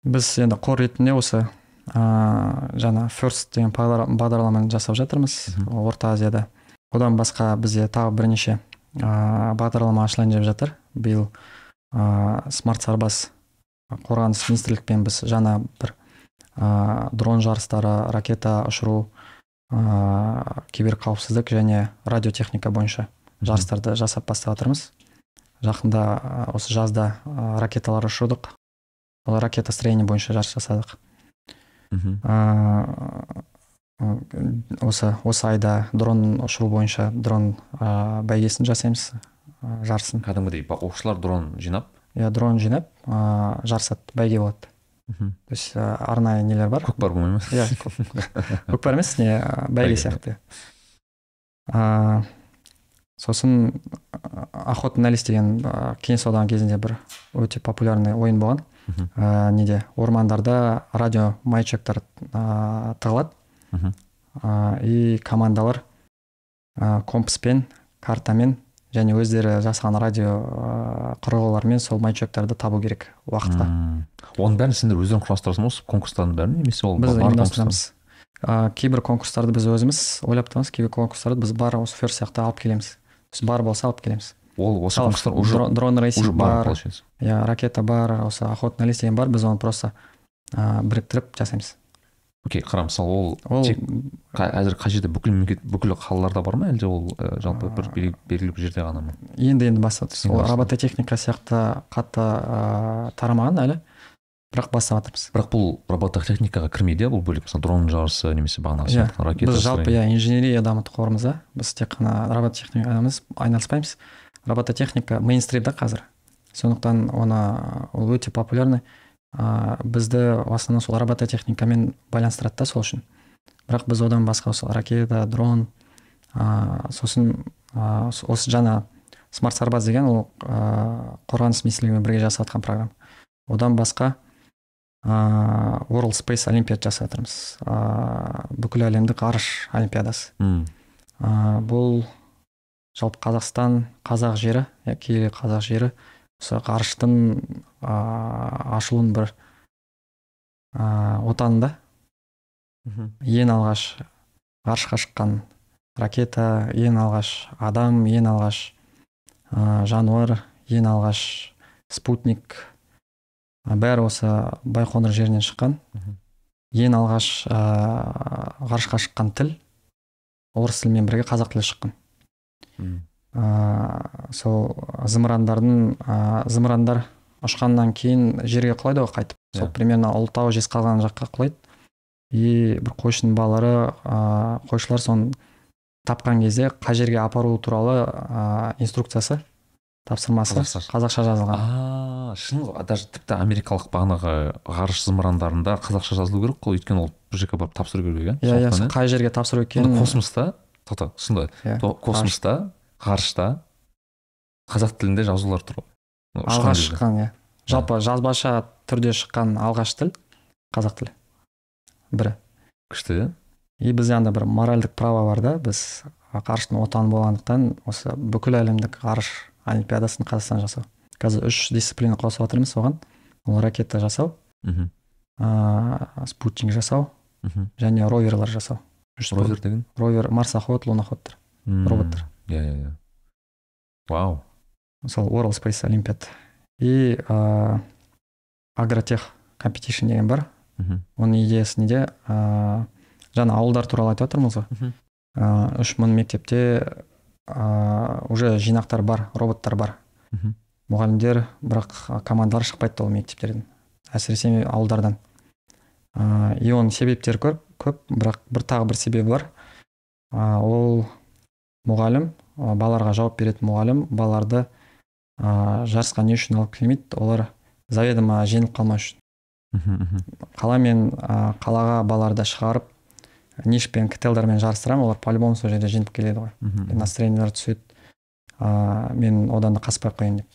Біз енді қор ретінде осы ыыы жаңа first деген бағдар- бағдарламаны жасап жатырмыз орта азияда. Одан басқа бізде тағы бірнеше ыыы бағдарлама ашылайын деп жатыр. Биыл ыыы смарт сарбаз қорғаныс министрлікпен біз жаңа бір ыыы дрон жарыстары ракета ұшыру ыыы киберқауіпсіздік және радиотехника бойынша жарыстарды жасап бастап жатырмыз. Жақында ә, осы жазда ә, ракеталар ұшырдық. Ол ракета строение бойынша жарыс жасадық. Ә, ә, осы осы айда дрон ұшыру бойынша дрон ә, бәйгесін жасаймыз. ә, жарысын кәдімгідей оқушылар дрон жинап? Иә дрон жинап ә, жарысады бәйге болады. Мхм. то есть арнайы нелер бар? Көкпар болмай ма? Иә көк- көкпар емес не бәйге сияқты. Ә, сосын охота на лис деген кеңес одағы кезінде бір өте популярный ойын болған. Ә, неде? Ормандарда радио маячоктар ә, тығылады. Ә, и командалар ә, компаспен картамен және өздері жасаған радио ә, құрылғылармен сол маячоктарды табу керек уақытқа М. оның бәрін сендер өздерің құрастырасың ба? осы конкурстардың бәрін немесе ол біз ұйымдастырамыз. ә, кейбір конкурстарды біз өзіміз ойлап табамыз кейбір конкурстарды біз бар осы ферс сияқты алып келеміз. Бар болса алып келеміз. Ол осы конкурстар уже дрон, рейсинг бар получается. Иә ракета бар осы охота на лис деген бар біз оны просто ә, біріктіріп жасаймыз. Окей қара мысалы ол ол тек қа- әзір қай жерде бүкіл мемлекет бүкіл қалаларда бар ма әлде ол ә, жалпы бір белгі- белгілі бір жерде ғана ма? Енді енді бастап ол робототехника сияқты қатты ә, тарамаған әлі. Бірақ бастап жатырмыз бірақ бұл робототехникаға кірмейді иә бұл бөлек мысалы дрон жарысы немесе бағанағы Иә, сияқты ракета біз жалпы иә инженерия дамыту қорымызда біз тек қана робототехникамен айналыспаймыз. Робототехника мейнстрим да қазір. Сондықтан оны ол өте популярный. Ә, бізді в основном сол робототехникамен байланыстырады да сол үшін. Бірақ біз одан басқа осы ракета дрон ә, сосын ә, осы жаңа смарт сарбаз деген ол ә, қорғаныс министрлігімен бірге жасап жатқан программа. Одан басқа ә, World Space Олимпиад жасап жатырмыз. Ә, бүкіл әлемдік ғарыш олимпиадасы. Ә, бұл жалпы қазақстан қазақ жері киелі қазақ жері осы ғарыштың ә, ашылуын бір ә, отанында ең алғаш ғарышқа шыққан ракета ең алғаш адам ең алғаш ә, жануар ең алғаш спутник. Ә, бәрі осы байқоңыр жерінен шыққан. Ең алғаш ә, ғарышқа шыққан тіл орыс тілімен бірге қазақ тілі шыққан. Ә, сол зымырандардың ә, зымырандар ұшқаннан кейін жерге құлайды ғой қайтып. Сол Иә. примерно ұлытау жезқазған жаққа құлайды. И бір қойшының балалары ә, қойшылар соны тапқан кезде қай жерге апару туралы ә, инструкциясы тапсырмасы Қазақша. қазақша жазылған. А шын ғой даже тіпті америкалық бағанағы ғарыш зымырандарында қазақша жазылу керек қой. Өйткені ол бір жерге барып тапсыру керек иә иә сол қай жерге тапсыру Онда екенін. космоста тоқта сонда иә, космоста ғарышта қазақ тілінде жазулар тұр ғой. Шыққан иә. Жалпы жазбаша түрде шыққан алғаш тіл қазақ тілі. Бірі. Күшті иә? И бізде андай бір моральдық право бар да біз ғарыштың отаны болғандықтан осы бүкіл әлемдік ғарыш олимпиадасын қазақстан жасау. Қазір үш дисциплина қосып жатырмыз оған. Ол ракета жасау мхм. ә, спутник жасау мхм. және роверлар жасау. Үш ровер деген? Ровер марсоход луноходтар Мм. Роботтар. Иә иә иә вау сол world space olympiad. И ә, агротех competition деген бар мхм оның идеясы неде ә, жаңа ауылдар туралы айтып жатырмыз ғой мхм. ә, үш мың мектепте ә, уже жинақтар бар роботтар бар. Мхм мұғалімдер бірақ командалар шықпайды ол мектептерден әсіресе ауылдардан ә, и оның себептері көп, көп бірақ бір тағы бір себебі бар. Ә, ол мұғалім ә, балаларға жауап беретін мұғалім балаларды ә, жарысқа не үшін алып келмейді олар заведомо жеңіліп қалмау үшін. Қала мен ә, қалаға балаларды шығарып ниш пен ктелдармен жарыстырамын олар по любому сол жерде жеңіп келеді ғой. Настроениелері түседі ә, мен одан да қаспай ақ қояйын деп.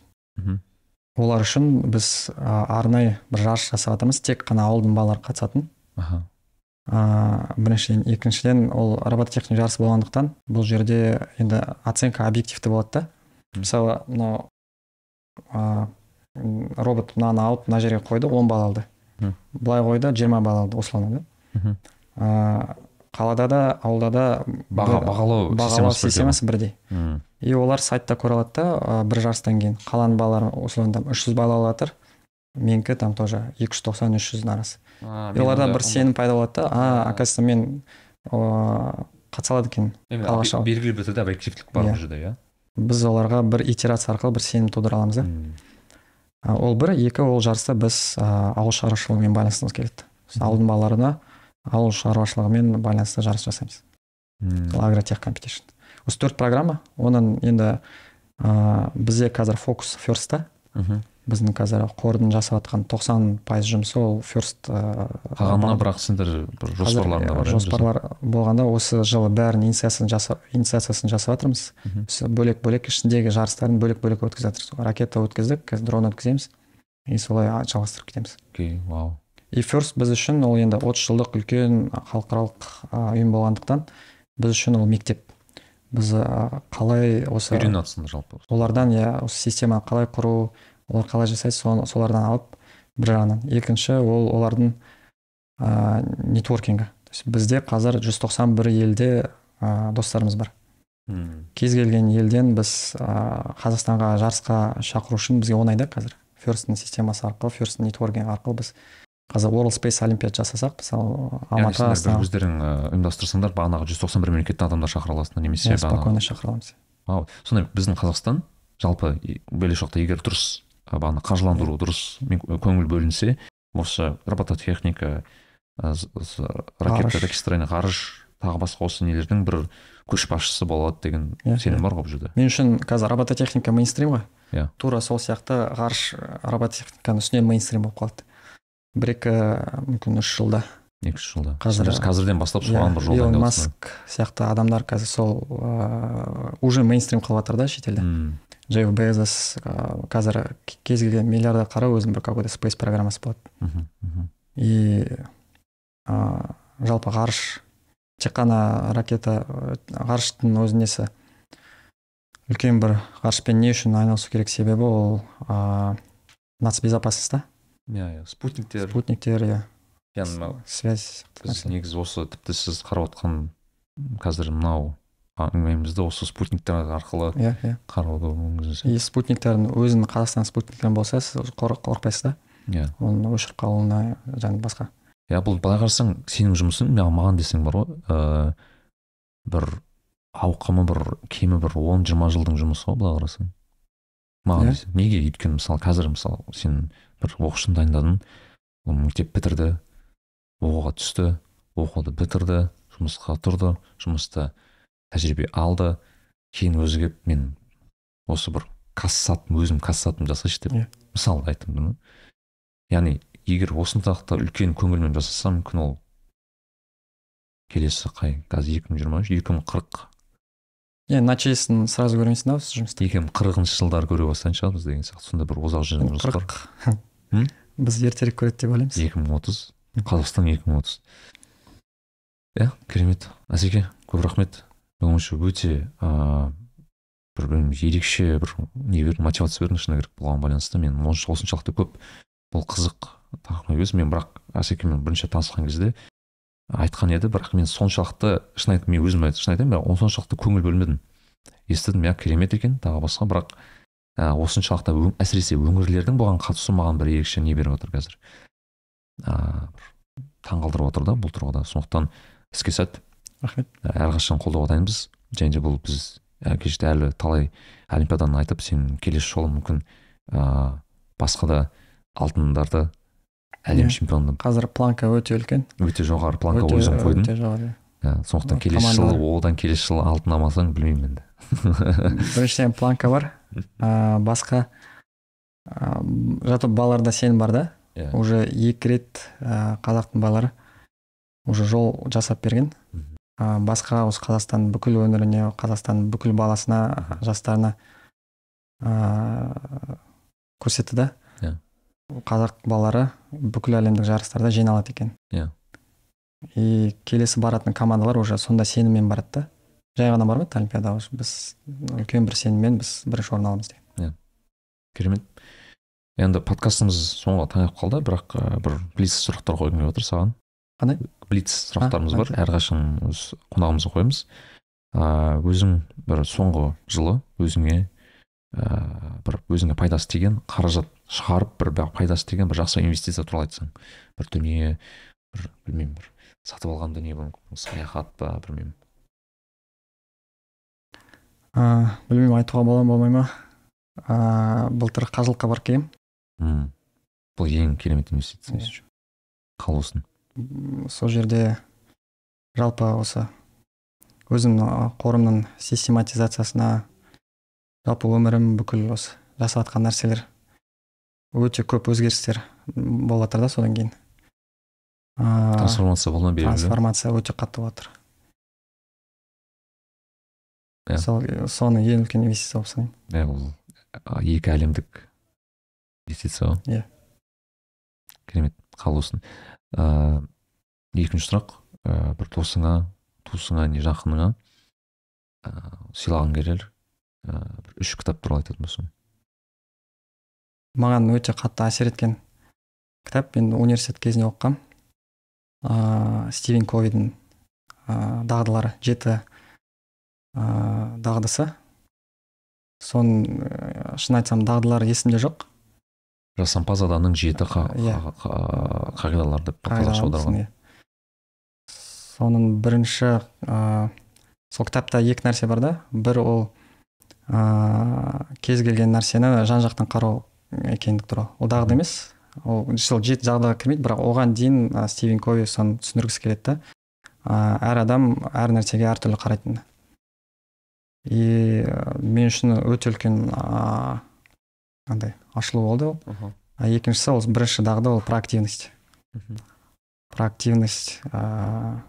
Олар үшін біз ә, арнайы бір жарыс жасап жатырмыз тек қана ауылдың балалары қатысатын. Аха. Ә, біріншіден екіншіден ол робототехник жарысы болғандықтан бұл жерде енді оценка объективті болады да. Мысалы мынау м, робот мынаны алып мына жерге қойды он балл алды. Былай қойды жиырма балл алды условно да. Ә, қалада да ауылда да баға бағалау бағалау системасы бірдей и олар сайтта көре алады да бір жарыстан кейін қаланың балалары условно там үш жүз балл алып жатыр. Менікі там тоже екі жүз тоқсан үш жүздің арасы и оларда бір сенім пайда болады да. А оказывается мен ыыы қатыса алады екенмін белгілі бір түрде объективтілік бар Иә. бұл жерде иә? Біз оларға бір итерация арқылы бір сенім тудыра аламыз да ол бір екі ол жарыста біз ауыл шаруашылығымен байланысқымыз келеді. Ауылдың балаларына ауыл шаруашылығымен байланысты жарыс жасаймыз. Мм. сол агротех компетишн. Осы төрт программа оның енді ә, бізде қазір фокус ферстта мхм. Біздің қазір қордың жасап жатқан 90 пайыз жұмысы ол ферст қалғанына бірақ сендер бір жоспарларыңда бар иә, жоспарлар болғанда осы жылы бәрін инициациясын жасап инициациясын жасап жатырмыз. Бөлек бөлек ішіндегі жарыстарын бөлек бөлек өткізіп жатырмыз ракета өткіздік қазір дрон өткіземіз. И солай жалғастырып кетеміз. Окей вау. И ферст біз үшін ол енді 30 жылдық үлкен халықаралық ұйым болғандықтан біз үшін ол мектеп. Біз қалай осы үйреніп жатсыңдар жалпы. олардан иә осы системаны қалай құру олар қалай жасайды соны солардан алып бір жағынан. Екінші ол олардың ә, нетворкингі. То есть бізде қазір 191 елде ә, достарымыз бар. Мм. кез келген елден біз ә, қазақстанға жарысқа шақыру үшін бізге оңай да қазір. Ферсттің системасы арқылы ферсттің нетворкинг арқылы біз қазір world space олимпиад жасасақ мысалы яғни алматы астана. өздерің ұйымдастырсаңдар бағанағы жүз тоқсан бір мемлекеттен адамдар шақыра аласыңдар немесе иә, спокойно шақыра аламыз. Вау. сондай біздің қазақстан жалпы болашақта егер дұрыс бағана қаржыландыру дұрыс. Көңіл бөлінсе осы робототехника ракета ракетостроение ғарыш. тағы басқа осы нелердің бір көшбасшысы болады деген Иә, сенім иә. бар ғой бұл жерде. Мен үшін қазір робототехника мейнстрим ғой. Иә. тура сол сияқты ғарыш робототехниканың үстінен мейнстрим болып қалды бір екі мүмкін үш жылда. Екі үш жылда. Қазір- қазірден бастап иә соған бір жол илон маск сияқты адамдар қазір сол ыыы уже мейнстрим қылып жатыр да шетелде. Джефф безос қазір к- кез келген миллиардер қара өзінің бір какой то спейс программасы болады. Мхм. и ыыы жалпы ғарыш тек қана ракета ә, ғарыштың өз несі үлкен бір ғарышпен не үшін айналысу керек себебі ол ыыы нацбезопасность да иә иә спутниктер. Спутниктер иә. Яғни связь. Біз негізі осы тіпті сіз қарап отқан қазір мынау әңгімемізді осы спутниктер арқылы иә иә. қарауды и спутниктердің өзінің қазақстан спутниктерін болса сіз қор- қорықпайсыз да? Иә. Оны өшіріп қалуына және басқа. Иә бұл былай қарасаң сенің жұмысың маған десең бар ғой ыыы бір ауқымы бір кемі бір он жиырма жылдың жұмысы ғой былай қарасаң. Маған Иә. десең неге? Өйткені мысалы қазір мысалы сен бір оқушыны дайындадың ол мектеп бітірді оқуға түсті оқуды бітірді жұмысқа тұрды жұмыста тәжірибе алды кейін өзі келіп мен осы бір кассатым өзім кассатым жасайшы деп Иә. мысал айттым да яғни егер осындайлықта үлкен көңілмен жасаса мүмкін ол келесі қай қазір екі мың жиырма үш екі мың қырық. Иә нәтижесін сразу көрмейсің да осы жұмыста. екі мың қырқыншы жылдары көре бастайтын шығармыз деген сияқты. Сондай бір озақ жүрген М? біз ертерек көреді деп ойлаймыз. екі мың отыз. Қазақстан екі мың отыз. Иә керемет. Әсеке көп рахмет. Ойымша өте ыыы бір білмеймін ерекше бір не бердің мотивация бердің шыны керек бұған байланысты. Мен осыншалықты көп бұл қызық тақырып емес. Мен бірақ әсекемен бірінші танысқан кезде айтқан еді. Бірақ мен соншалықты шын айтып мен өзім шын айтайын бірақ соншалықты көңіл бөлмедім. Естідім иә керемет екен тағы басқа. Бірақ ә, осыншалықты өң- әсіресе өңірлердің бұған қатысуы маған бір ерекше не беріп отыр қазір. Ыыы бір таңғалдырып отыр да бұл тұрғыда. Сондықтан іске сәт. Рахмет. Әрқашан қолдауға дайынбыз. Және де бұл біз ә, кеште әлі талай олимпиаданы айтып сен келесі жолы мүмкін ыыы басқа да алтындарды әлем Иә. чемпионы қазір планка өте үлкен. Өте жоғары планка өзің қойдың. өте жоғары. Иә, сондықтан келесі жылы одан келесі жылы алтын алмасаң білмеймін енді. Біріншіден планка бар. Ә, басқа ә, жалпы балаларда сенім бар да. Иә. уже екі рет ә, қазақтың балалары уже жол жасап берген. Ә, басқа осы қазақстан бүкіл өңіріне қазақстан бүкіл баласына жастарына ә, көрсетті да. Иә. қазақ балалары бүкіл әлемдік жарыстарда жиналады екен. Иә. и келесі баратын командалар уже сондай сеніммен барады да. Жай ғана бармайды олимпиадаға біз үлкен бір сеніммен біз бірінші орын аламыз деген. Керемет. Енді подкастымыз соңға таяп қалды бірақ бір блиц сұрақтар қойғым келіп отыр саған. Қандай? Блиц сұрақтарымыз бар. әрқашан өз қонағымызға қоямыз. Ыыы өзің бір соңғы жылы өзіңе ыыы бір өзіңе пайдасы тиген қаражат шығарып бір пайдасы тиген бір жақсы инвестиция туралы айтсаң бір дүние бір білмеймін бір сатып алған дүние мүмкін саяхат па білмеймін. Ә, білмеймін айтуға бола ма болмай ма? Ә, былтыр қажылыққа барып келгенмін бұл ең керемет инвестиция Иә. М, сол жерде жалпы осы өзімнің қорымның систематизациясына жалпы өмірім бүкіл осы жасап жатқан нәрселер өте көп өзгерістер болып жатыр да содан кейін. Трансформация трансформация өте қатты болып жатыр Иә. сол соны ең үлкен инвестиция болып санаймын. Иә ол екі әлемдік инвестиция ғой. Иә. керемет қалусын ыыы екінші сұрақ. Ыыы бір досыңа туысыңа не жақыныңа ыыы сыйлағың келер. Ыыы бір үш кітап туралы айтатын болсаң. Маған өте қатты әсер еткен кітап мен университет кезінде оқығанмын ыыы стивен ковидің ыыы дағдылары жеті ыыы дағдысы. Соның ыыы шын айтсам дағдылары есімде жоқ. Жасампаз адамның жеті Иә. қа- қа- қағидалары деп қазақша аударған. соның бірінші ыыы сол кітапта екі нәрсе бар да. Бір ол ыыы кез келген нәрсені жан жақтан қарау екендік туралы ол дағды емес. Ол сол жеті дағдыға кірмейді бірақ оған дейін ы, стивен кови соны түсіндіргісі келеді да. Ыыы әр адам әр нәрсеге әртүрлі қарайтын. И мен үшін өте үлкен андай ашылу болды ол. А екіншісі ол бірінші дағды ол проактивность проактивность ыыы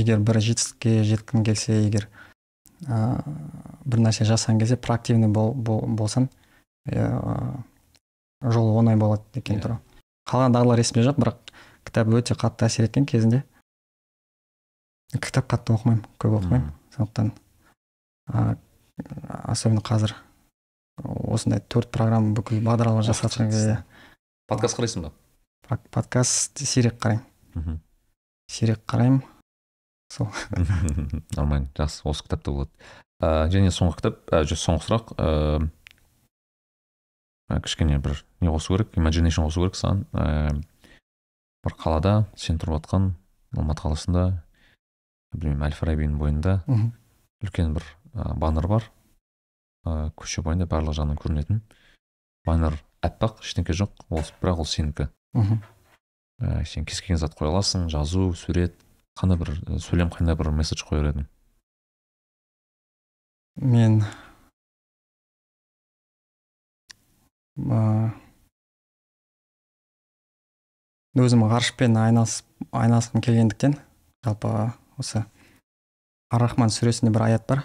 егер бір жетістікке жеткің келсе егер ыыы бір нәрсе жасаған кезде проактивный бол, бол, болсаң ыыы жол оңай болады екен Иә. туралы қалған дағдылар есімде жоқ бірақ кітап өте қатты әсер еткен кезінде кітап қатты оқымаймын көп оқымаймын. Сондықтан ыыы особенно қазір осындай төрт программа бүкіл бағдарлама жасап кезде подкаст қарайсың ба? Подкаст сирек қараймын. Мхм. Сирек қараймын. Сол. Нормально жақсы. Осы кітапта болады. Ә, және соңғы кітап ә, соңғы сұрақ ә, кішкене бір не қосу керек имаджинейшн қосу керек. Саған ә, бір қалада сен тұрып жатқан алматы қаласында білмеймін әл фарабидің бойында үлкен бір ә, баннер бар. Ә, көше бойында барлық жағынан көрінетін. Баннер аппақ ештеңке жоқ. Ол бірақ ол сенікі. Мхм. ә, сен кез келген зат қоя аласың жазу сурет қандай бір ә, сөйлем қандай бір месседж қояр едің? Мен ә, өзім ғарышпен айналысып айналысқым келгендіктен жалпы осы ар рахман сүресінде бір аят бар.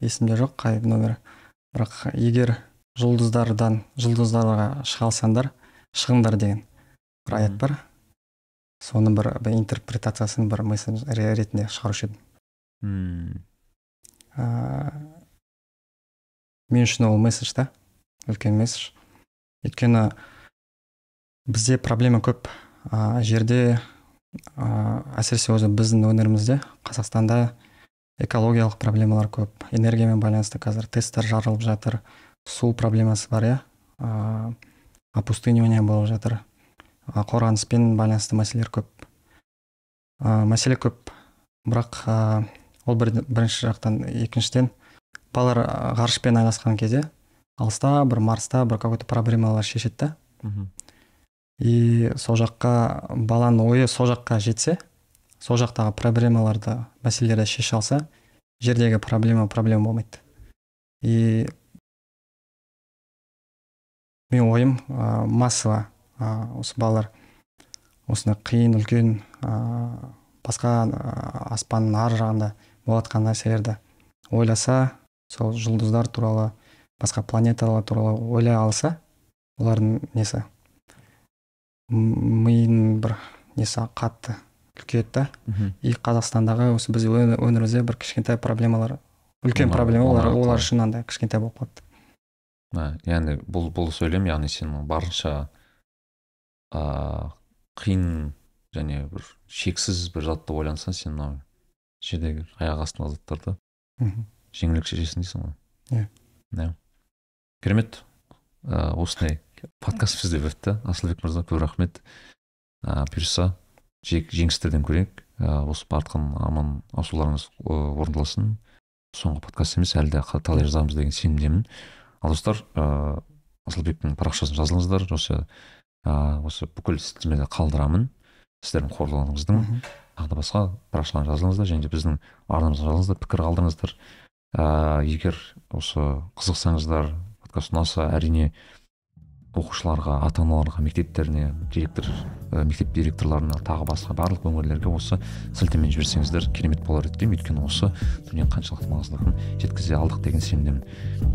Есімде жоқ қай номер? Бірақ егер жұлдыздардан жұлдыздарға шыға алсаңдар шығыңдар деген бір аят бар. Соны бір, бір интерпретациясын бір месседж ре- ретінде шығарушы едім. Мм. Ә, мен үшін ол месседж та үлкен месседж. Өйткені бізде проблема көп. Ә, жерде ә, әсіресе өзі біздің өңірімізде қазақстанда экологиялық проблемалар көп энергиямен байланысты қазір тесттер жарылып жатыр су проблемасы бар иә? Ә, опустынивание болып жатыр. Ә, қорғаныспен байланысты мәселелер көп. Ә, мәселе көп. Бірақ ә, ол бір, бірінші жақтан екіншіден балалар ғарышпен айналысқан кезде алыста бір марста бір какой то проблемалар шешеді да. И сол жаққа баланың ойы сол жаққа жетсе сол жақтағы проблемаларды мәселелерді шеше алса жердегі проблема проблема болмайды. И менің ойым ә, массово ә, осы балалар осындай қиын үлкен ә, басқа ә, аспанның ар жағында болып жатқан нәрселерді ойласа сол жұлдыздар туралы басқа планеталар туралы ойлай алса олардың несі миының бір несі қатты. Үлкейеді да и қазақстандағы осы біз өңірімізде бір кішкентай проблемалар үлкен проблема олар олар үшін андай кішкентай болып қалады. Яғни бұл бұл сөйлем яғни сен барынша ә, қиын және бір шексіз бір затты ойлансаң сен мынау жердегі аяқ астындағы заттарды мхм. жеңілірек шешесің дейсің ғой. Иә. иә. Керемет. Ә, осындай подкаст бізде өтті. Асылбек мырза көп рахмет. Ә, бұйырса жеңістерден көрейік. Ә, осы артқан аман асуларыңыз орындалсын. Соңғы подкаст емес әлі де талай жазамыз деген сенімдемін. Ал достар ә, асылбектің парақшасын жазылыңыздар осы ә, осы бүкіл сілтемеде қалдырамын. Сіздердің қорларыңыздың тағы да басқа парақшаларға жазылыңыздар және де біздің арнамызға жазылыңыздар пікір қалдырыңыздар. Ә, егер осы қызықсаңыздар подкаст ұнаса әрине оқушыларға ата аналарға мектептеріне директор ә, мектеп директорларына тағы басқа барлық өңірлерге осы сілтеме жіберсеңіздер керемет болар еді деймін. Өйткені осы дүниенің қаншалықты маңыздылығын жеткізе алдық деген сенімдемін.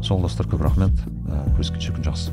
Сол достар көп рахмет. Э, ә, көріскенше күн жақсы.